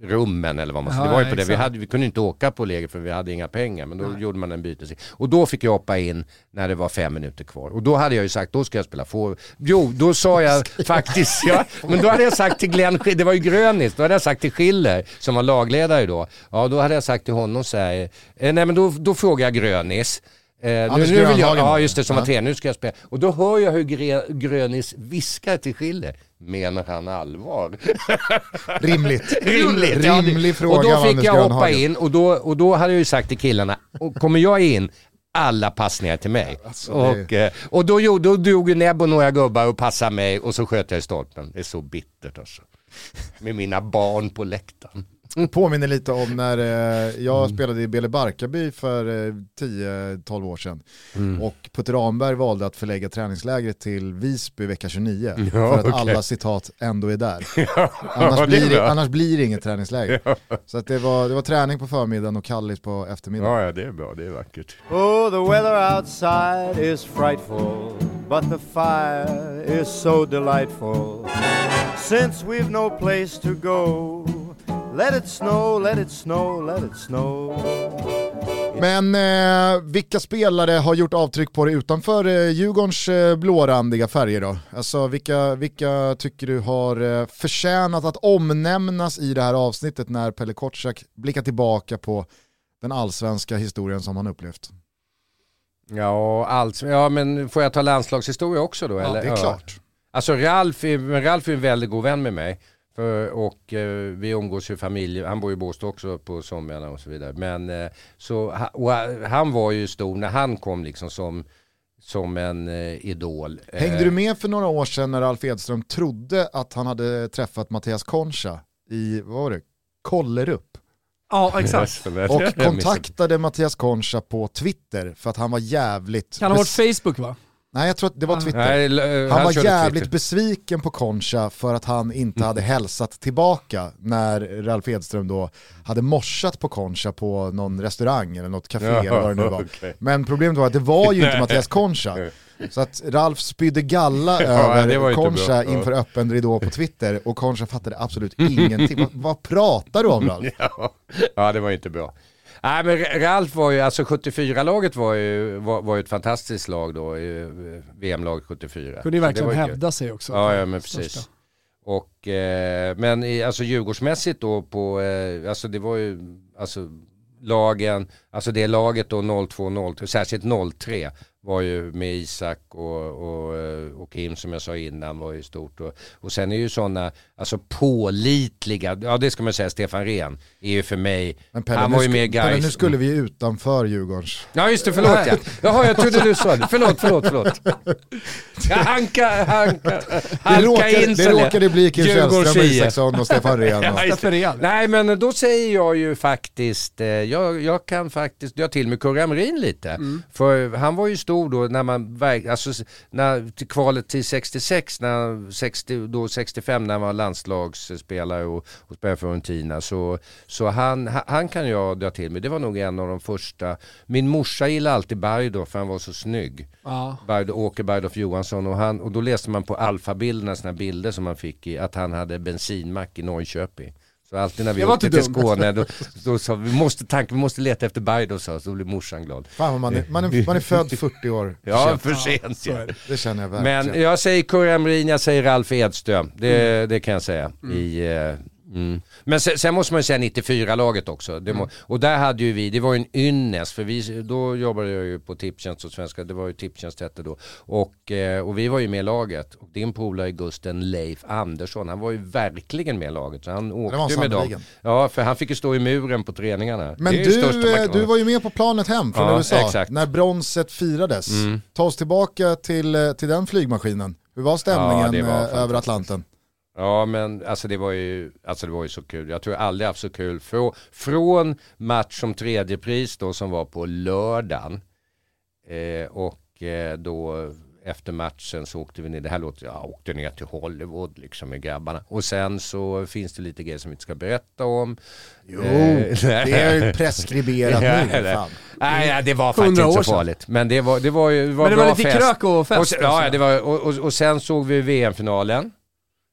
rummen eller vad man Ja, Det var ju på det. Vi, hade, vi kunde inte åka på läger för vi hade inga pengar. Men då gjorde man en byte. Och då fick jag hoppa in när det var fem minuter kvar. Och då hade jag ju sagt, då ska jag spela for. Jo, då sa jag faktiskt, ja, men då hade jag sagt till Glenn, det var ju Grönis, då hade jag sagt till Schiller som var lagledare då. Ja, då hade jag sagt till honom så här, eh, nej men då, då frågar jag Grönis. Eh, nu, nu vill jag, ja just det, som Ja. var tränare, nu ska jag spela. Och då hör jag hur Gre, Grönis viskar till Schiller. Menar han allvar? Rimligt. Rimligt. ja, det- Rimlig fråga Och då fick Anders jag hoppa Grönhagen. in och då, och då hade jag ju sagt till killarna, och kommer jag in, alla passningar till mig. Alltså, och, eh, och då, gjorde- då drog ju Nebb och några gubbar och passade mig och så sköt jag i stolpen. Det är så bittert alltså. Med mina barn på läktaren. Påminner lite om när eh, jag Mm. spelade i Bele Barkarby för eh, 10-12 år sedan. Mm. Och Putte Ramberg valde att förlägga träningslägret till Visby vecka 29. Ja, för att okej. alla citat ändå är där. annars, det är blir det, annars blir det inget träningsläger. Så att det, var, det var träning på förmiddagen och kallis på eftermiddagen. Ja, ja, det är bra, det är vackert. Oh, the weather outside is frightful, but the fire is so delightful. Since we've no place to go, let it snow, let it snow, let it snow. Men eh, vilka spelare har gjort avtryck på det utanför eh, Djurgårdens eh, blårandiga färger då? Alltså vilka, vilka tycker du har eh, förtjänat att omnämnas i det här avsnittet när Pelle Kotschack blickar tillbaka på den allsvenska historien som han upplevt? Ja, allt. ja, men får jag ta landslagshistoria också då? Ja, eller? det är klart. Alltså Ralf Ralf är en väldigt god vän med mig. För, och eh, vi umgås ju familj, han bor i Båstad också på somrarna och så vidare. Men eh, så, ha- han var ju stor när han kom liksom som, som en eh, idol. Hängde Eh, du med för några år sedan när Alf Edström trodde att han hade träffat Mattias Concha i, vad var det, Kollerup? Ja, exakt. Och kontaktade Mattias Concha på Twitter för att han var jävligt... Kan ha varit Facebook va? Nej jag tror att det var Twitter. Nej, eh, han var jävligt Twitter. besviken på Concha för att han inte hade hälsat tillbaka när Ralf Edström då hade morsat på Concha på någon restaurang eller något café Ja, eller vad det nu var. okej. Men problemet var att det var ju inte Mattias Concha. Så att Ralf spydde galla Ja, över inte Concha. Ja. inför öppen ridå på Twitter och Concha fattade absolut ingenting. vad, vad pratar du om Ralf? Ja, ja, det var inte bra. Nej men Ralf var ju, alltså 74-laget var ju, var, var ju ett fantastiskt lag då, eh, VM-laget 74. Kunde ju verkligen var ju hävda sig också. Ja, ja men Största. precis. Och, eh, men i, alltså Djurgårdsmässigt då på, eh, alltså det var ju, alltså lagen, alltså det laget då 02-03, särskilt 03 var ju med Isak och, och, eh, och Kim som jag sa innan var ju stort. Och, och sen är ju sådana, alltså pålitliga, ja det ska man säga, Stefan Rehn är ju för mig, Men Pelle, han nu, var ju sk- med Pelle, guys. nu skulle vi utanför Djurgårdens. Ja just det, förlåt ja. Jaha jag trodde du sa det, förlåt, förlåt, förlåt. Jag hanka, hanka, Det halka råkade, in det råkade bli Kim Källström. Isaksson och Stefan Rehn. och- Ja, det. Nej men då säger jag ju faktiskt, eh, jag, jag kan faktiskt dra till med Kurre Hamrin lite. Mm. För han var ju stor då när man, alltså när, kvalet till 66, när, 60, då 65 när han var landslagsspelare och, och spelade för Fiorentina. Så, så han, ha- han kan jag dra till med, det var nog en av de första. Min morsa gillade alltid Bergdorf för han var så snygg. Ja. Bergdorf, Åke Bergdorf Johansson och, han, och då läste man på alfabilderna sådana bilder som man fick i att han hade bensinmack i Norrköping. Så alltid när vi åkte till. Skåne då, då sa vi, måste tanka, vi måste leta efter Bergdorf sa, så då blev morsan glad. Fan man är, man är, man är född 40 år Ja, för sent ja. det. Det känner jag verkligen. Men jag säger Kurre Hamrin, jag säger Ralf Edström. Det, Mm. det kan jag säga. I, eh, mm. Men sen, sen måste man ju säga 94-laget också. Det må, Och där hade ju vi, det var ju en ynnest, för vi, då jobbade jag ju på Tipstjänst och Svenska, det var ju Tipstjänst hette då. Och, eh, och vi var ju med i laget. Och din polare Gusten, Leif Andersson, han var ju verkligen med i laget. Så han åkte med dem. Ja, för han fick ju stå i muren på träningarna. Men du, eh, du var ju med på planet hem från Ja, USA exakt. när bronset firades. Mm. Ta oss tillbaka till, eh, till den flygmaskinen. Hur var Ja, stämningen det var över Atlanten? Ja men alltså det var ju, alltså det var ju så kul. Jag tror jag aldrig haft så kul. Frå, från match som tredje pris då som var på lördagen. Eh, och eh, då efter matchen så åkte vi ner, det här låter, jag åkte ner till Hollywood liksom med grabbarna. Och sen så finns det lite grejer som vi inte ska berätta om. Jo, Eh, det är ju preskriberat Ja, nu. det- Fan. Nej, ja, det var faktiskt 100 inte så farligt. Men det var, det var ju det var Men det var lite fest. krök och fest Och sen, ja, det var, och, och, och sen såg vi VM-finalen.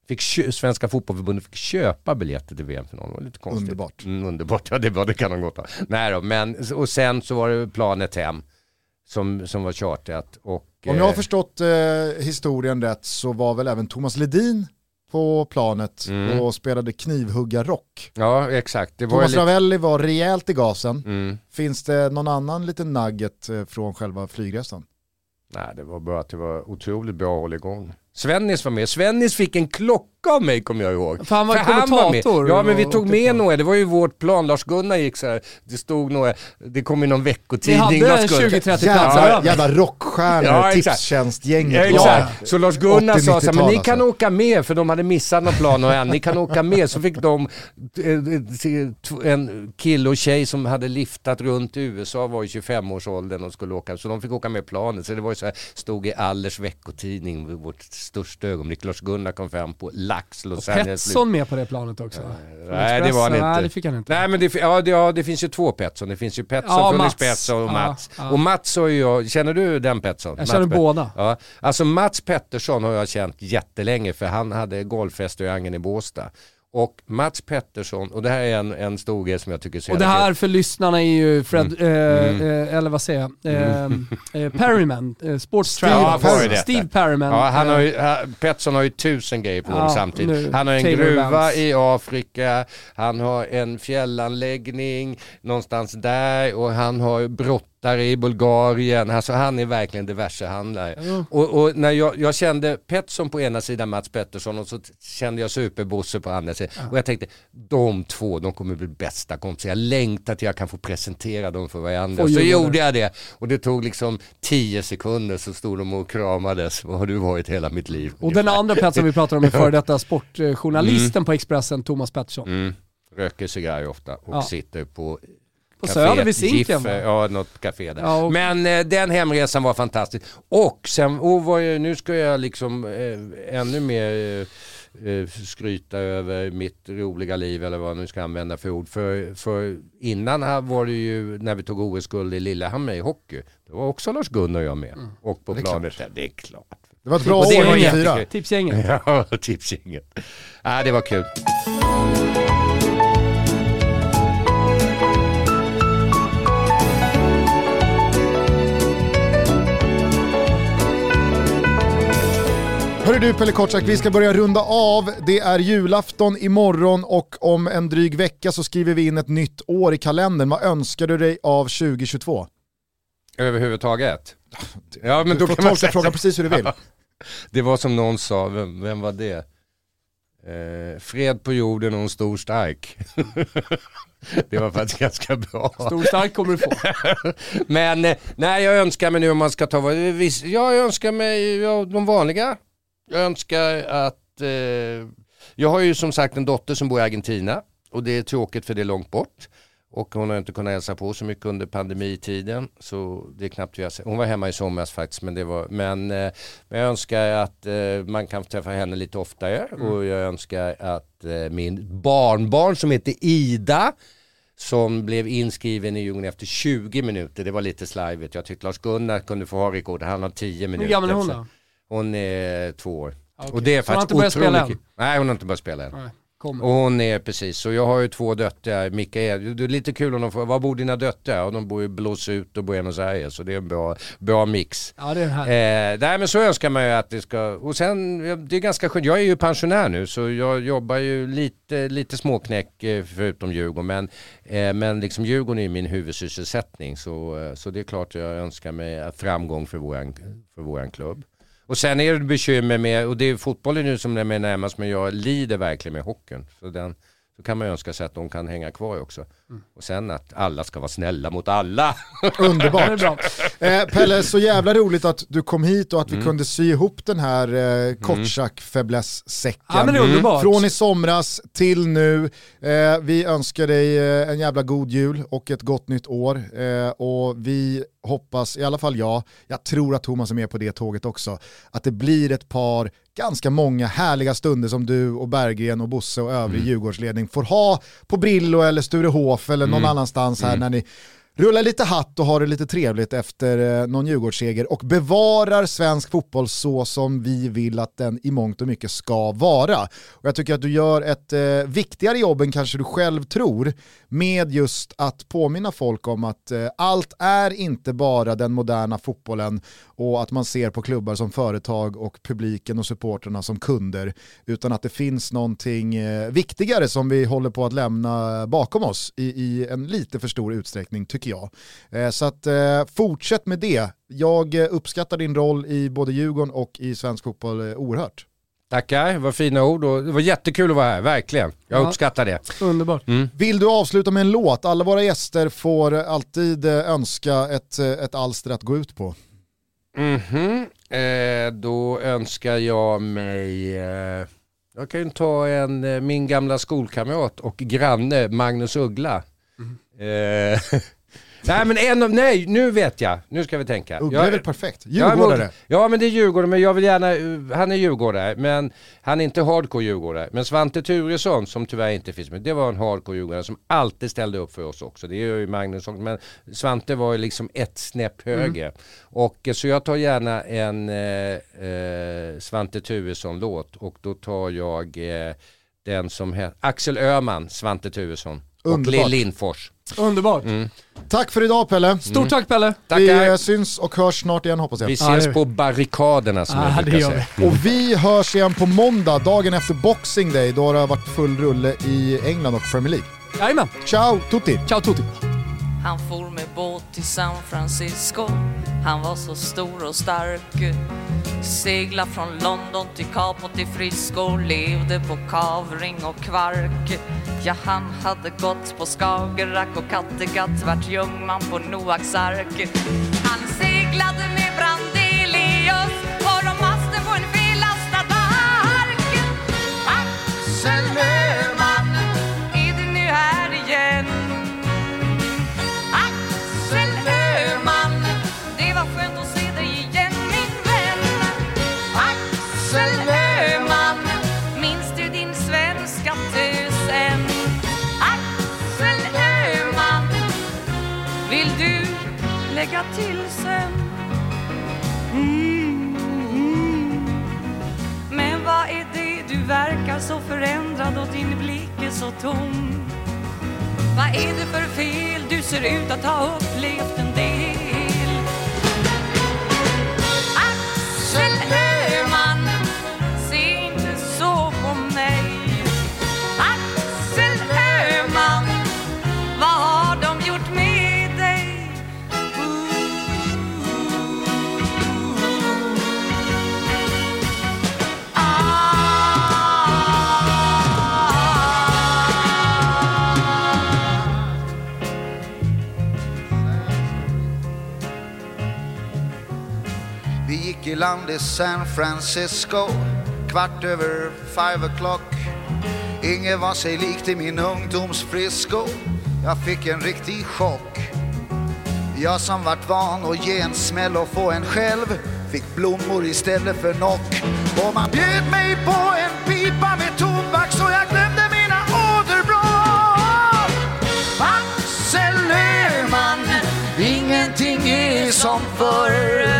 Fick Svenska fotbollförbundet fick köpa biljetter till VM-finalen. Det var lite konstigt. Underbart. Mm, underbart, ja det, var, det kan de gott ha. Nej då, men och sen så var det planet hem som, som var chartrat. Och, Om jag har eh, förstått eh, historien rätt så var väl även Thomas Ledin på planet Mm. och spelade knivhuggarrock. Ja, exakt. Det var Thomas lite, Ravelli var rejält i gasen. mm, Finns det någon annan liten nugget eh, från själva flygresan? Nej, det var bara att det var otroligt bra att hålla igång. Svennis var med. Svennis fick en klocka av mig kommer jag ihåg. För han var För han var med. kommentator. Ja men vi tog med några, det var ju vårt plan. Lars-Gunnar gick så här. det stod några, det kom i någon Ni veckotidning. hade Lars-Gunnar. 20-30 platser över. jävla rockstjärnor, Ja. Tipstjänstgänget. Ja, exakt. Så Lars-Gunnar sa så här, men ni 80-90-tal kan alltså. åka med för de hade missat någon plan och en, ni kan åka med. Så fick de, eh, en kille och tjej som hade liftat runt i USA var i 25-årsåldern och skulle åka, så de fick åka med planet. Så det var ju så här, stod i Allers veckotidning, vårt största ögonblick. Lars-Gunnar kom fram på Lax, Los Angeles. Petson med på det planet också? Nej det var han inte. Nej det fick han inte. Nej men det, ja, det, ja, det finns ju två Petson. Det finns ju Petson, Ja, Mats. Petson och Ja, Mats. ja. Och Mats har ju jag, känner du den Petson? Jag känner Mats båda. Ja, alltså Mats Pettersson har jag känt jättelänge för han hade golfrestaurangen i Båstad. Och Mats Pettersson, och det här är en, en stor grej som jag tycker är så Och det här för lyssnarna är ju Fred, eh, Mm. eh, eller vad säger jag, eh, eh, Perryman, eh, Sports Steve. Ja. Steve Perryman. Ja, han har eh, ju, ha- Pettersson har ju tusen grejer på gång Ja, samtidigt. nu, Han har en gruva Vance. i Afrika, han har en fjällanläggning någonstans där och han har brottare i Bulgarien. Alltså han är verkligen diversehandlare. Ja. Och, och när jag, jag kände Pettersson på ena sidan, Mats Pettersson och så kände jag Superbosse på andra sidan. Och jag tänkte, de två, de kommer bli bästa kompisar. Jag längtar till jag kan få presentera dem för varandra. Få så gjorde jag det. Och det tog liksom tio sekunder så stod de och kramades. Vad har du varit hela mitt liv? och den andra platsen vi pratar om är före detta sportjournalisten på Expressen, Thomas Pettersson. Mm. Röker cigarr ofta och Ja. sitter på På café, Söder vid Zinken va? Ja, något café där. Ja, och- Men eh, den hemresan var fantastisk. Och sen, var jag, nu ska jag liksom eh, ännu mer eh, eh, skryta över mitt roliga liv eller vad jag nu ska använda för ord. För, för innan här var det ju när vi tog OS-guld i Lillehammer i hockey. Det var också Lars-Gunnar och jag med. Och på Det är planet där. Det är klart. Det var ett bra Och det år var 94. jättekul. Tipsgänget. Ja, tipsgänget. Ja, det var kul. Hörru du Pelle Kotschack, vi ska börja runda av. Det är julafton imorgon och om en dryg vecka så skriver vi in ett nytt år i kalendern. Vad önskar du dig av 2022? Överhuvudtaget. Ja, men Du då får kan tolka frågan precis hur du vill. Det var som någon sa, vem, vem var det? Eh, fred på jorden och en stor stark. det var faktiskt ganska bra. Stor stark kommer du få. Men eh, nej, jag önskar mig nu om man ska ta, jag önskar mig ja, de vanliga. Jag önskar att, eh, jag har ju som sagt en dotter som bor i Argentina och det är tråkigt för det är långt bort. Och hon har inte kunnat hälsa på så mycket under pandemitiden. Så det är knappt vi har sett. Hon var hemma i somras faktiskt. Men, det var, men, eh, men jag önskar att eh, man kan träffa henne lite oftare. Och jag önskar att eh, min barnbarn som heter Ida som blev inskriven i Djurgården efter 20 minuter. Det var lite slarvigt. Jag tyckte Lars-Gunnar kunde få ha rekord. Han har 10 minuter. gammal är hon då? Hon är två år. Okej. Och det är Så hon har faktiskt inte börjat spela otroligt än? Nej, hon har inte börjat spela än. Nej, kommer. Och hon är precis, så jag har ju två döttrar, Mikael, det är lite kul om de får, var bor dina döttrar? Och de bor i Blåsut och Buenos Aires, så det är en bra, bra mix. Ja, det är det här. Eh, nej men så önskar man ju att det ska, och sen, det är ganska skönt, jag är ju pensionär nu så jag jobbar ju lite, lite småknäck eh, förutom Djurgården, men, eh, men liksom Djurgården är ju min huvudsysselsättning så, eh, så det är klart jag önskar mig framgång för våran, för våran klubb. Och sen är det bekymmer med, och det är fotbollen nu som är med närmast, men jag lider verkligen med hockeyn. Så, den, så kan man ju önska sig att de kan hänga kvar också. Och sen att alla ska vara snälla mot alla. Underbart. Det är bra. Eh, Pelle, så jävla roligt att du kom hit och att vi Mm. kunde sy ihop den här eh, Kotschack fäbless-säcken. Ja, men det är underbart. Från i somras till nu. Eh, vi önskar dig eh, en jävla god jul och ett gott nytt år. Eh, och vi hoppas, i alla fall jag, jag tror att Thomas är med på det tåget också, att det blir ett par ganska många härliga stunder som du och Berggren och Bosse och övrig Djurgårdsledning får ha på Brillo eller Sturehof eller någon annanstans här när ni rullar lite hatt och har det lite trevligt efter eh, någon Djurgårdsseger och bevarar svensk fotboll så som vi vill att den i mångt och mycket ska vara. Och jag tycker att du gör ett eh, viktigare jobb än kanske du själv tror med just att påminna folk om att eh, allt är inte bara den moderna fotbollen och att man ser på klubbar som företag och publiken och supporterna som kunder utan att det finns någonting eh, viktigare som vi håller på att lämna bakom oss i, i en lite för stor utsträckning tycker jag. Eh, så att eh, fortsätt med det. Jag eh, uppskattar din roll i både Djurgården och i svensk fotboll eh, oerhört. Tackar, det var fina ord och det var jättekul att vara här, verkligen. Jag Ja. uppskattar det. Underbart. Vill du avsluta med en låt? Alla våra gäster får alltid eh, önska ett, eh, ett alster att gå ut på. Mhm, eh, då önskar jag mig, eh, jag kan ju ta en, eh, min gamla skolkamrat och granne Magnus Uggla. Eh, nej men en av, nej nu vet jag, nu ska vi tänka. Uggla är väl perfekt? Djurgårdare. Ja men det är Djurgården, men jag vill gärna, uh, han är Djurgårdare, men han är inte hardcore Djurgårdare. Men Svante Turesson, som tyvärr inte finns med, det var en hardcore Djurgårdare som alltid ställde upp för oss också. Det gör ju Magnus också, men Svante var ju liksom ett snäpp högre. Och eh, så jag tar gärna en eh, eh, Svante Turesson-låt och då tar jag eh, den som heter Axel Öhman, Svante Turesson. Och Underbart. Lill Lindfors. Underbart. Tack för idag Pelle. Stort tack Pelle. Vi Tackar. eh, syns och hörs snart igen hoppas jag. Vi Ja, det ses gör vi. på barrikaderna som Ja, jag det brukar gör säga. vi. Och vi hörs igen på måndag, dagen efter Boxing Day, då har det varit full rulle i England och Premier League. Jajamän. Ciao tutti! Ciao Tutti. Han for med båt till San Francisco han var så stor och stark. Segla från London till Kap och till Frisco Levde på kavring och kvark. Ja, han hade gått på Skagerrak och Kattegatt Vart jungman på Noaks ark. Han seglade verkar så förändrad och din blick är så tom? Vad är det för fel? Du ser ut att ha upplevt en del. Land i San Francisco. Kvart över five o'clock. Inget var sig likt i min ungdoms Frisco Jag fick en riktig chock. Jag som vart van att ge en smäll och få en själv Fick blommor istället för nock Och man bjöd mig på en pipa med tobak Så jag glömde mina åderblad Axel Öhman Ingenting är som förr.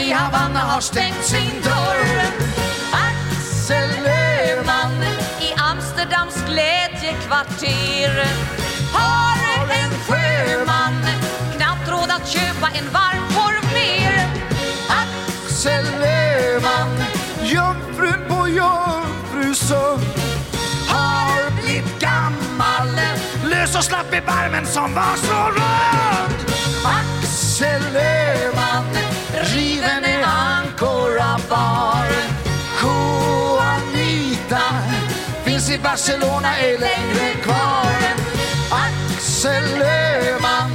I Havanna har stängt sin dörr. Axel Öhman, i Amsterdams glädjekvarter har en sjöman knappt råd att köpa en varmkorv mer. Axel Öhman Jungfrun på Jungfrusund Har blivit gammal Lös och slapp i barmen som var så rund Axel Öhman riven i Ancora bar. Juanita finns i Barcelona, är längre kvar Axel Öhman,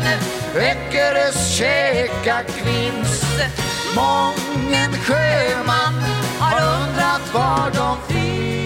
Öckerös käka kvinns. Mången sjöman har undrat var de finns.